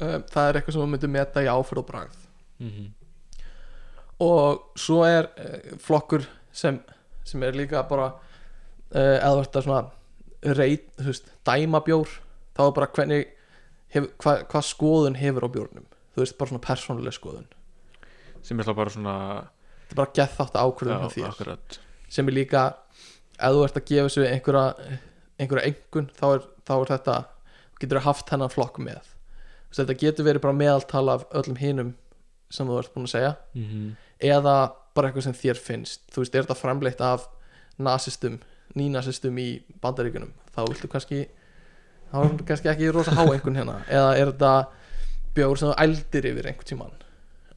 Uh, það er eitthvað sem við myndum meta í áferð og bragð. Mm og svo er uh, flokkur sem, sem er líka bara uh, eða þetta svona reit, þú veist, dæma bjór þá er bara hvernig hef, hva, hvað skoðun hefur á bjórnum. Þú veist, bara svona persónuleg skoðun. Sem er þá bara svona þetta er bara gett þátt ákvörðun hjá þér. akkurat. Sem er líka, ef þú ert að gefa sér einhverja, einhverja engun þá er, þá er þetta, getur haft hennan flokk með. Þetta getur verið bara meðaltal af öllum hinum sem þú ert búin að segja. Mm -hmm. Eða bara eitthvað sem þér finnst. Þú veist, er þetta framleitt af nazistum, nýnazistum í bandaríkunum þá viltu kannski þá er þetta kannski ekki rosa há einhvern hérna. Eða er þetta bjór sem þú ældir yfir einhvern tímann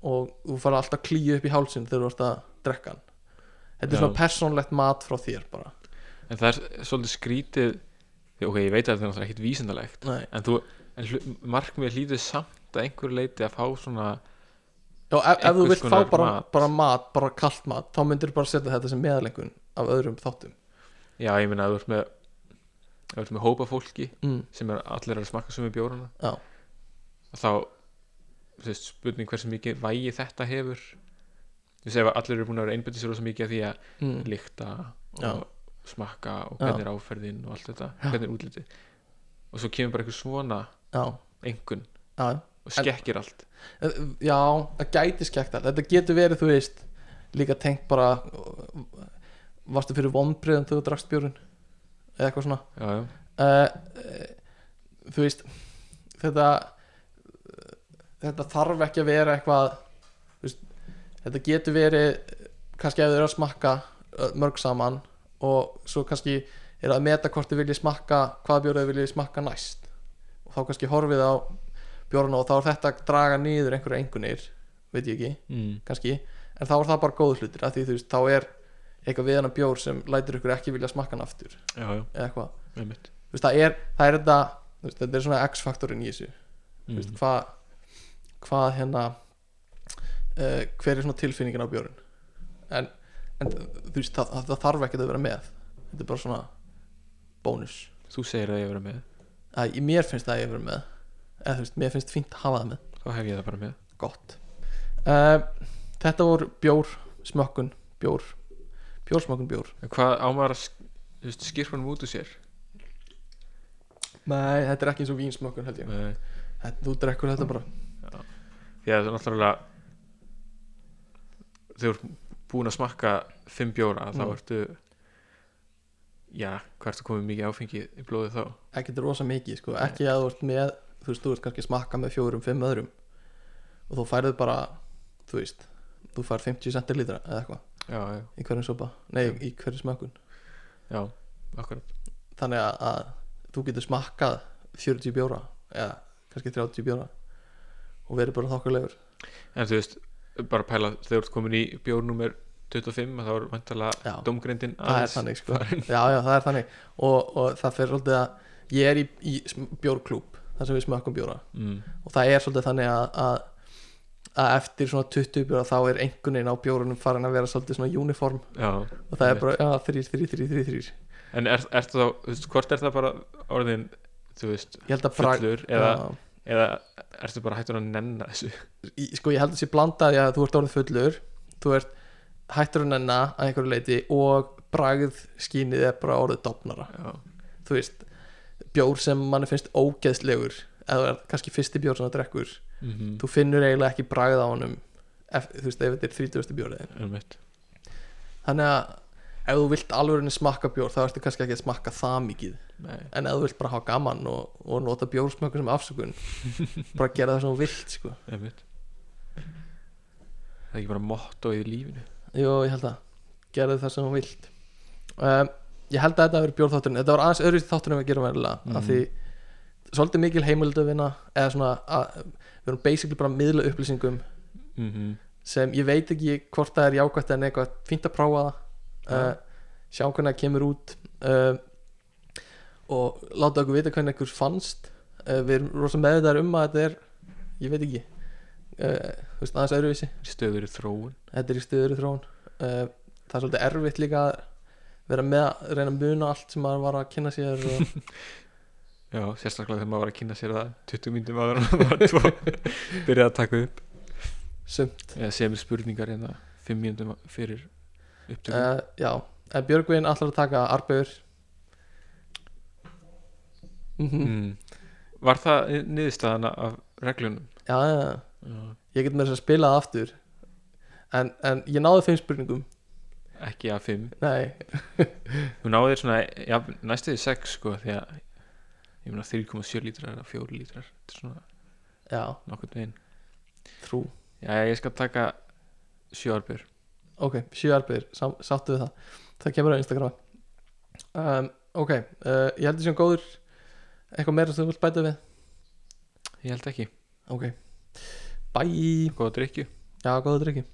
og þú fara alltaf að klíu upp í hálsin þegar þú ert að drekka hann? Þetta er Já. svona persónlegt mat frá þér bara. En það er svolítið skrítið ok, ég veit að þetta er ekkit vísindalegt Nei. en þú, en markmið hlýtur samt að einhverju leiti að fá svona Já, ef, ef þú vilt fá bara mat. bara mat, bara kalt mat þá myndir bara setja þetta sem meðalengun af öðrum þáttum já, ég meina að þú ert með þú ert með hópa fólki mm, sem er allir að smakka sömu bjórana Já. þá þú veist, spurning hversu mikið vægi þetta hefur þú veist ef allir eru búin að vera einbyttis rosa mikið að því að mm, lykta Já. og smakka og Já. hvernig er áferðin og allt þetta, Já. hvernig er útlitið og svo kemur bara eitthvað svona já, engun já, og skekkir allt. Eh, já það gæti skekt allt. Þetta getur verið, þú veist líka tengt bara varstu fyrir vonbriðum þegar þú drakst bjórun eða eitthvað svona. Já, já, uh, þú veist þetta þetta þarf ekki að vera eitthvað veist, þetta getur verið kannski ef þau eru að smakka mörg saman og svo kannski er að meta hvort þau vilji smakka hvað bjór þau vilji smakka næst. Og þá kannski horfið á bjórna og þá er þetta að draga niður einhverja engunir veit ég ekki, mm. kannski. En þá er það bara góð hlutir af því þú veist, þá er eitthvað við hann bjór sem lætur ykkur ekki vilja smakka hann aftur. Já, já, eða eitthvað. Þú veist, það er, það er þetta veist, þetta er svona x-faktorinn í þessu. Mm. mm. hvað hvað hérna uh, hver er svona tilfinningin á bjórun en, en þú veist, það, það þarf ekki að vera með. Þetta er bara svona bónus. Þú segir að ég vera með, að, mér finnst að ég vera með eða þú veist, mér finnst fínt að hafa það með. Þá hef ég það bara með. Gott. Uh, þetta voru bjór smökkun, bjór bjórsmökkun bjór. En hvað á maður að sk- þú veist, skirpa hann út úr sér? Nei, þetta er ekki eins og vínsmökkun held ég. Nei. þetta, þú drekkur þetta bara. Því að það er náttúrulega þegar þú ert búin að smakka fimm bjóra þá Mm. ertu já, hvað ertu komið mikið áfengi í blóðið þá? Ekkert rosa mikið sko. ekki að þú ert með þú veist, þú ert kannski smakka með fjórum, fimm öðrum. Og þú færið bara þú veist, þú fær 50 centilítra eða eitthvað í hverjum sopa, nei, í hverju smakun já, akkurat. Þannig að, að þú getur smakkað 40 bjóra eða kannski 30 bjóra og verið bara þokkulegur en þú veist, bara pæla þegar þú ert komin í bjórnúmer 25 þá er vantalega domgrindin það er þannig sko. já, já, það er þannig. Og, og það fyrir svolítið að ég er í, í bjórklúb þar sem við smakkum bjóra. Mm, og það er svolítið þannig að, að, að eftir svona 20 bjóra þá er einhvernig á bjórunum farin að vera svolítið svona uniform. Já, og það er bara, já, þrýr, þrýr, þrýr, þrýr, þrýr en er, ertu þá, þú veist, hvort er það bara orðin, þú veist fullur eða, eða ertu bara hættur að nenna þessu? Sko ég held að sé blandað að þú ert orðið fullur þú ert hættur að nenna að einhverju leiti og bragð skínið er bara orðið dopnara já, þú veist, bjór sem manni finnst ógeðslegur eða kannski fyrsti bjór sem það drekkur mm þú finnur eiginlega ekki bragð á honum ef, þú veist, ef þetta er 30. bjórið einmitt. Þannig að ef þú vilt alveg smakka bjór þá ertu kannski ekki að smakka það mikið. Nei, en ef þú vilt bara hafa gaman og, og nota bjórsmökkur sem afsökun bara gera það sem þú vilt sko. það er ekki bara motto í lífinu. Jú, ég held að gera það sem þú vilt. Um, ég held að þetta hafi verið bjórþátturinn þetta var aðeins öðruvísi þátturinn við gerum verðilega mm. Af því svolítið mikil heimildu vinna eða svona að, við erum basically bara miðla upplýsingum mm sem ég veit ekki hvort það er jákvæmt en eitthvað fínt að prófa það Ja. uh, sjá hvernig það kemur út uh, og láta okkur vita hvernig einhver fannst. Uh, við erum rosa meðvitaðar um að þetta er ég veit ekki aðeins öðruvísi. Stöður í þróun. Þetta er í stöður í þróun það er svolítið erfitt líka að vera með að reyna að muna allt sem maður var að kynna sér og, já, sérstaklega þegar maður var að kynna sér það 20 myndum áður en maður var tvo byrjaði að taka upp. Sumt. Eða segja mér spurningar hérna 5 myndum fyrir upptökum uh, já, en Björgvin allar að taka arbeigur mm -hmm. mm. var það niðurstaðan af reglunum? Já, já, já. Ég get með þess að spila það aftur. En, en ég náði þeim spurningum ekki af 5 nei, þú náðir svona já, næstuði 6 sko því að ég meina 3,7 lítrar eða 4 lítrar þetta er svona já, nokkurn veginn. Trú já, ég skal taka 7 árbjör ok, sjö arbeigur, sáttu við það. Það kemur á Instagram. Um, ok, uh, ég heldur sem góður. Eitthvað meira sem þú vilt bæta við? Ég held ekki, ok, bye. Góða drikju já, góður drikki,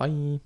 bye